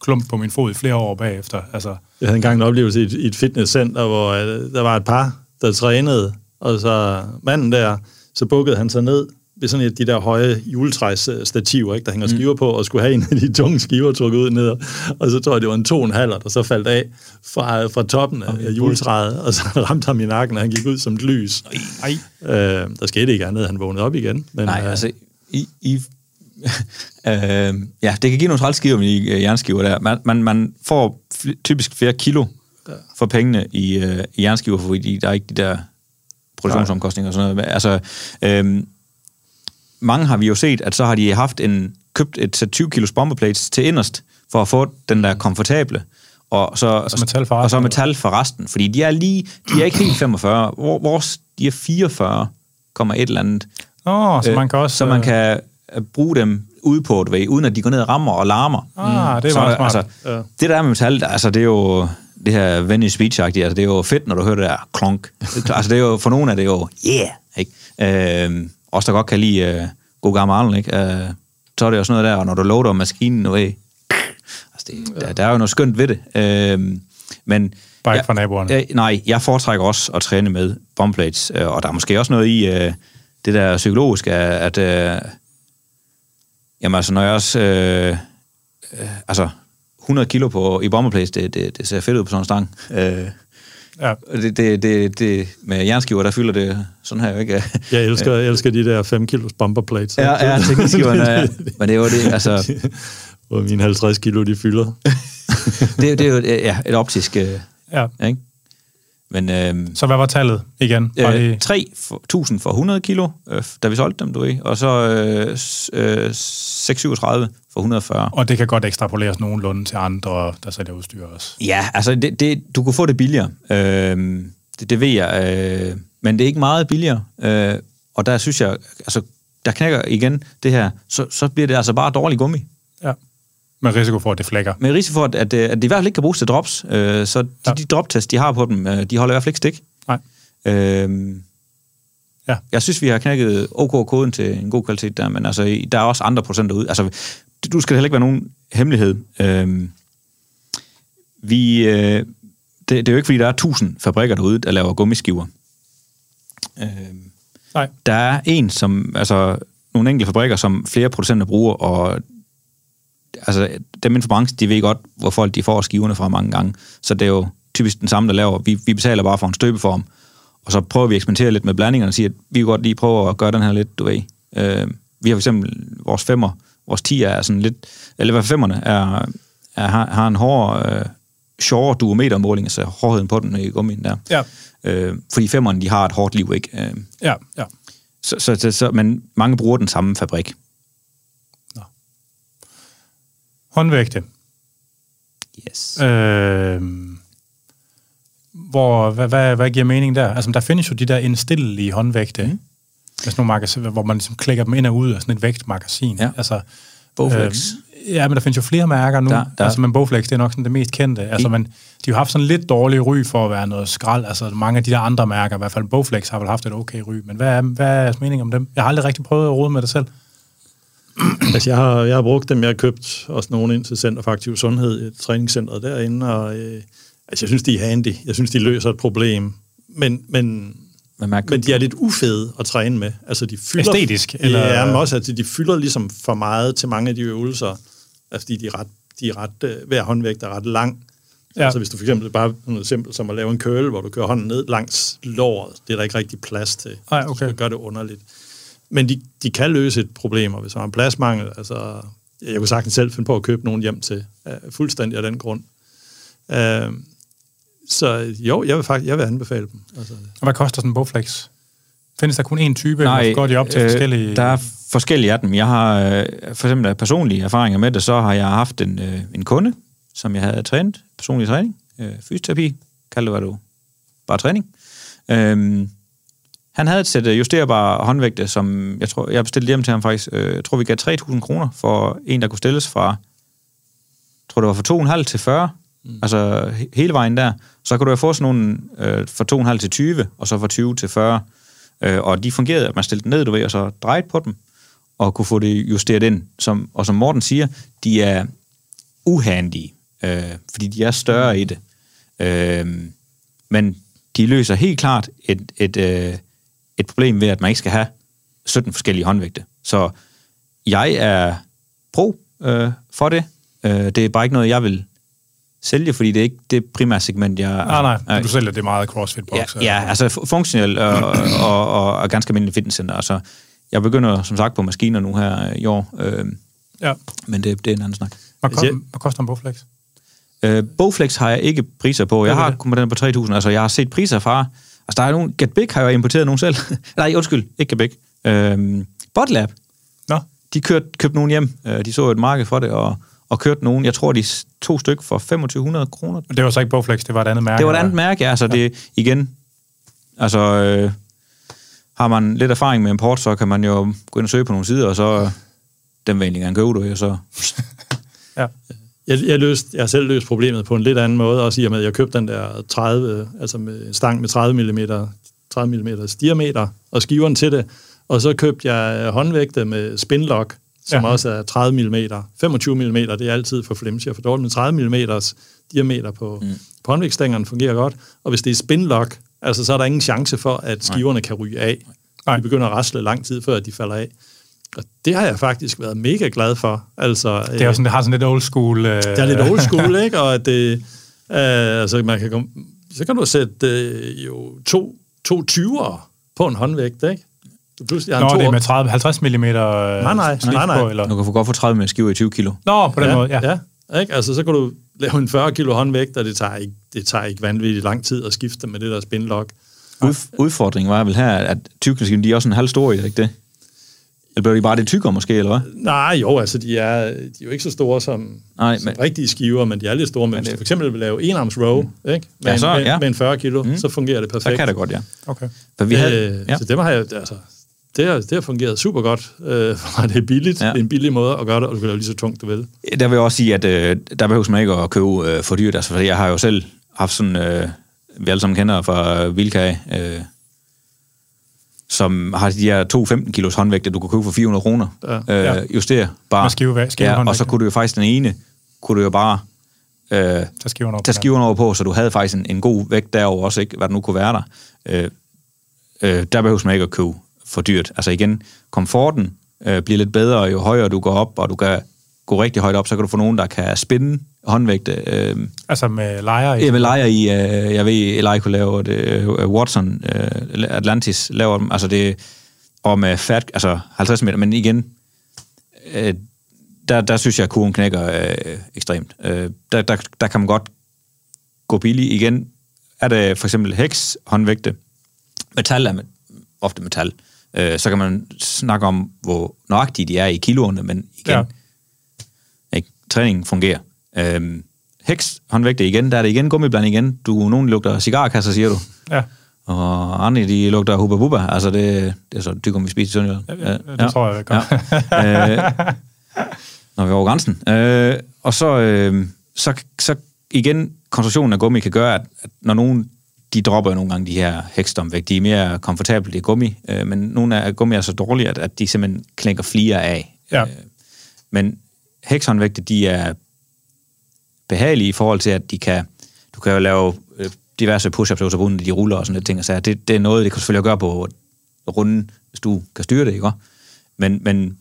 klump på min fod i flere år bagefter. Altså, Jeg havde engang en oplevelse i et, i et fitnesscenter, hvor øh, der var et par, der trænede, og så manden der, så bukkede han sig ned ved sådan et de der høje juletræsstativer, ikke, der hænger skiver på, og skulle have en af de tunge skiver trukket ud ned. Og så tror jeg, det var en to en halver, der så faldt af fra, fra toppen af, af juletræet, og så ramte ham i nakken, og han gik ud som et lys. ej, Øh, der skete ikke andet, han vågnede op igen. Men, Nej, øh, altså, i, i, øh, ja, det kan give nogle trælskiver med de øh, jernskiver der. Man, man, man får typisk flere kilo for pengene i, øh, i jernskiver, fordi der er ikke de der produktionsomkostninger og sådan noget. Altså, øh, mange har vi jo set, at så har de haft en, købt et sæt 20 kilos bomberplates til inderst, for at få den der komfortable. Og så, og så metal for og så resten. metal for resten, fordi de er lige, de er ikke helt 45, Hvor- vores, de er 44, kommer et eller andet. Åh, så Øh, man kan også... Så man kan øh, bruge dem ude på et vej, uden at de går ned og rammer og larmer. Ah, det er så, meget smart. Altså, Ja. Det der med metal, altså det er jo det her Venice speech altså det er jo fedt, når du hører det der klonk. altså det er jo, for nogen er det jo, yeah, ikke? Øh, også der godt kan lide øh, god gammel Arnold, ikke? Øh, så er det jo sådan noget der, og når du loader maskinen away, altså det, der, der, er jo noget skønt ved det. Øh, men Bare ikke for naboerne. Øh, nej, jeg foretrækker også at træne med bombplates, øh, og der er måske også noget i øh, det der psykologiske, at øh, jamen altså, når jeg også, øh, øh, altså 100 kilo på, i bombplates, det, det, det ser fedt ud på sådan en stang. Øh, Ja. og det, det, det, det, med jernskiver, der fylder det sådan her, ikke? Jeg elsker, jeg elsker de der 5 kilos bomberplates. Ja, ja, teknikskiverne, ja. Men det er jo det, altså, Hvor mine 50 kilo, de fylder. det, det er jo ja, et optisk, øh, Ja. ikke? Men øh, Så hvad var tallet igen? Lige- øh, 3.000 for 100 kilo, øh, da vi solgte dem, du ved, og så øh, øh, 637 for 140. Og det kan godt ekstrapoleres nogenlunde til andre, der sælger udstyr også. Ja, altså, det, det, du kunne få det billigere. Øh, det, det ved jeg. Øh, men det er ikke meget billigere. Øh, og der synes jeg, altså, der knækker igen det her, så, så bliver det altså bare dårlig gummi. Ja. Med risiko for, at det flækker. Med risiko for, at, at, det- at det i hvert fald ikke kan bruges til drops. Øh, så de, Ja. de droptest, de har på dem, øh, de holder i hvert fald ikke stik. Nej. Øh, Ja. Jeg synes, vi har knækket OK-koden til en god kvalitet der, men altså, der er også andre procenter ud. Altså, du skal heller ikke være nogen hemmelighed. Øh, vi, øh, det, det er jo ikke, fordi der er tusind fabrikker derude, der laver gummiskiver. Øh, Nej. der er en, som, altså nogle enkelte fabrikker, som flere producenter bruger, og altså dem inden for branchen, de ved godt, hvor folk de får skiverne fra mange gange. Så det er jo typisk den samme, der laver. Vi, vi betaler bare for en støbeform, og så prøver vi at eksperimentere lidt med blandingerne og sige, at vi kan godt lige prøve at gøre den her lidt, du ved. Øh, vi har for eksempel vores femmer, vores 10 er sådan lidt, eller hvad femmerne er, er, har, har en hård, øh, sjovere duometermåling, altså hårdheden på den i gummien der. Ja. Øh, fordi femmerne, de har et hårdt liv, ikke? Øh, Ja, ja. så, så, så, så, men mange bruger den samme fabrik. Håndvægte. Yes. Øh, hvor, hvad, hvad, hvad giver mening der? Altså, der findes jo de der indstillelige håndvægte, mm. Med sådan nogle magasiner, hvor man ligesom klikker dem ind og ud af sådan et vægtmagasin. Ja. Altså, Bowflex. Øh, ja, men der findes jo flere mærker nu. Der- Der. Altså, men Bowflex, det er nok sådan det mest kendte. Altså, men de har jo haft sådan lidt dårlige ry for at være noget skrald. Altså, mange af de der andre mærker, i hvert fald Bowflex, har vel haft et okay ry. Men hvad er, hvad er jeres mening om dem? Jeg har aldrig rigtig prøvet at rode med det selv. Altså, jeg har, jeg har brugt dem. Jeg har købt også nogle ind til Center for Aktiv Sundhed, et træningscenter derinde, og øh, altså, jeg synes, de er handy. Jeg synes, de løser et problem. Men, men, Men, man, men de er lidt ufede at træne med. Altså, de fylder, Æstetisk, Eller? Ja, men også, at de fylder ligesom for meget til mange af de øvelser. Altså, fordi de er ret, de er ret, øh, hver håndvægt er ret lang. Ja. Ja. Altså, hvis du for eksempel bare noget simpelt som at lave en curl, hvor du kører hånden ned langs låret, det er der ikke rigtig plads til. Ej, okay. Det gør det underligt. Men de, de kan løse et problem, og hvis man har en pladsmangel, altså, jeg kunne sagtens selv finde på at købe nogen hjem til, uh, fuldstændig af den grund. Uh, så jo, jeg vil faktisk jeg vil anbefale dem. Altså, Og hvad koster sådan en Bowflex? Findes der kun én type, Nej, eller går de op til øh, forskellige... Der er forskellige af dem. Jeg har øh, for eksempel personlige erfaringer med det, så har jeg haft en, øh, en kunde, som jeg havde trænet, personlig træning, øh, fysioterapi, kald det hvad du, bare træning. Øhm, han havde et sæt øh, justerbare håndvægte, som jeg tror, jeg bestilte hjem til ham faktisk. Øh, jeg tror, vi gav 3.000 kroner for en, der kunne stilles fra, jeg tror det var fra 2,5 til 40, mm. altså he- hele vejen der. Så kan du jo få sådan nogle øh, fra 2,5 til 20, og så fra 20 til 40. Øh, og de fungerede, at man stillede dem ned, du ved, og så drejede på dem, og kunne få det justeret ind. Som, og som Morten siger, de er uhandige, øh, fordi de er større i det. Øh, men de løser helt klart et, et, øh, et problem ved, at man ikke skal have 17 forskellige håndvægte. Så jeg er pro øh, for det. Øh, det er bare ikke noget, jeg vil sælge, fordi det er ikke det primære segment, jeg... Nej, nej, nej. Du sælger det meget crossfit box. Ja, ja altså fu- funktionel og, og, og, og ganske almindelig fitnesscenter. Altså, jeg begynder som sagt på maskiner nu her i år, øh, ja. men det, det er en anden snak. Hvad, Altså, koster, hvad koster en Bowflex? Øh, Bowflex har jeg ikke priser på. Jeg har kun den på 3.000. Altså, jeg har set priser fra... Altså, der er nogle... Get Big har jeg importeret nogle selv. Nej, undskyld. Ikke Get Big. Øh, Botlab. Nå, De kørte, købte nogen hjem. Øh, De så et marked for det, og, og kørte nogen. Jeg tror, de to styk for 2500 kroner. men det var så ikke Bowflex, det var et andet mærke. Det var et andet mærke, ja. Altså, det igen... Altså, øh, har man lidt erfaring med import, så kan man jo gå ind og søge på nogle sider, og så... Den vil gerne købe, du, og så... Ja. Jeg, jeg, løst, jeg har selv løst problemet på en lidt anden måde, også i og med, at jeg købte den der 30, altså med en stang med 30 mm, 30 mm diameter, og skiveren til det, og så købte jeg håndvægte med spinlock, som Ja. også er 30 mm. 25 mm, det er altid for flimsy og for dårligt, men 30 mm diameter på, mm. på håndvægtstængerne fungerer godt, og hvis det er spinlock, altså så er der ingen chance for, at skiverne kan ryge af. Nej. De begynder at rasle lang tid, før de falder af. Og det har jeg faktisk været mega glad for. Altså, Det, er jo sådan, det har sådan lidt old school... Øh, det er lidt old school, ikke? Og at det, øh, altså man kan komme, så kan du sætte øh, jo to, to 20'ere på en håndvægt, ikke? Du pludselig har Nå, en det er to, med 30, 50 mm Nej, nej, snit nej, nej. På, eller? Du kan få godt få 30 med skiver i 20 kilo. Nå, på den ja, måde, ja. ja. Ikke? Altså, så kan du lave en 40 kilo håndvægt, og det tager ikke, det tager ikke vanvittigt lang tid at skifte med det der spinlock. Ud, udfordringen var vel her, at tykkemaskinen, de er også en halv store i, ikke det? Eller blev de bare det tykkere måske, eller hvad? Nej, jo, altså, de er, de er jo ikke så store som, Nej, som men- rigtige skiver, men de er lidt store. Men, Men hvis det- du for eksempel vil lave enarms row, ikke? Med, Ja, en, så- med, ja. med en 40 kilo, Mm. så fungerer det Så perfekt. kan det godt, ja. Okay. For vi havde, øh, ja. Så dem har jeg, altså, det har, det har fungeret super godt, øh, for mig. det er billigt, Ja. det er en billig måde at gøre det, og du kan lave lige så tungt, du vil. Der vil jeg også sige, at øh, der behøver man ikke at købe øh, for dyrt. Altså, for jeg har jo selv haft sådan, øh, vi alle sammen kender fra Vilka, øh, som har de her to 15 kilos håndvægte, du kan købe for 400 kroner. Ja. Øh, Ja. Justere bare. Med skive- ja, og så kunne du jo faktisk den ene, kunne du jo bare øh, Tag skiverne over. på tage skiverne over på, så du havde faktisk en, en god vægt derover også, ikke, hvad der nu kunne være der. Øh, øh, der behøver man ikke at købe for dyrt. Altså igen, komforten øh, bliver lidt bedre, jo højere du går op, og du kan gå rigtig højt op, så kan du få nogen, der kan spænde håndvægte. Øh. Altså med lejre i. jeg vil lege i, øh, jeg ved, Eli kunne lave det, øh, Watson, øh, Atlantis laver dem, altså det, og med fat, altså 50 meter, men igen, øh, der, der synes jeg, at kurven knækker øh, ekstremt. Øh, der, der, der kan man godt gå billigt. Igen er det for eksempel heks håndvægte. Metal er med, ofte metal. Øh, så kan man snakke om, hvor nøjagtige de er i kiloerne, men igen, Ja. ja. ikke, træningen fungerer. Øh, heks håndvægte igen, der er det igen gummibland igen. Du, nogen lugter cigarkasser, siger du. Ja, Og andre, de lugter hubba bubba. Altså, det, det er så om vi spiser i Sønderjylland. Ja, ja, det tror jeg godt. Ja. øh, når vi er over grænsen. Øh, og så, øh, så, så igen, konstruktionen af gummi kan gøre, at, at når nogen, de dropper jo nogle gange de her hækstomvægt, de er mere komfortable i gummi, øh, men nogle af gummi er så dårlige, at, at de simpelthen klænker flere af. Ja. Øh, men hækshåndvægte, de er behagelige i forhold til, at de kan, du kan jo lave øh, diverse push-ups på bunden, de ruller og sådan lidt ting. Så det, det er noget, det kan selvfølgelig gøre på runden, hvis du kan styre det, ikke? Men, men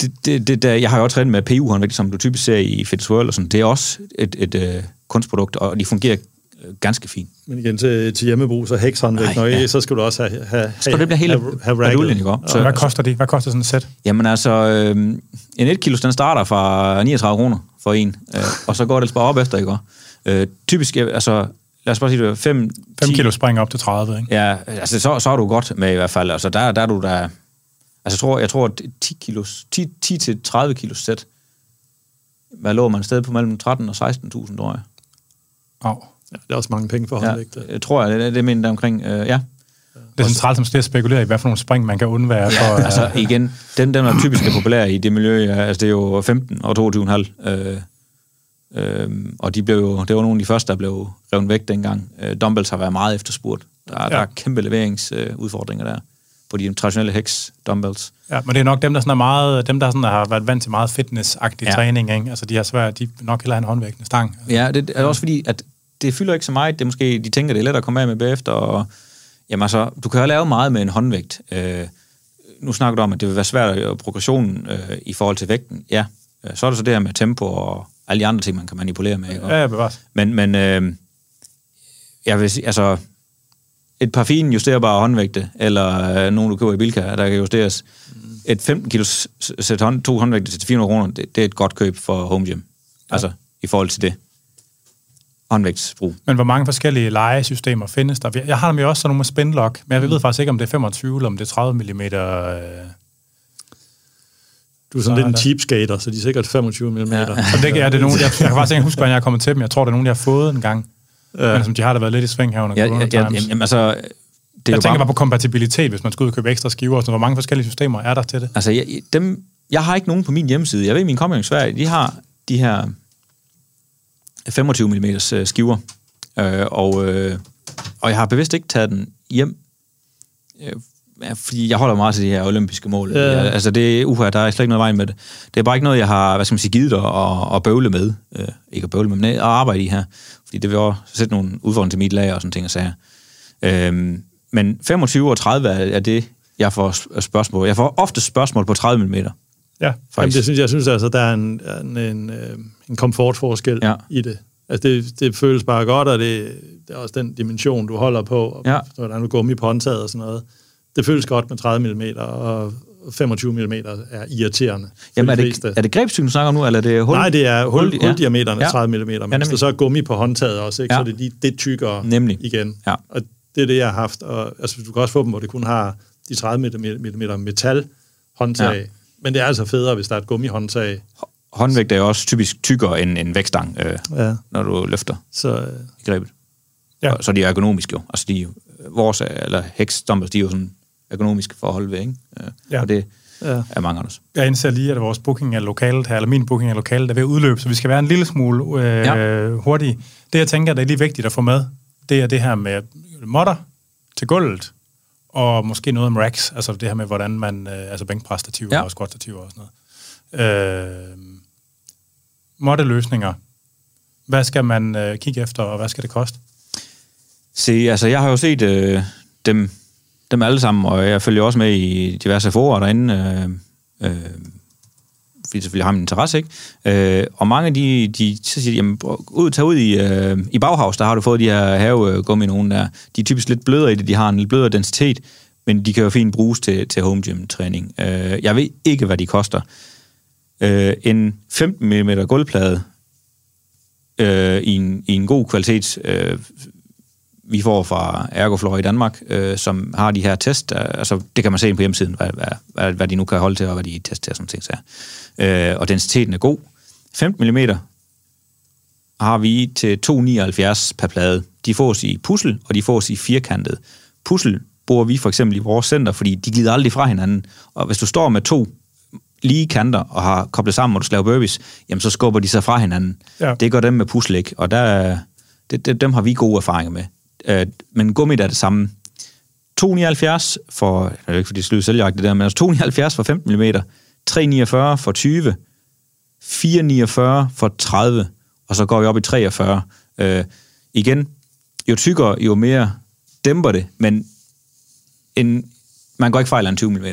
det, det, det der, jeg har jo også trænet med PU-håndvægte, som du typisk ser i Fitness World, og sådan, det er også et, et, et kunstprodukt, og de fungerer øh, ganske fint. Men igen til, til hjemmebrug, så hækshåndvægt, Nej, når ja. ja. så skal du også have, have, Så det bliver hele have, have baduljen, ikke? Så hvad koster de? Hvad koster sådan et sæt? Jamen altså, øh, en 1 kilo, den starter fra 39 kroner for en, øh, og så går det ellers bare op efter, ikke? Øh, typisk, altså, lad os bare sige, det er 5, 5 kilo springer op til 30, ikke? Ja, altså så, så er du godt med i hvert fald. Altså der, der er du der... Altså jeg tror, jeg tror at 10 kilos, 10, 10 til 30 kilos sæt, hvad lå man et sted på mellem 13 og 16.000, tror jeg. Au. Ja, det er også mange penge for Ja, håndvægt. jeg tror jeg, det, det mener der omkring, øh, ja. Det er sådan træls, som skal spekulere i, hvad for nogle spring, man kan undvære. For, øh, Altså igen, dem, dem der typisk er populære i det miljø, ja, altså det er jo 15 og 22,5. Øh, øh, og de blev jo, det var nogle af de første, der blev revet væk dengang. Øh, dumbbells har været meget efterspurgt. Der, ja. der er kæmpe leveringsudfordringer der på de traditionelle hex dumbbells. Ja, men det er nok dem, der sådan er meget, dem, der sådan har været vant til meget fitness-agtig Ja. ja. træning, ikke? Altså, de har svært, de nok hellere have en håndvægtende stang. Ja, det er også fordi, at det fylder ikke så meget. Det er måske, de tænker, det er let at komme af med bagefter. Og, jamen altså, du kan jo lave meget med en håndvægt. Øh, nu snakker du om, at det vil være svært at gøre progressionen øh, i forhold til vægten. Ja, øh, så er det så det her med tempo og alle de andre ting, man kan manipulere med. Ikke? Ja, ja, bevares. Men, men øh, jeg vil sige, altså, et par fine justerbare håndvægte, eller øh, nogen, du køber i Bilka, der kan justeres. Et 15 kilos sæt hånd, to håndvægte til 400 kroner, det, det er et godt køb for home gym. Ja. Altså, i forhold til det håndvægtsbrug. Men hvor mange forskellige legesystemer findes der? Jeg har dem jo også sådan nogle med spinlock, men jeg ved faktisk ikke, om det er 25 eller om det er 30 mm. Øh, Du er sådan Så lidt er en cheapskater, så de er sikkert 25 mm. Ja. så det, er det nogen, jeg, jeg kan faktisk ikke huske, hvordan jeg er kommet til dem. Jeg tror, det er nogen, jeg har fået en gang. Ja. Men som de har da været lidt i sving her under Ja, corona ja, ja, times. jamen, altså, det er jeg jo tænker bare, bare på kompatibilitet, hvis man skal ud og købe ekstra skiver. og sådan noget. Hvor mange forskellige systemer er der til det? Altså, jeg, dem, jeg har ikke nogen på min hjemmeside. Jeg ved, min kompagnon i Sverige, de har de her 25 mm skiver. Øh, og, øh, og jeg har bevidst ikke taget den hjem, øh, fordi jeg holder meget til de her olympiske mål. Ja. Jeg, altså, det uha, der er slet ikke noget vej med det. Det er bare ikke noget, jeg har, hvad skal man sige, givet dig at, at bøvle med. Øh, ikke at bøvle med, men at arbejde i her. Fordi det vil også sætte nogle udfordringer til mit lager og sådan ting og sager. Øhm, men 25 og 30 er, er det, jeg får sp- spørgsmål. Jeg får ofte spørgsmål på 30 mm. Ja, Jamen, Faktisk. det synes, jeg synes altså, der er en, en, en, øh, en komfortforskel Ja. i det. Altså, det, det føles bare godt, og det, det er også den dimension, du holder på, og Ja. hvordan du gummi på håndtaget og sådan noget. Det føles godt med 30 mm, og, 25 mm er irriterende. Jamen, er det, fleste. er det grebstykken, du snakker om nu, eller er det hul? Nej, det er hul, Hul- huldiameteren er Ja. 30 mm, men Ja, der nemlig. så er gummi på håndtaget også, ikke, Ja. så er det lige det tykkere Nemlig. igen. Ja. Og det er det, jeg har haft. Og, altså, du kan også få dem, hvor det kun har de 30 mm metal håndtag. Ja. Men det er altså federe, hvis der er et gummihåndtag. Håndvægt er jo også typisk tykkere end en vægtstang, øh, Ja. når du løfter Så øh, i grebet. Ja. Og, så de er ergonomiske jo. Altså, de, er vores, er- eller heksdumpers, de er jo sådan ergonomiske for at holde ved, ikke? Øh, Ja. Og det ja. er mange os. Jeg indser lige, at vores booking af lokalet her, eller min booking af lokalet, er ved at udløbe, så vi skal være en lille smule øh, ja. hurtige. Det, jeg tænker, der er lige vigtigt at få med, det er det her med modder til gulvet, og måske noget om racks, altså det her med, hvordan man, øh, altså bænkpræstativer Ja. og squat-stativer og sådan noget. Øh, moddeløsninger. Hvad skal man øh, kigge efter, og hvad skal det koste? Se, altså jeg har jo set øh, dem, dem alle sammen, og jeg følger også med i diverse forer derinde, øh, øh, vi selvfølgelig har en interesse, ikke? Øh, og mange af de, de så siger, de, jamen, ud, tag ud i, øh, i Bauhaus, der har du fået de her havegummi nogen der. De er typisk lidt blødere i det, de har en lidt blødere densitet, men de kan jo fint bruges til, til home gym træning. Øh, jeg ved ikke, hvad de koster. Øh, en 15 mm gulvplade øh, i, en, i en god kvalitets øh, vi får fra Ergoflor i Danmark, øh, som har de her test. Øh, altså, det kan man se på hjemmesiden, hvad, hvad, hvad, hvad de nu kan holde til, og hvad de tester sådan ting. Så. Øh, og densiteten er god. 15 mm har vi til 2,79 per plade. De fås i puzzle, og de fås i firkantet. Puzzle bruger vi for eksempel i vores center, fordi de glider aldrig fra hinanden. Og hvis du står med to lige kanter og har koblet sammen, og du skal lave burpees, jamen så skubber de sig fra hinanden. Ja. Det gør dem med puzzle ikke, og der, det, det, dem har vi gode erfaringer med. Øh, men gummit er det samme. 279 for, det er ikke fordi det er det der, men altså 279 for 15 mm, 349 for 20, 449 for 30, og så går vi op i 43. Øh, igen, jo tykkere, jo mere dæmper det, men en, man går ikke fejl af en 20 mm.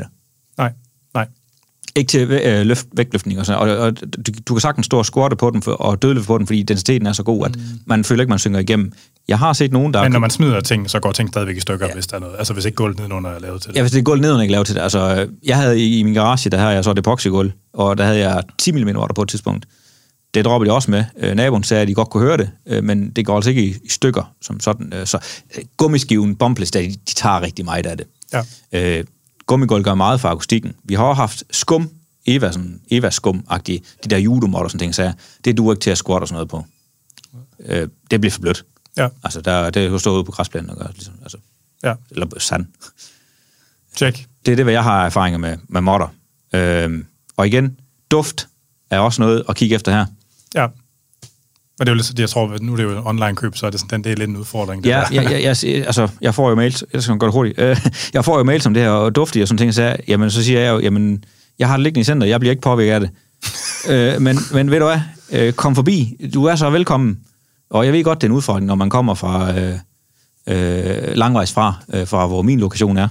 Ikke til øh, løft, vægtløftning og sådan og, og du, du kan sagtens stå og squatte på den for, og dødløfte på den, fordi densiteten er så god, at man føler ikke, man synger igennem. Jeg har set nogen, der... Men når man smider ting, så går ting stadigvæk i stykker, ja. hvis der er noget. Altså hvis ikke gulvet nedenunder er lavet til det. Ja, hvis det er gulv nedenunder, ikke lavet til det. Altså, jeg havde i, i min garage, der havde jeg så et epoxygulv, og der havde jeg 10 mm der på et tidspunkt. Det droppede de også med. Øh, naboen sagde, at de godt kunne høre det, øh, men det går altså ikke i, i stykker som sådan. Øh, så øh, gummiskiven, bombles, der, de, de tager rigtig meget af det. Ja. Øh, gummigulv gør meget for akustikken. Vi har også haft skum, Eva, sådan, Eva skum de der judomod og sådan ting, så det duer ikke til at squat og sådan noget på. Øh, det bliver for blødt. Ja, Altså, der, det er jo stået ude på græsplænen og gøre, ligesom, altså, ja. eller sand. Check. Det er det, hvad jeg har erfaringer med, med modder. Øhm, og igen, duft er også noget at kigge efter her. Ja. Men det er jo lidt, jeg tror, at nu er det jo online køb, så er det, sådan, den, det er lidt en udfordring. Det Ja, jeg, jeg, jeg, altså, jeg får jo mails, jeg skal gøre det hurtigt, øh, jeg får jo mails om det her, og duftige og sådan ting, så, jeg, jamen, så siger jeg jo, jamen, jeg har det liggende i center, jeg bliver ikke påvirket af det. øh, men, men ved du hvad, øh, kom forbi, du er så velkommen, og jeg ved godt, det er en udfordring, når man kommer fra øh, øh, langvejs fra, øh, fra hvor min lokation er,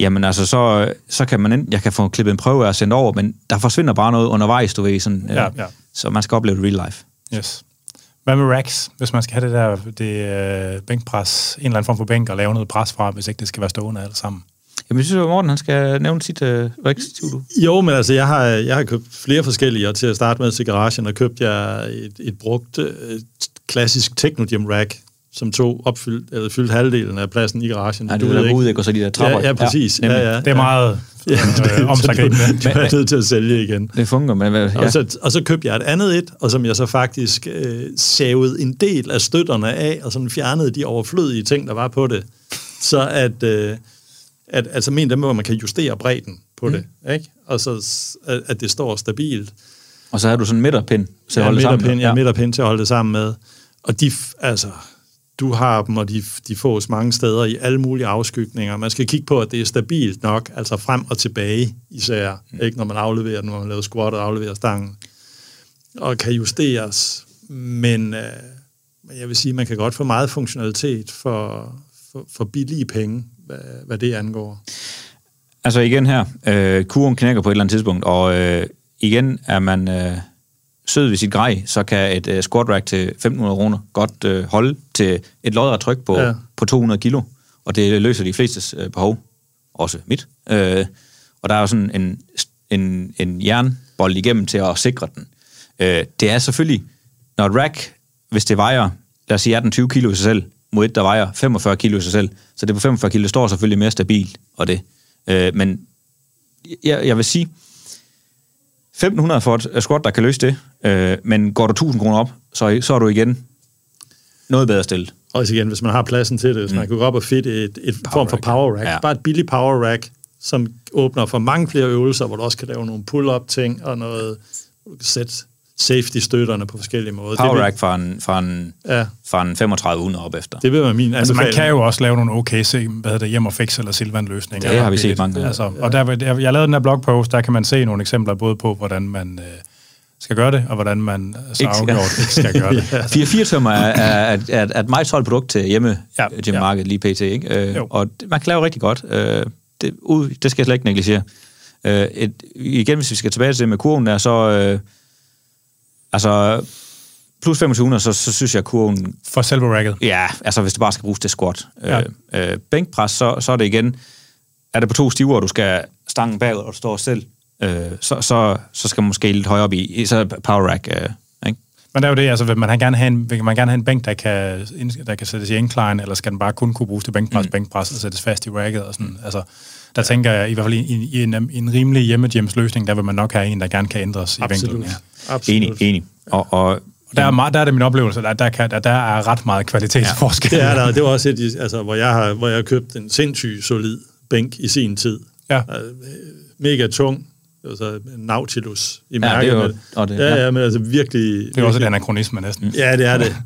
jamen altså, så, så kan man enten, jeg kan få klippet en prøve og sendt over, men der forsvinder bare noget undervejs, du ved, sådan, øh, Ja, ja. så man skal opleve det real life. Yes. Hvad med racks, hvis man skal have det der det, øh, bænkpres, en eller anden form for bænk, og lave noget pres fra, hvis ikke det skal være stående alt sammen? Jamen, jeg synes, at Morten han skal nævne sit øh, du. Jo, men altså, jeg har, jeg har købt flere forskellige, og til at starte med til garagen, og købte jeg et, et brugt øh, klassisk Technogym rack, som tog opfyldt, eller fyldt halvdelen af pladsen i garagen. Ja, Du det ved ikke- ud, og så de der trapper. Ja, ja, præcis. Ja, nemlig. ja, Det er meget øh, omsaggribende. Du er nødt til at sælge igen. Det fungerer, men hvad, Ja. ja. Og, så, og så købte jeg et andet et, og som jeg så faktisk øh, savede en del af støtterne af, og sådan fjernede de overflødige ting, der var på det. Så at, øh, at altså men dem, hvor man kan justere bredden på mm. det, ikke? og så at, at det står stabilt. Og så har du sådan en midterpind til at Ja, holde det sammen. med. ja. midterpind til at holde det sammen med. Og de, altså, du har dem, og de, de fås mange steder i alle mulige afskygninger. Man skal kigge på, at det er stabilt nok, altså frem og tilbage især, mm. ikke når man afleverer den, når man laver squat og afleverer stangen. Og kan justeres, men øh, men jeg vil sige, man kan godt få meget funktionalitet for, for, for billige penge, hvad, hvad det angår. Altså igen her, øh, kurven knækker på et eller andet tidspunkt, og øh, igen er man øh, sød ved sit grej, så kan et øh, squat rack til 1500 kroner godt øh, holde til et lodret tryk på, Ja. på 200 kilo, og det løser de flestes øh, behov, også mit. Øh, og der er jo sådan en, en, en jernbold igennem til at sikre den. Øh, det er selvfølgelig, når et rack, hvis det vejer, lad os sige 18-20 kilo i sig selv, mod et, der vejer 45 kilo i sig selv, så det på 45 kilo, står selvfølgelig mere stabilt, og det. Øh, men jeg, jeg vil sige, 1500 for et squat, der kan løse det, øh, men går du 1000 kroner op, så, så er du igen noget bedre stillet. Også igen, hvis man har pladsen til det, hvis mm. man kan gå op og fitte et, et form for power rack. Ja. Bare et billigt power rack, som åbner for mange flere øvelser, hvor du også kan lave nogle pull-up ting og noget, hvor du kan sætte safety-støtterne på forskellige måder. Power rack fra en, fra en, Ja, fra en 3500 op efter. det vil være min Altså, man kan jo også lave nogle okay se, hvad hedder det, hjem og fix eller Silvan løsninger. Det har vi set mange gange. Altså, og der, jeg, jeg lavede den her blogpost, der kan man se nogle eksempler både på, hvordan man øh, skal gøre det, og hvordan man så Ikke skal. afgjort ikke skal gøre det. 4 tømmer er, er, er, er et meget solgt produkt til hjemme Ja, ja, til markedet lige pt. Ikke? Øh, Jo. og det- man kan lave rigtig godt. Øh, det, ud, det skal jeg slet ikke negligere. Øh, et, igen, hvis vi skal tilbage til det med kurven der, så... Øh, altså, plus 2500, så, så synes jeg, at kurven For selve racket. Ja, altså hvis det bare skal bruges til squat. Ja. Øh, øh, bænkpres, så, så er det igen, er det på to stiver, og du skal stangen bagud, og du står selv, øh, så, så, så skal man måske lidt højere op i, så er power rack. Øh, ikke? Men det er jo det, altså vil man gerne have en, vil man gerne have en bænk, der kan, der kan sættes i incline, eller skal den bare kun kunne bruges til bænkpres, mm. bænkpres og sættes fast i racket og sådan. Altså, der ja. tænker jeg, i hvert fald i, i, i en, i en rimelig hjemmegjems løsning, der vil man nok have en, der gerne kan ændres i Absolut. vinklen. Ja. Absolut. Enig, enig. Og, og der er, meget, der er det min oplevelse, at der, kan, at der er ret meget kvalitetsforskel. Det er der. Det var også et, i- altså, hvor jeg har, hvor jeg har købt en sindssygt solid bænk i sin tid. Ja. Altså, mega tung. Det var så en Nautilus i det mærket. er jo- og det- ja, ja. ja, men altså virkelig... Det er også et anachronisme næsten. Ja, det er det.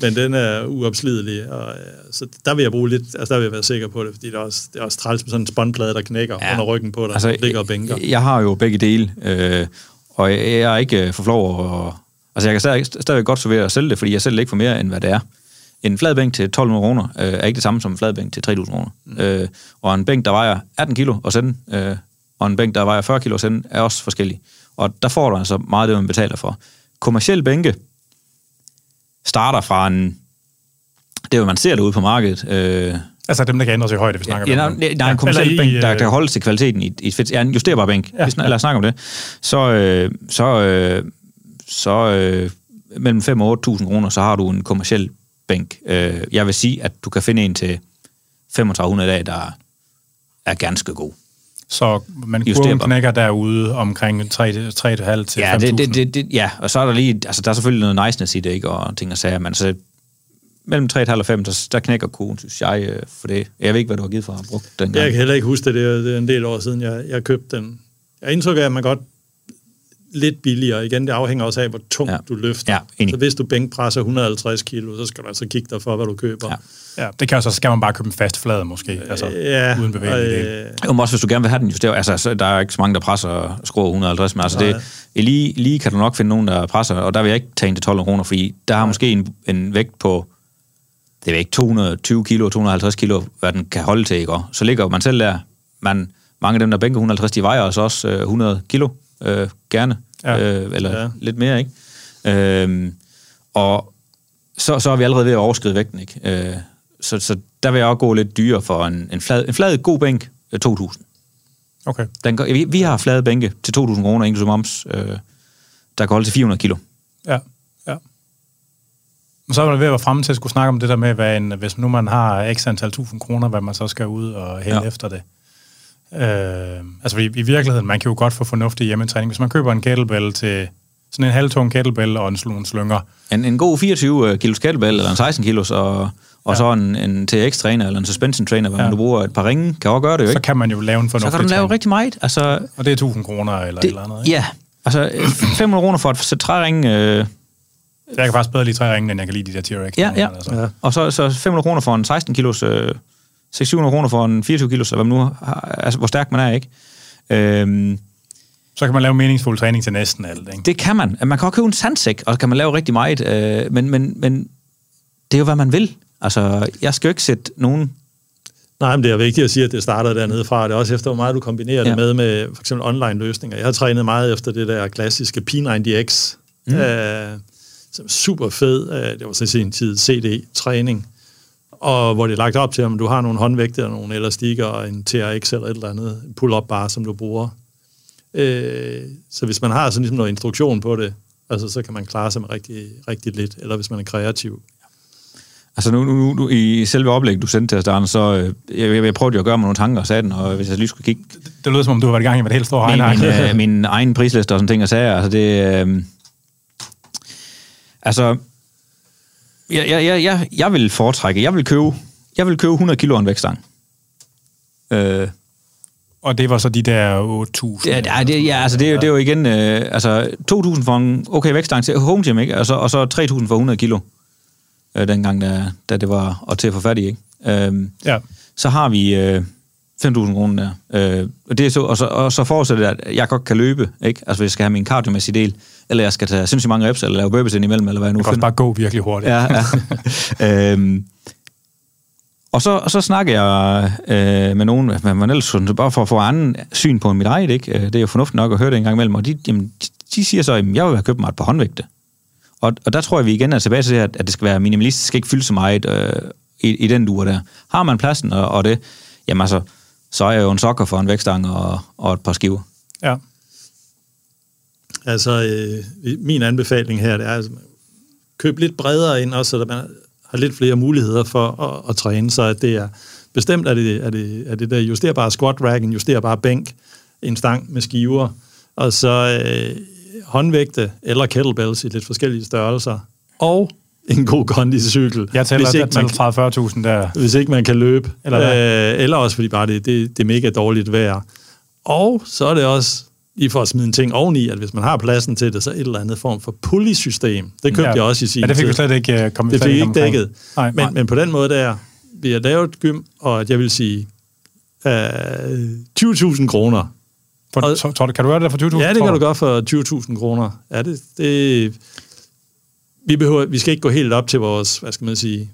Men den er uopslidelig, og øh, så der vil jeg bruge lidt, altså der vil jeg være sikker på det, fordi det er også, det er også træls med sådan en spåndplade, der knækker ja. Under ryggen på dig, altså, ligger og bænker. Jeg har jo begge dele, øh, og jeg, jeg er ikke øh, for flov over... Altså, jeg kan stadig, stadig godt servere at sælge det, fordi jeg sælger ikke for mere, end hvad det er. En flad bænk til 1200 kroner øh, er ikke det samme som en flad bænk til 3000 kroner. Mm. Øh, og en bænk, der vejer 18 kilo og sende, øh, og en bænk, der vejer 40 kilo og sende, er også forskellig. Og der får du altså meget af det, man betaler for. Kommersiel bænke starter fra en... Det er jo, man ser det ude på markedet. Øh, Altså dem, der kan ændres i højde, vi snakker Ja, om. nej, nej, en kommersiel i, bænk, der øh, kan holde til kvaliteten i, i et fedt, ja, en justerbar bænk. Ja, Ja, Hvis, ja. lad os snakke om det. Så, øh, så, øh, så øh, mellem 5 og 8.000 kroner, så har du en kommersiel bænk. Øh, jeg vil sige, at du kan finde en til 3500 i dag, der er ganske god. Så man kurven knækker derude omkring 3,5 til Ja, 5.000. det, det, det, det, ja, og så er der lige, altså der er selvfølgelig noget niceness i det, ikke, og ting og sager, men så mellem 3,5 og 5, der, der knækker kurven, synes jeg, øh, for det. Jeg ved ikke, hvad du har givet for at brugt den gang. Jeg kan heller ikke huske det, det er, det er en del år siden, jeg, jeg købte den. Jeg indtryk af, at man godt lidt billigere. Igen, det afhænger også af, hvor tungt ja. Du løfter. Ja, enig. så hvis du bænkpresser 150 kilo, så skal du altså kigge dig for, hvad du køber. Ja. Ja, det kan jo så, så skal man bare købe en fast flade måske, altså ja uden bevægelig del. øh, Jo, men også hvis du gerne vil have den justeret. Altså, så der er ikke så mange, der presser og skruer 150, men altså det, lige, lige kan du nok finde nogen, der presser, og der vil jeg ikke tage en til 12 kroner, fordi der har måske en, en vægt på, det er ikke 220 kilo, 250 kilo, hvad den kan holde til, ikke? Og så ligger man selv der, man, mange af dem, der bænker 150, de vejer altså også øh, 100 kilo, øh, gerne, Ja. øh, eller Ja. lidt mere, ikke? Øh, og så, så er vi allerede ved at overskride vægten, ikke? Øh, så, så der vil jeg også gå lidt dyrere for en, en, flad, en flad god bænk, øh, 2.000. Okay. Den, vi, vi har flade bænke til 2.000 kroner, inklusive moms, øh, der kan holde til 400 kilo. Ja, ja. Men så er man ved at være fremme til at skulle snakke om det der med, hvad en, hvis nu man har x antal tusind kroner, hvad man så skal ud og hælde. Ja. efter det. Øh, altså i, i virkeligheden, man kan jo godt få fornuftig hjemmetræning. Hvis man køber en kettlebell til sådan en halvtung kettlebell og en nogle slynger, En, en god 24 kilos kettlebell, eller en 16 kilos, og, og ja. så en, en TX-træner, eller en suspension trainer, hvor Ja. du bruger et par ringe, kan også gøre det jo, så ikke? kan man jo lave en Så fornuftig kan du lave rigtig meget. Altså, Og det er 1000 kroner eller det, et eller andet, ikke? ja, altså øh, 500 kroner for et sæt træringe, øh, Jeg kan faktisk bedre lide træ ringe, end jeg kan lide de der T-Rex. ja, ja. Altså. Ja. Og så, så 500 kroner for en 16 kilos, øh, 600 kroner for en 24 kilos, eller hvad man nu har, altså, hvor stærk man er, ikke? Øhm, Så kan man lave meningsfuld træning til næsten alt, ikke? Det kan man. Man kan også købe en sandsæk, og så kan man lave rigtig meget. Øh, men, men, men det er jo, hvad man vil. Altså, jeg skal jo ikke sætte nogen... Nej, men det er vigtigt at sige, at det starter dernede fra. Det er også efter, hvor meget du kombinerer ja. det med, med for eksempel online løsninger. Jeg har trænet meget efter det der klassiske P90X, mm. øh, som er super fed. Øh, det var så i sin tid CD-træning. Og hvor det er lagt op til, om du har nogle håndvægte, eller nogle elastikker, og en TRX eller et eller andet pull-up bar, som du bruger. Øh, så hvis man har sådan ligesom noget instruktion på det, altså, så kan man klare sig med rigtig, rigtig lidt, eller hvis man er kreativ. Altså nu, nu, nu i selve oplægget, du sendte til os, Darne, så øh, jeg, jeg prøvede jo at gøre mig nogle tanker og sagde den, og hvis jeg lige skulle kigge Det lyder som om, du har været i gang med et helt stort min, min, øh, min egen prisliste og sådan ting og sager, altså det... Øh, altså, jeg, jeg, jeg, jeg, jeg vil foretrække, jeg vil købe, jeg vil købe 100 kilo en vækstang. Øh, Og det var så de der 8.000. Ja, det, det, ja, altså det, jo- det er jo igen, øh, altså 2.000 for en okay vækstang til home gym, ikke? Og så, og så 3.000 for 100 kilo, øh, dengang, da, da det var at til at få fat i, ikke? Øhm, Ja. så har vi øh, 5.000 kroner der. Øh, og, det er så, og, så, og så forudsætter det, at jeg godt kan løbe, ikke? Altså hvis jeg skal have min cardiomæssige del, eller jeg skal tage sindssygt mange reps, eller lave burpees ind imellem, eller hvad jeg nu Du kan også finder. bare gå virkelig hurtigt. Ja, ja. øhm, og så, og så snakker jeg øh, med nogen, men man ellers bare for at få anden syn på mit eget, ikke? Øh, Det er jo fornuftigt nok at høre det en gang imellem, og de, jamen, de, de siger så, at jeg vil have købt mig et par håndvægte. Og, og der tror jeg, vi igen er tilbage til, at, at det skal være minimalistisk, skal ikke fylde så meget øh, i, i den duer der. Har man pladsen og, og det, jamen altså, så er jeg jo en sokker for en vækstang og, og et par skiver. ja. Altså, øh, min anbefaling her, det er, altså, køb lidt bredere ind, også, så man har lidt flere muligheder for at, at træne, så at det er bestemt er det, er det, er det der justerbare squat rack, en justerbar bænk, en stang med skiver, og så øh, håndvægte eller kettlebells i lidt forskellige størrelser, og en god kondicykel. Jeg tæller, hvis, ikke man, tæller 30-40.000 der. hvis ikke man kan løbe, Eller hvad? øh, eller også fordi bare det, det, det er mega dårligt vejr. Og så er det også lige for at smide en ting oveni, at hvis man har pladsen til det, så et eller andet form for pulley-system. Det købte Ja. jeg også i sin Ja, det fik tid. vi slet ikke uh, kommet Det fik ikke omkring. dækket. Nej, men, nej. men på den måde der, vi har lavet gym, og at jeg vil sige øh, 20.000 kroner. For, og- du, kan du gøre det der for 20.000? Ja, det kan du godt for 20.000 kroner. Ja, det, det, vi, behøver, vi skal ikke gå helt op til vores, hvad skal man sige,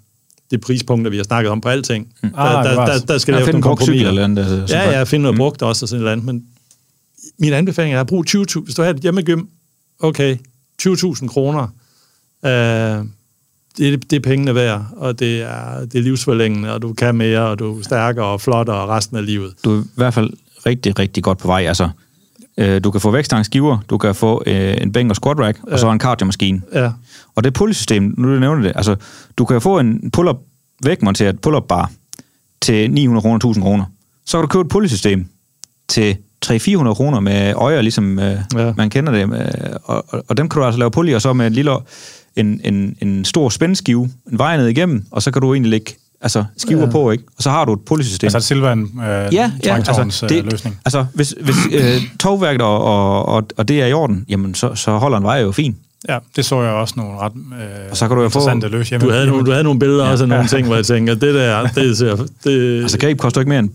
det prispunkter, vi har snakket om på alting. Mm. Der, Ah, der, bevares. der, der skal laves nogle kompromiser. eller andet. Altså, Ja, ja, finde noget brugt også og sådan noget andet, men min anbefaling er at bruge 20.000. Hvis du har et hjemmegym, okay, 20.000 kroner, øh, det, er- det er pengene værd, og det er, det er livsforlængende, og du kan mere, og du er stærkere og flottere resten af livet. du er i hvert fald rigtig, rigtig godt på vej. Altså, øh, du kan få vækstangskiver, du kan få øh, en bænk og squat rack, ja. og så en cardiomaskine. Ja, Og det pull-system, nu du nævner det, altså, du kan få en pull-up vægmonteret pull-up bar til 900 kroner, 1000 kroner. Så kan du købe et pull-system til 300-400 kroner med øjer, ligesom øh, Ja. man kender det. Øh, og, og, og dem kan du altså lave pull i, og så med en lille, en, en, en stor spændskive, en vej ned igennem, og så kan du egentlig lægge altså, skiver Ja. på, ikke? Og så har du et pull-system. Altså Silvan øh, Ja, ja altså, det, det, løsning. altså hvis, hvis øh, togværket og, og, og, og det er i orden, jamen så, så holder en vej jo fint. Ja, det så jeg også nogle ret øh, Og så kan du jo få- interessante løs hjemme. du havde, nogle, du havde nogle billeder ja, også af nogle ting, hvor jeg tænker, det der, det, ser, det, Altså greb koster ikke mere end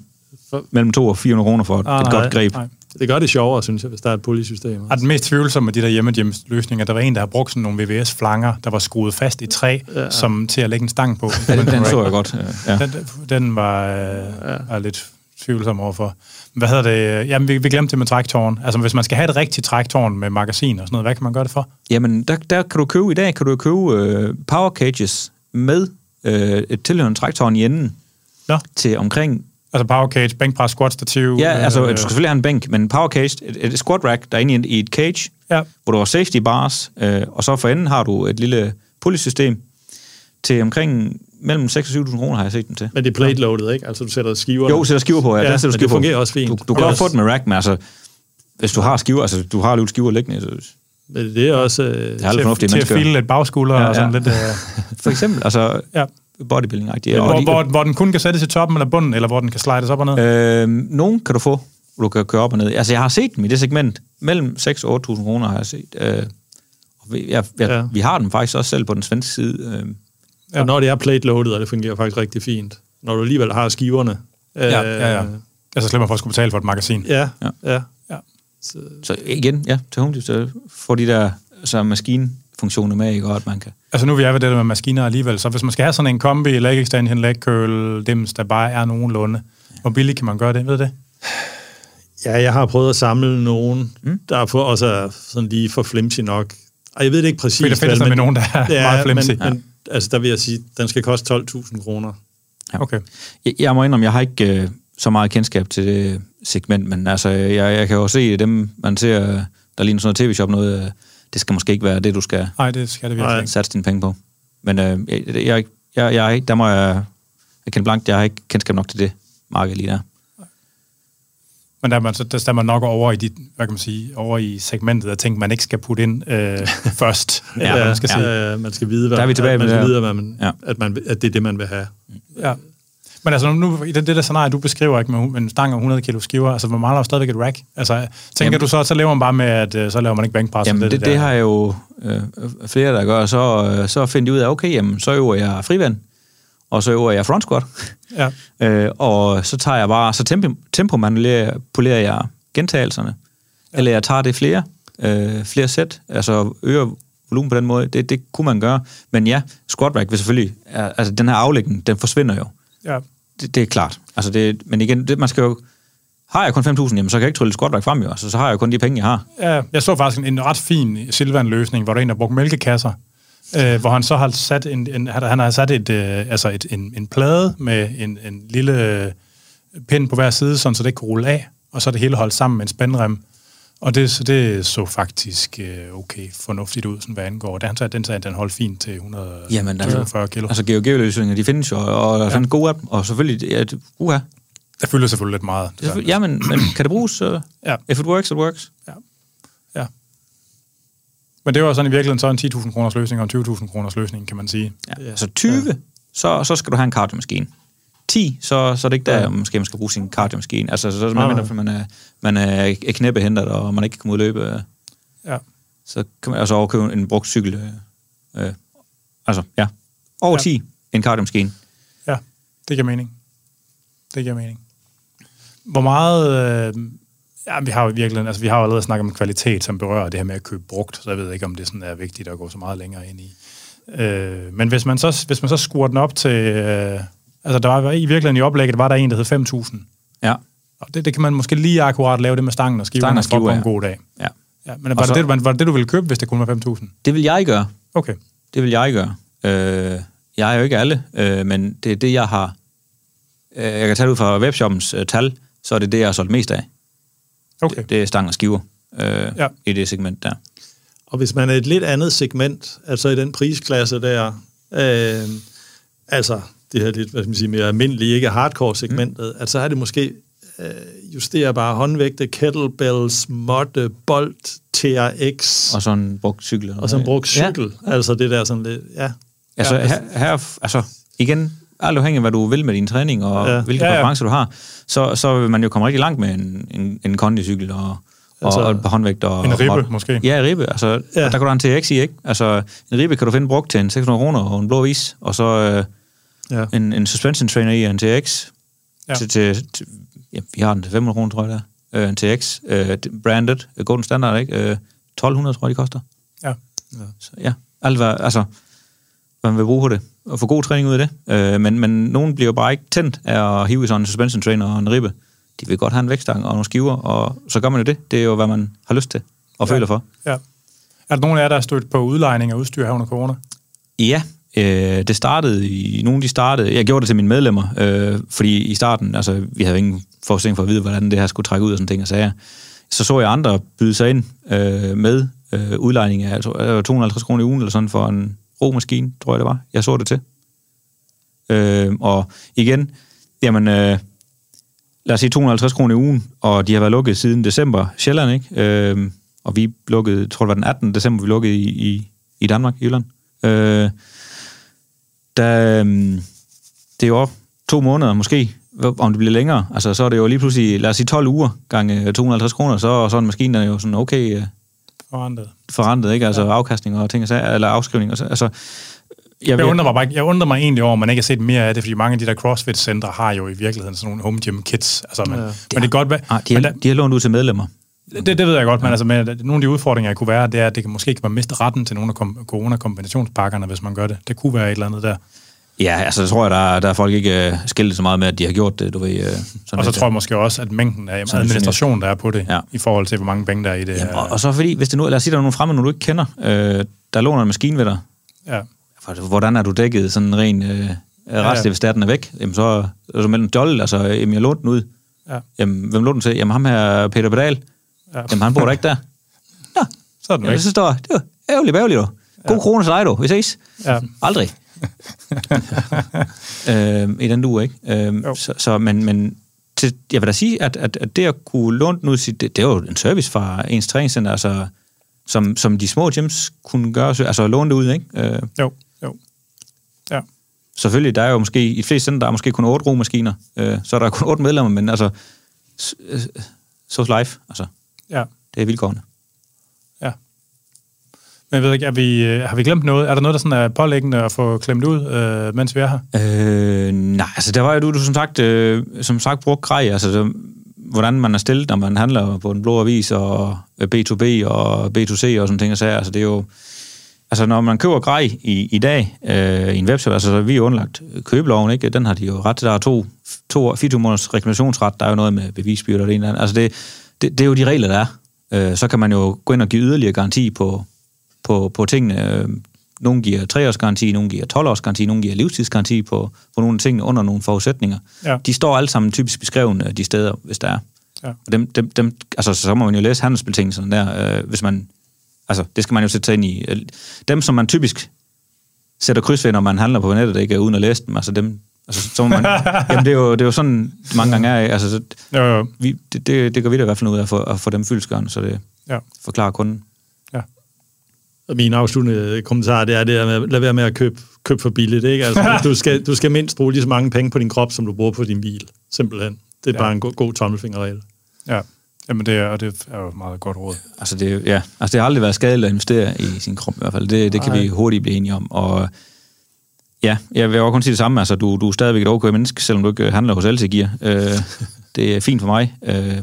mellem 2 og 400 kroner for et, Ah, et nej, godt greb. Nej. det gør det sjovere, synes jeg, hvis der er et pulley-system. Og den mest tvivlsomme af de der hjemmehjems løsninger, der var en, der har brugt sådan nogle VVS-flanger, der var skruet fast i træ, ja. som til at lægge en stang på. Ja, den, den så jeg godt. Ja. Den, den var, øh, var lidt tvivlsom overfor. Hvad hedder det? Jamen, vi, vi glemte det med træktårn. Altså, hvis man skal have et rigtigt træktårn med magasin og sådan noget, hvad kan man gøre det for? Jamen, der, der kan du købe, i dag kan du købe øh, power cages med øh, et tilhørende træktårn i enden Nå. til omkring... Altså power cage, bænkpres, squat, stativ. Ja, altså, øh, du skal selvfølgelig have en bænk, men en power cage, et, et squat rack, der er inde i et cage, Ja, hvor du har safety bars, øh, og så for enden har du et lille pulley-system til omkring mellem 6 og 7.000 kroner, har jeg set den til. Men det er plate-loaded, ikke? Altså, du sætter skiver. Jo, sætter skiver på, ja. Ja, der sætter skiver det på. fungerer også fint. Du, du kan også få den med rack, men altså, hvis du har skiver, altså du har lidt skiver liggende, så, Men det er også... Øh, det er til, fornuftigt, til at file lidt bagskulder Ja, og sådan ja. lidt... Øh, For eksempel, altså ja. bodybuilding-agtigt. hvor, Og de- hvor, hvor den kun kan sættes i toppen eller bunden, eller hvor den kan slides op og ned. Øh, nogen kan du få, hvor du kan køre op og ned. Altså, jeg har set dem i det segment. Mellem 6 og 8.000 kroner har jeg set. Øh, jeg, jeg, Ja. ja. vi har dem faktisk også selv på den svenske side. Øh, Ja. Og når det er plate-loaded, og det fungerer faktisk rigtig fint. Når du alligevel har skiverne. Ja, ja, ja. Altså slipper for at skulle betale for et magasin. Ja, ja. Ja. ja. Ja. Så, så igen, ja, til Home så får de der så maskinfunktioner med, ikke? Og at man kan... Altså nu er vi er ved det der med maskiner alligevel, så hvis man skal have sådan en kombi, leg extension, leg curl, dims, der bare er nogenlunde, hvor billigt kan man gøre det, ved det? ja, jeg har prøvet at samle nogen, mm. der er for, også er sådan lige for flimsy nok. Og jeg ved det ikke præcis. Fordi der findes vel, der med nogen, der er meget flimsy. Men, men, altså, der vil jeg sige, den skal koste 12.000 kroner. Ja. Okay. Jeg, jeg må indrømme, jeg har ikke øh, så meget kendskab til det segment, men altså, jeg, jeg kan jo se dem, man ser, der ligner sådan noget tv-shop, noget, øh, det skal måske ikke være det, du skal Nej, det skal det virkelig satse dine penge på. Men øh, jeg, jeg, jeg, jeg, er ikke- der må jeg, jeg kende blankt, jeg har ikke kendskab nok til det marked lige der. Men der er man, så, der er man nok over i, de, hvad kan man sige, over i segmentet af ting, man ikke skal putte ind øh, først. eller hvad man skal sige. ja, man skal vide, hvad, Der er vi tilbage at man skal det vide, hvad man, Ja. ja. at, man, at det er det, man vil have. Ja. Men altså, nu, i det, det der scenarie, du beskriver ikke med en stang og 100 kilo skiver, altså, man mangler jo stadigvæk et rack. Altså, tænker Jamen- du så, så lever man bare med, at øh, så laver man ikke bænkpres? Jamen, det, det, det har jeg jo øh, flere, der gør. Så, øh, så finder de ud af, okay, jamen, så øver jeg frivand, og så øver jeg front squat. Ja. Øh, og så tager jeg bare, så tempo, tempomanulerer polerer jeg gentagelserne. Ja. Eller jeg tager det flere, øh, flere sæt, altså øger volumen på den måde. Det, det kunne man gøre. Men ja, squat rack vil selvfølgelig, er- altså den her aflægning, den forsvinder jo. Ja. Det, det er klart. Altså det, men igen, det, man skal jo, har jeg kun 5.000, jamen så kan jeg ikke trylle squat rack frem jo. Altså, så har jeg jo kun de penge, jeg har. Ja, jeg så faktisk en, en ret fin Silvan-løsning, hvor der er en, der brugte mælkekasser, øh, hvor han så har sat en, en han, har sat et, øh, altså et, en, en plade med en, en lille øh, pind på hver side, sådan, så det ikke kunne rulle af, og så er det hele holdt sammen med en spændrem. Og det, så det så faktisk øh, okay fornuftigt ud, sådan, hvad angår. Det, han sagde, den sagde, den holdt fint til 140 Jamen, altså- kilo. Altså GeoGeo-løsninger, de findes jo, og der er sådan en god app, og selvfølgelig, ja, det- uha. det fylder selvfølgelig lidt meget. Det Ja, men, men kan det bruges? Så, Ja. If it works, it works. ja. Men det var sådan i virkeligheden så en 10.000 kroners løsning og en 20.000 kroners løsning, kan man sige. Ja. Altså 20, ja. så, så skal du have en kardiomaskine. 10, så, så er det ikke der, ja. måske man skal bruge sin kardiomaskine. Altså, så, så mindre, nej. for man er, man er knæbehindret, og man ikke kan komme ud og løbe. Ja. Så kan man altså overkøbe en brugt cykel. Øh, øh, altså, ja. Over Ja. 10, en kardiomaskine. Ja, det giver mening. Det giver mening. Hvor meget... Øh, ja, vi har jo virkelig, altså vi har jo allerede snakket om kvalitet, som berører det her med at købe brugt, så jeg ved ikke, om det sådan er vigtigt at gå så meget længere ind i. Øh, men hvis man så, hvis man så skruer den op til... Øh, altså, der var i virkeligheden i oplægget, var der en, der hed 5.000. Ja. Og det, det kan man måske lige akkurat lave det med stangen og skiverne, Stangen og skiver, en ja. god dag. ja. Ja, men var det, så- det, var, var det det, du ville købe, hvis det kun var 5.000? Det vil jeg gøre. Okay. Det vil jeg gøre. Øh, jeg er jo ikke alle, øh, men det er det, jeg har... Øh, jeg kan tage det ud fra webshoppens øh, tal, så er det det, jeg har solgt mest af. Okay. Det, det er stang og skiver øh, Ja. i det segment der. Og hvis man er et lidt andet segment, altså i den prisklasse der, øh, altså det her lidt, hvad skal man sige, mere almindelige, ikke hardcore-segmentet, mm. altså er det måske øh, justerbare håndvægte, kettlebells, måtte, bold, TRX, Og så en brugt cykel. og så en brugt cykel. Ja. Altså det der sådan lidt, ja. Altså, Ja, her, her, altså, igen, alt afhængig af, hvad du vil med din træning, og ja. Ja. hvilke Ja, ja. præferencer du har, så, så vil man jo komme rigtig langt med en, en, en kondicykel og, og, Altså, og et par håndvægt. Og, en ribbe, og, måske. Ja, ribbe. Altså, ja. Ja. Der kan du have en TX i, ikke? Altså, en ribbe kan du finde brugt til en 600 kroner og en blå is, og så øh, ja. en, en suspension trainer i og en TX. Ja. Ja. Til, til, til, ja, vi har den til 500 kroner, tror jeg, der. Øh, en TX, øh, branded, øh, Golden Standard, ikke? Øh, 1200, tror jeg, de koster. Ja. Så ja, alt hvad, altså, man vil bruge på det, og få god træning ud af det. Øh, men, men nogen bliver bare ikke tændt af at hive i sådan en suspension trainer og en ribbe. De vil godt have en vækstang og nogle skiver, og så gør man jo det. Det er jo, hvad man har lyst til og Ja. føler for. Ja. Er der nogen af jer, der er stødt på udlejning af udstyr her under corona? Ja, øh, det startede i... Nogle de startede... Jeg gjorde det til mine medlemmer, øh, fordi i starten, altså, vi havde ingen forestilling for at vide, hvordan det her skulle trække ud og sådan ting og sager. Så så jeg andre byde sig ind øh, med øh, udlejning af altså, øh, 250 kroner i ugen eller sådan for en romaskine, tror jeg det var. Jeg så det til. Øh, og igen, jamen, øh, lad os sige 250 kroner i ugen, og de har været lukket siden december, Sjælland, ikke? Øh, og vi lukkede, jeg tror det var den 18. december, vi lukkede i, i, i Danmark, i Jylland. Øh, der, øh, det er jo to måneder måske, om det bliver længere. Altså, så er det jo lige pludselig, lad os sige 12 uger gange 250 kroner, så, så er en maskine, der er jo sådan okay øh, øh, Forandret. forrentet, ikke? Altså ja. afkastning og ting, og sager, eller afskrivning. Og så, altså, jeg, Jeg undrer, mig bare, jeg undrer mig egentlig over, at man ikke har set mere af det, fordi mange af de der CrossFit-centre har jo i virkeligheden sådan nogle home gym kits. Altså, men, ja. Ja. men det kan godt være... ah, de, men har, de har lånt ud til medlemmer. Det, det ved jeg godt, men altså, med, nogle af de udfordringer, jeg kunne være, det er, at det kan måske ikke være miste retten til nogle af kom- corona-kombinationspakkerne, hvis man gør det. Det kunne være et eller andet der. Ja, altså, så tror jeg, der, er- der er folk ikke uh, skældet så meget med, at de har gjort det, du ved. Uh, sådan Og så lidt, tror jeg måske også, at mængden af Sådan administration, der er på det, Ja. ja. i forhold til, hvor mange penge der er i det. Jamen, og, og, så fordi, hvis det nu, lad os sige, der er nogle fremmede, du ikke kender, øh, der låner en maskine ved dig, ja. For Hvordan er du dækket sådan ren øh, Ja, Resten, hvis den er væk, jamen så er det mellem Jolle, altså, jamen jeg lånte den ud. Ja. Jamen, hvem lånte den til? Jamen ham her, Peter Pedal. Ja. Jamen han bor da ikke der. Nå, Så er den jamen, væk. så står det var ærgerligt, ærgerligt, du. God ja. krone til dig, du. Vi ses. Ja. Aldrig. øhm, I den du ikke? Øhm, Jo. så, så, men, men til, jeg vil da sige, at, at, at det at kunne låne den ud, det, det er jo en service fra ens træningscenter, altså, som, som de små gyms kunne gøre, så- altså låne det ud, ikke? Øh, Jo, jo. Ja. selvfølgelig, der er jo måske, i de fleste center, der er måske kun otte romaskiner, øh, så er der kun otte medlemmer, men altså, øh, so life, altså, Ja. det er vilkårene. Men jeg ved ikke, er vi, øh, har vi glemt noget? Er der noget, der sådan er pålæggende at få klemt ud, øh, mens vi er her? Øh, nej, altså der var jo du, du som sagt, øh, som sagt brugte grej, altså det, hvordan man er stillet, når man handler på en blå avis og øh, B2B og B2C og sådan ting og sager. Altså det er jo, altså når man køber grej i, i dag øh, i en webshop, altså så er vi jo underlagt købeloven, ikke? Den har de jo ret til, der er to, to, 24 måneders reklamationsret, der er jo noget med bevisbyrde og det ene eller andet. Altså det, det, det er jo de regler, der er. Øh, så kan man jo gå ind og give yderligere garanti på, på, på tingene. Nogle giver 3 års garanti, nogle giver 12 års garanti, nogle giver livstidsgaranti på, på nogle tingene under nogle forudsætninger. Ja. De står alle sammen typisk beskrevet øh, de steder, hvis der er. Ja. Og dem, dem, dem, altså, så må man jo læse handelsbetingelserne der, øh, hvis man... Altså, det skal man jo sætte sig ind i. Øh, Dem, som man typisk sætter kryds ved, når man handler på nettet, ikke uden at læse dem, altså dem... Altså, så må man, jamen, det er, jo, det er jo sådan, det mange gange er. Altså, så, Jo, jo. vi, det, det, det gør vi da i hvert fald ud af at få, at få dem fyldskørende, så det Ja. forklarer kunden. Og min afsluttende kommentar, det er det med, lad være med at købe, købe for billigt. Ikke? Altså, du, skal, du skal mindst bruge lige så mange penge på din krop, som du bruger på din bil. Simpelthen. Det er Ja. bare en god, god tommelfingerregel. Ja. Jamen, det er, og det er jo et meget godt råd. Altså det, ja, altså det har aldrig været skadeligt at investere i sin krop i hvert fald. Det, det kan Nej. vi hurtigt blive enige om. Og ja, jeg vil også kun sige det samme. Altså, du, du er stadigvæk et okay menneske, selvom du ikke handler hos LC Gear. Øh, det er fint for mig. Øh,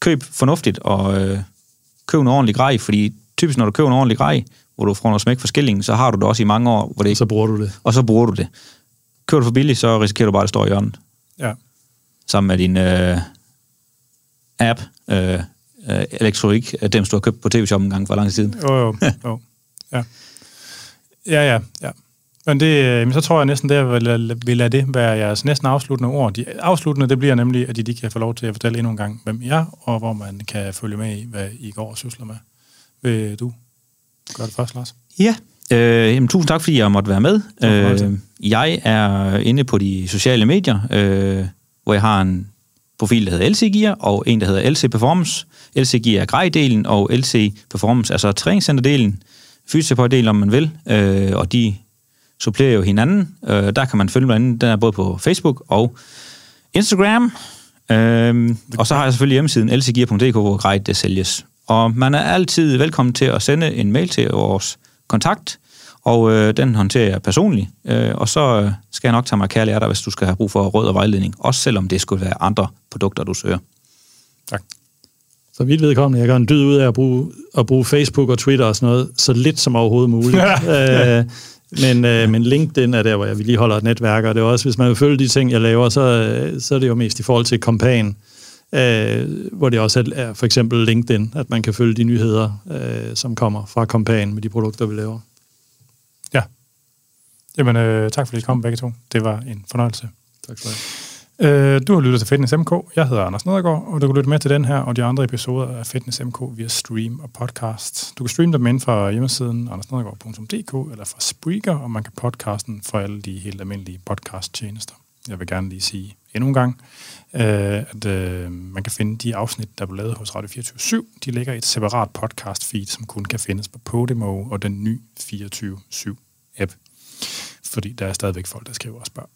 køb fornuftigt, og øh, køb en ordentlig grej, fordi typisk når du køber en ordentlig grej, hvor du får noget smæk for skillingen, så har du det også i mange år, hvor det ikke, Så bruger du det. og så bruger du det. Køber du for billigt, så risikerer du bare, at det står i hjørnet. Ja. Sammen med din øh, app, øh, øh, elektronik, øh, dem du har købt på tv-shoppen en gang for lang tid siden. Jo, jo, jo. Ja. Ja, ja, ja. Men det, øh, så tror jeg næsten, det jeg vil, lade- vil lade det være jeres næsten afsluttende ord. De afsluttende, det bliver nemlig, at I de kan få lov til at fortælle endnu en gang, hvem I er, og hvor man kan følge med i, hvad I går og sysler med. Vil du gøre det først, Lars? Ja. Øh, jamen, tusind tak, fordi jeg måtte være med. Øh, jeg er inde på de sociale medier, øh, hvor jeg har en profil, der hedder LC Gear, og en, der hedder LC Performance. LC Gear er grejdelen, og LC Performance er så træningscenterdelen, fysioterapeutdelen, om man vil, øh, og de supplerer jo hinanden. Øh, der kan man følge hinanden. Den er både på Facebook og Instagram. Øhm, og så har jeg selvfølgelig hjemmesiden lcgear.dk, hvor grej det sælges. Og man er altid velkommen til at sende en mail til vores kontakt, og øh, den håndterer jeg personligt. Øh, og så øh, skal jeg nok tage mig kærlig af dig, hvis du skal have brug for råd og vejledning, også selvom det skulle være andre produkter, du søger. Tak. Så vidt vedkommende, jeg gør en dyd ud af at bruge, at bruge Facebook og Twitter og sådan noget, så lidt som overhovedet muligt. øh, men, øh, men LinkedIn er der, hvor jeg vedligeholder et netværk, og det er også, hvis man vil følge de ting, jeg laver, så, øh, så er det jo mest i forhold til kampagne, øh, hvor det også er, for eksempel LinkedIn, at man kan følge de nyheder, øh, som kommer fra kampagnen med de produkter, vi laver. Ja. Jamen, øh, tak fordi I kom begge to. Det var en fornøjelse. Tak skal du have. Øh, du har lyttet til Fitness MK. Jeg hedder Anders Nedergaard, og du kan lytte med til den her og de andre episoder af Fitness MK via stream og podcast. Du kan streame dem ind fra hjemmesiden andersnedergaard.dk eller fra Spreaker, og man kan podcasten fra alle de helt almindelige podcast-tjenester. Jeg vil gerne lige sige endnu en gang, øh, at øh, man kan finde de afsnit, der blev lavet hos Radio 24 De ligger i et separat podcast-feed, som kun kan findes på Podimo og den nye 24-7-app. Fordi der er stadigvæk folk, der skriver og spørger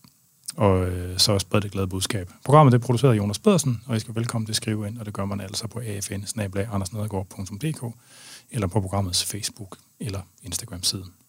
og øh, så spred det glade budskab. Programmet det er produceret af Jonas Pedersen, og I skal velkommen til at skrive ind, og det gør man altså på afn eller på programmets Facebook eller Instagram-side.